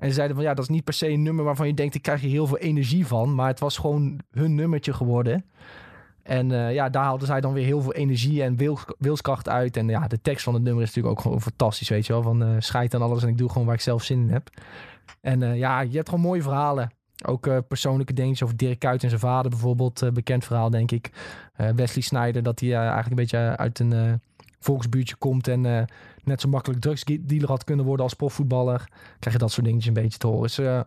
En ze zeiden van ja, dat is niet per se een nummer waarvan je denkt, ik krijg hier heel veel energie van. Maar het was gewoon hun nummertje geworden. En eh, ja, daar haalden zij dan weer heel veel energie en wil, wilskracht uit. En ja, de tekst van het nummer is natuurlijk ook gewoon fantastisch, weet je wel. Van eh scheid aan alles en ik doe gewoon waar ik zelf zin in heb. En eh, ja, je hebt gewoon mooie verhalen. Ook persoonlijke dingetjes over Dirk Kuyt en zijn vader bijvoorbeeld. bekend verhaal, denk ik. Wesley Sneijder, dat hij eigenlijk een beetje uit een volksbuurtje komt... en net zo makkelijk drugsdealer had kunnen worden als profvoetballer. Krijg je dat soort dingetjes een beetje te horen. Dus eh,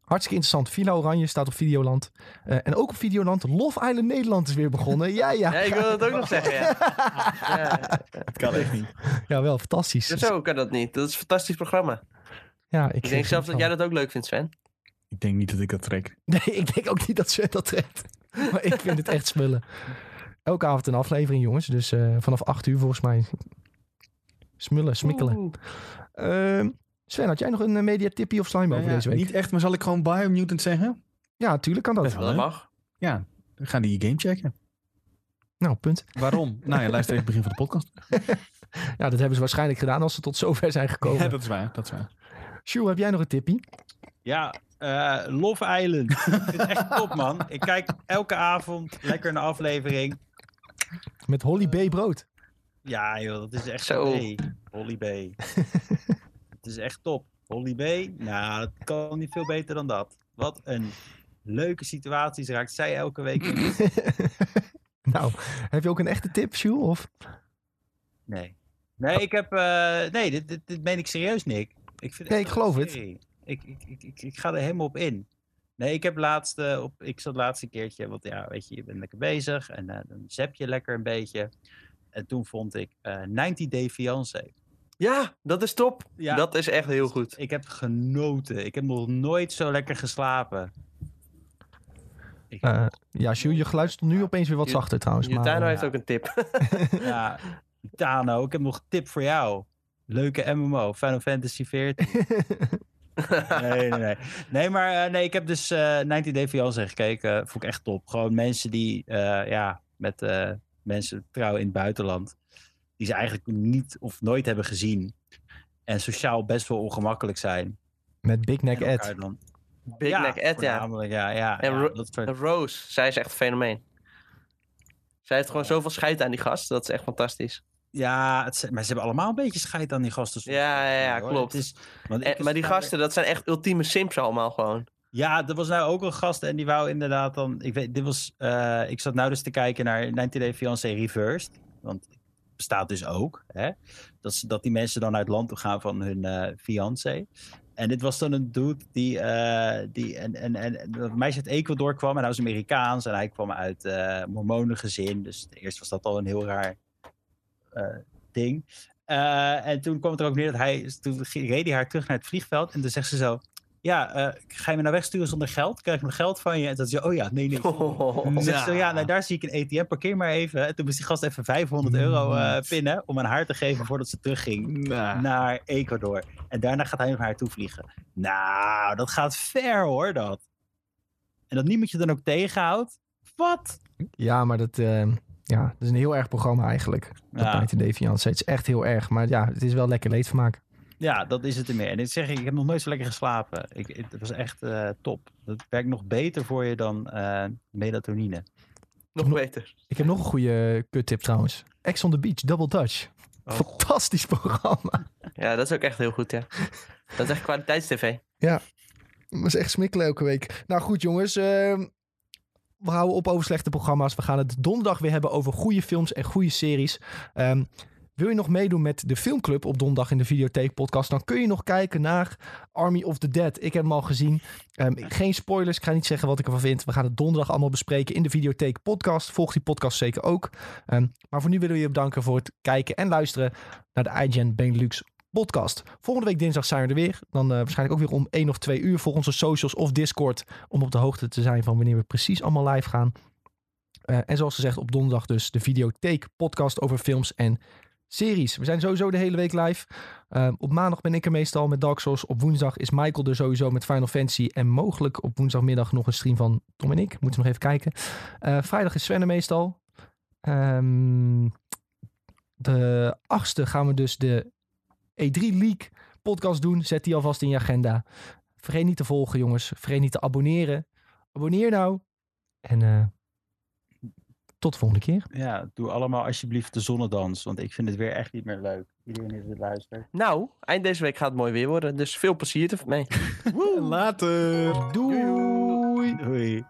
hartstikke interessant. Villa Oranje staat op Videoland. Eh, en ook op Videoland, Love Island Nederland is weer begonnen. ja, ja. Ja, ik wil dat ook nog zeggen, ja. ja. Het kan echt niet. Ja, wel fantastisch. Zo kan dat niet. Dat is een fantastisch programma. Ja, ik, Ik denk zelfs dat jij dat ook leuk vindt, Sven. Ik denk niet dat ik dat trek. Nee, ik denk ook niet dat Sven dat trekt. Maar ik vind het echt smullen. Elke avond een aflevering, jongens. Dus eh, vanaf 8 uur volgens mij. Smullen, smikkelen. Ehm, Sven, had jij nog een uh, mediatippie of slime over Ja, deze week? Niet echt, maar zal ik gewoon Biomutant zeggen? Ja, tuurlijk kan dat. Best wel. Dat mag. Ja, we gaan die game checken. Nou, punt. Waarom? nou ja, luister even het begin van de podcast. Ja, dat hebben ze waarschijnlijk gedaan als ze tot zover zijn gekomen. Ja, dat is waar. Dat is waar. Sjoe, heb jij nog een tippie? Ja, eh, Love Island. ik vind het echt top, man. Ik kijk elke avond lekker een aflevering. Met Holly B. Brood. Ja, joh, dat is echt Zo. Hey, Holly B. het is echt top. Holly B, nou, dat kan niet veel beter dan dat. Wat een leuke situaties raakt zij elke week. in. nou, heb je ook een echte tip, Sjoe? Of? Nee. Nee, ik heb. eh, nee, dit, dit, dit meen ik serieus, Nick. Ik vind Nee, ik geloof het. Ik, ik, ik, ik, ik ga er helemaal op in. Nee, ik heb laatst, eh, op, ik zat laatste keertje, want ja, weet je, je bent lekker bezig en eh, dan zap je lekker een beetje. En toen vond ik eh 90 Day Fiancé. Ja, dat is top. Ja. Dat is echt heel goed. Ik heb genoten. Ik heb nog nooit zo lekker geslapen. Ik heb Eh, ja, Sjoe, je geluid stond nu opeens weer wat zachter trouwens. Maar, Jutano eh, heeft ook een tip. ja, Tano, ik heb nog een tip voor jou. Leuke MMO, Final Fantasy 14. nee, nee, nee. Nee, maar eh, nee, ik heb dus eh 90 Day Fiancé gekeken. Vond ik echt top. Gewoon mensen die, eh, ja, met eh, mensen trouwen in het buitenland. Die ze eigenlijk niet of nooit hebben gezien. En sociaal best wel ongemakkelijk zijn. Met Big Neck Ed. dan- Big ja, Neck Ed, ja. ja. ja, En ja, Ro- dat soort- Rose, zij is echt een fenomeen. Zij heeft gewoon zoveel scheid aan die gast. Dat is echt fantastisch. ja het, maar ze hebben allemaal een beetje scheid aan die gasten. Ja, ja, ja, klopt. Het is, want En, ik- maar die gasten, dat zijn echt ultieme simps allemaal gewoon. Ja, er was nou ook een gast en die wou inderdaad dan... Ik, weet, dit was, eh, ik zat nou dus te kijken naar 90 Day Fiancé Reversed. Want het bestaat dus ook. Hè? Dat, dat die mensen dan uit land toe gaan van hun eh fiancé. En dit was dan een dude die... eh, die en, en, en dat meisje uit Ecuador kwam en hij was Amerikaans. En hij kwam uit eh mormonengezin. Dus eerst was dat al een heel raar ding. En toen kwam het er ook neer dat hij... Toen reed hij haar terug naar het vliegveld. En toen zegt ze zo... Ja, eh, ga je me nou wegsturen zonder geld? Krijg ik mijn geld van je? En dat ze, oh ja, nee, nee. Toen zegt ze, ja, nou daar zie ik een ATM, parkeer maar even. En toen moest die gast even 500 euro eh, pinnen om aan haar te geven voordat ze terugging naar Ecuador. En daarna gaat hij naar haar toe vliegen. Nou, dat gaat ver hoor, dat. En dat niemand je dan ook tegenhoudt. Wat? Ja, maar dat, eh, ja, dat is een heel erg programma eigenlijk. Dat Ja. 90 Day Fiancé. Het is echt heel erg. Maar ja, het is wel lekker leedvermaak. Ja, dat is het ermee. En ik zeg, ik heb nog nooit zo lekker geslapen. Ik, het was echt eh, top. Dat werkt nog beter voor je dan eh, melatonine. Nog beter. Ik heb nog een goede kuttip trouwens. Ex on the Beach, Double Dutch. Oh. Fantastisch programma. Ja, dat is ook echt heel goed, ja. Dat is echt kwaliteitstv. Dat is echt smikkelen elke week. Nou goed jongens, ehm, we houden op over slechte programma's. We gaan het donderdag weer hebben over goede films en goede series. Ehm, wil je nog meedoen met de filmclub op donderdag in de Videotheek podcast? Dan kun je nog kijken naar Army of the Dead. Ik heb hem al gezien. Ehm, geen spoilers, ik ga niet zeggen wat ik ervan vind. We gaan het donderdag allemaal bespreken in de Videotheek podcast. Volg die podcast zeker ook. Ehm, maar voor nu willen we je bedanken voor het kijken en luisteren naar de iGen Benelux podcast. Volgende week dinsdag zijn we er weer. Dan eh, waarschijnlijk ook weer om 1 of 2 uur voor onze socials of Discord. Om op de hoogte te zijn van wanneer we precies allemaal live gaan. Eh, en zoals gezegd, op donderdag dus de Videotheek podcast over films en series. We zijn sowieso de hele week live. Eh, op maandag ben ik er meestal met Dark Souls. Op woensdag is Michael er sowieso met Final Fantasy. En mogelijk op woensdagmiddag nog een stream van Tom en ik. Moeten we nog even kijken. Eh, vrijdag is Sven er meestal. Ehm, de achtste gaan we dus de E3 League podcast doen. Zet die alvast in je agenda. Vergeet niet te volgen, jongens. Vergeet niet te abonneren. Abonneer nou. En eh, tot de volgende keer. Ja, doe allemaal alsjeblieft de zonnedans. Want ik vind het weer echt niet meer leuk. Iedereen die dit luistert. Nou, eind deze week gaat het mooi weer worden. Dus veel plezier ermee. Later. Doei. Doei.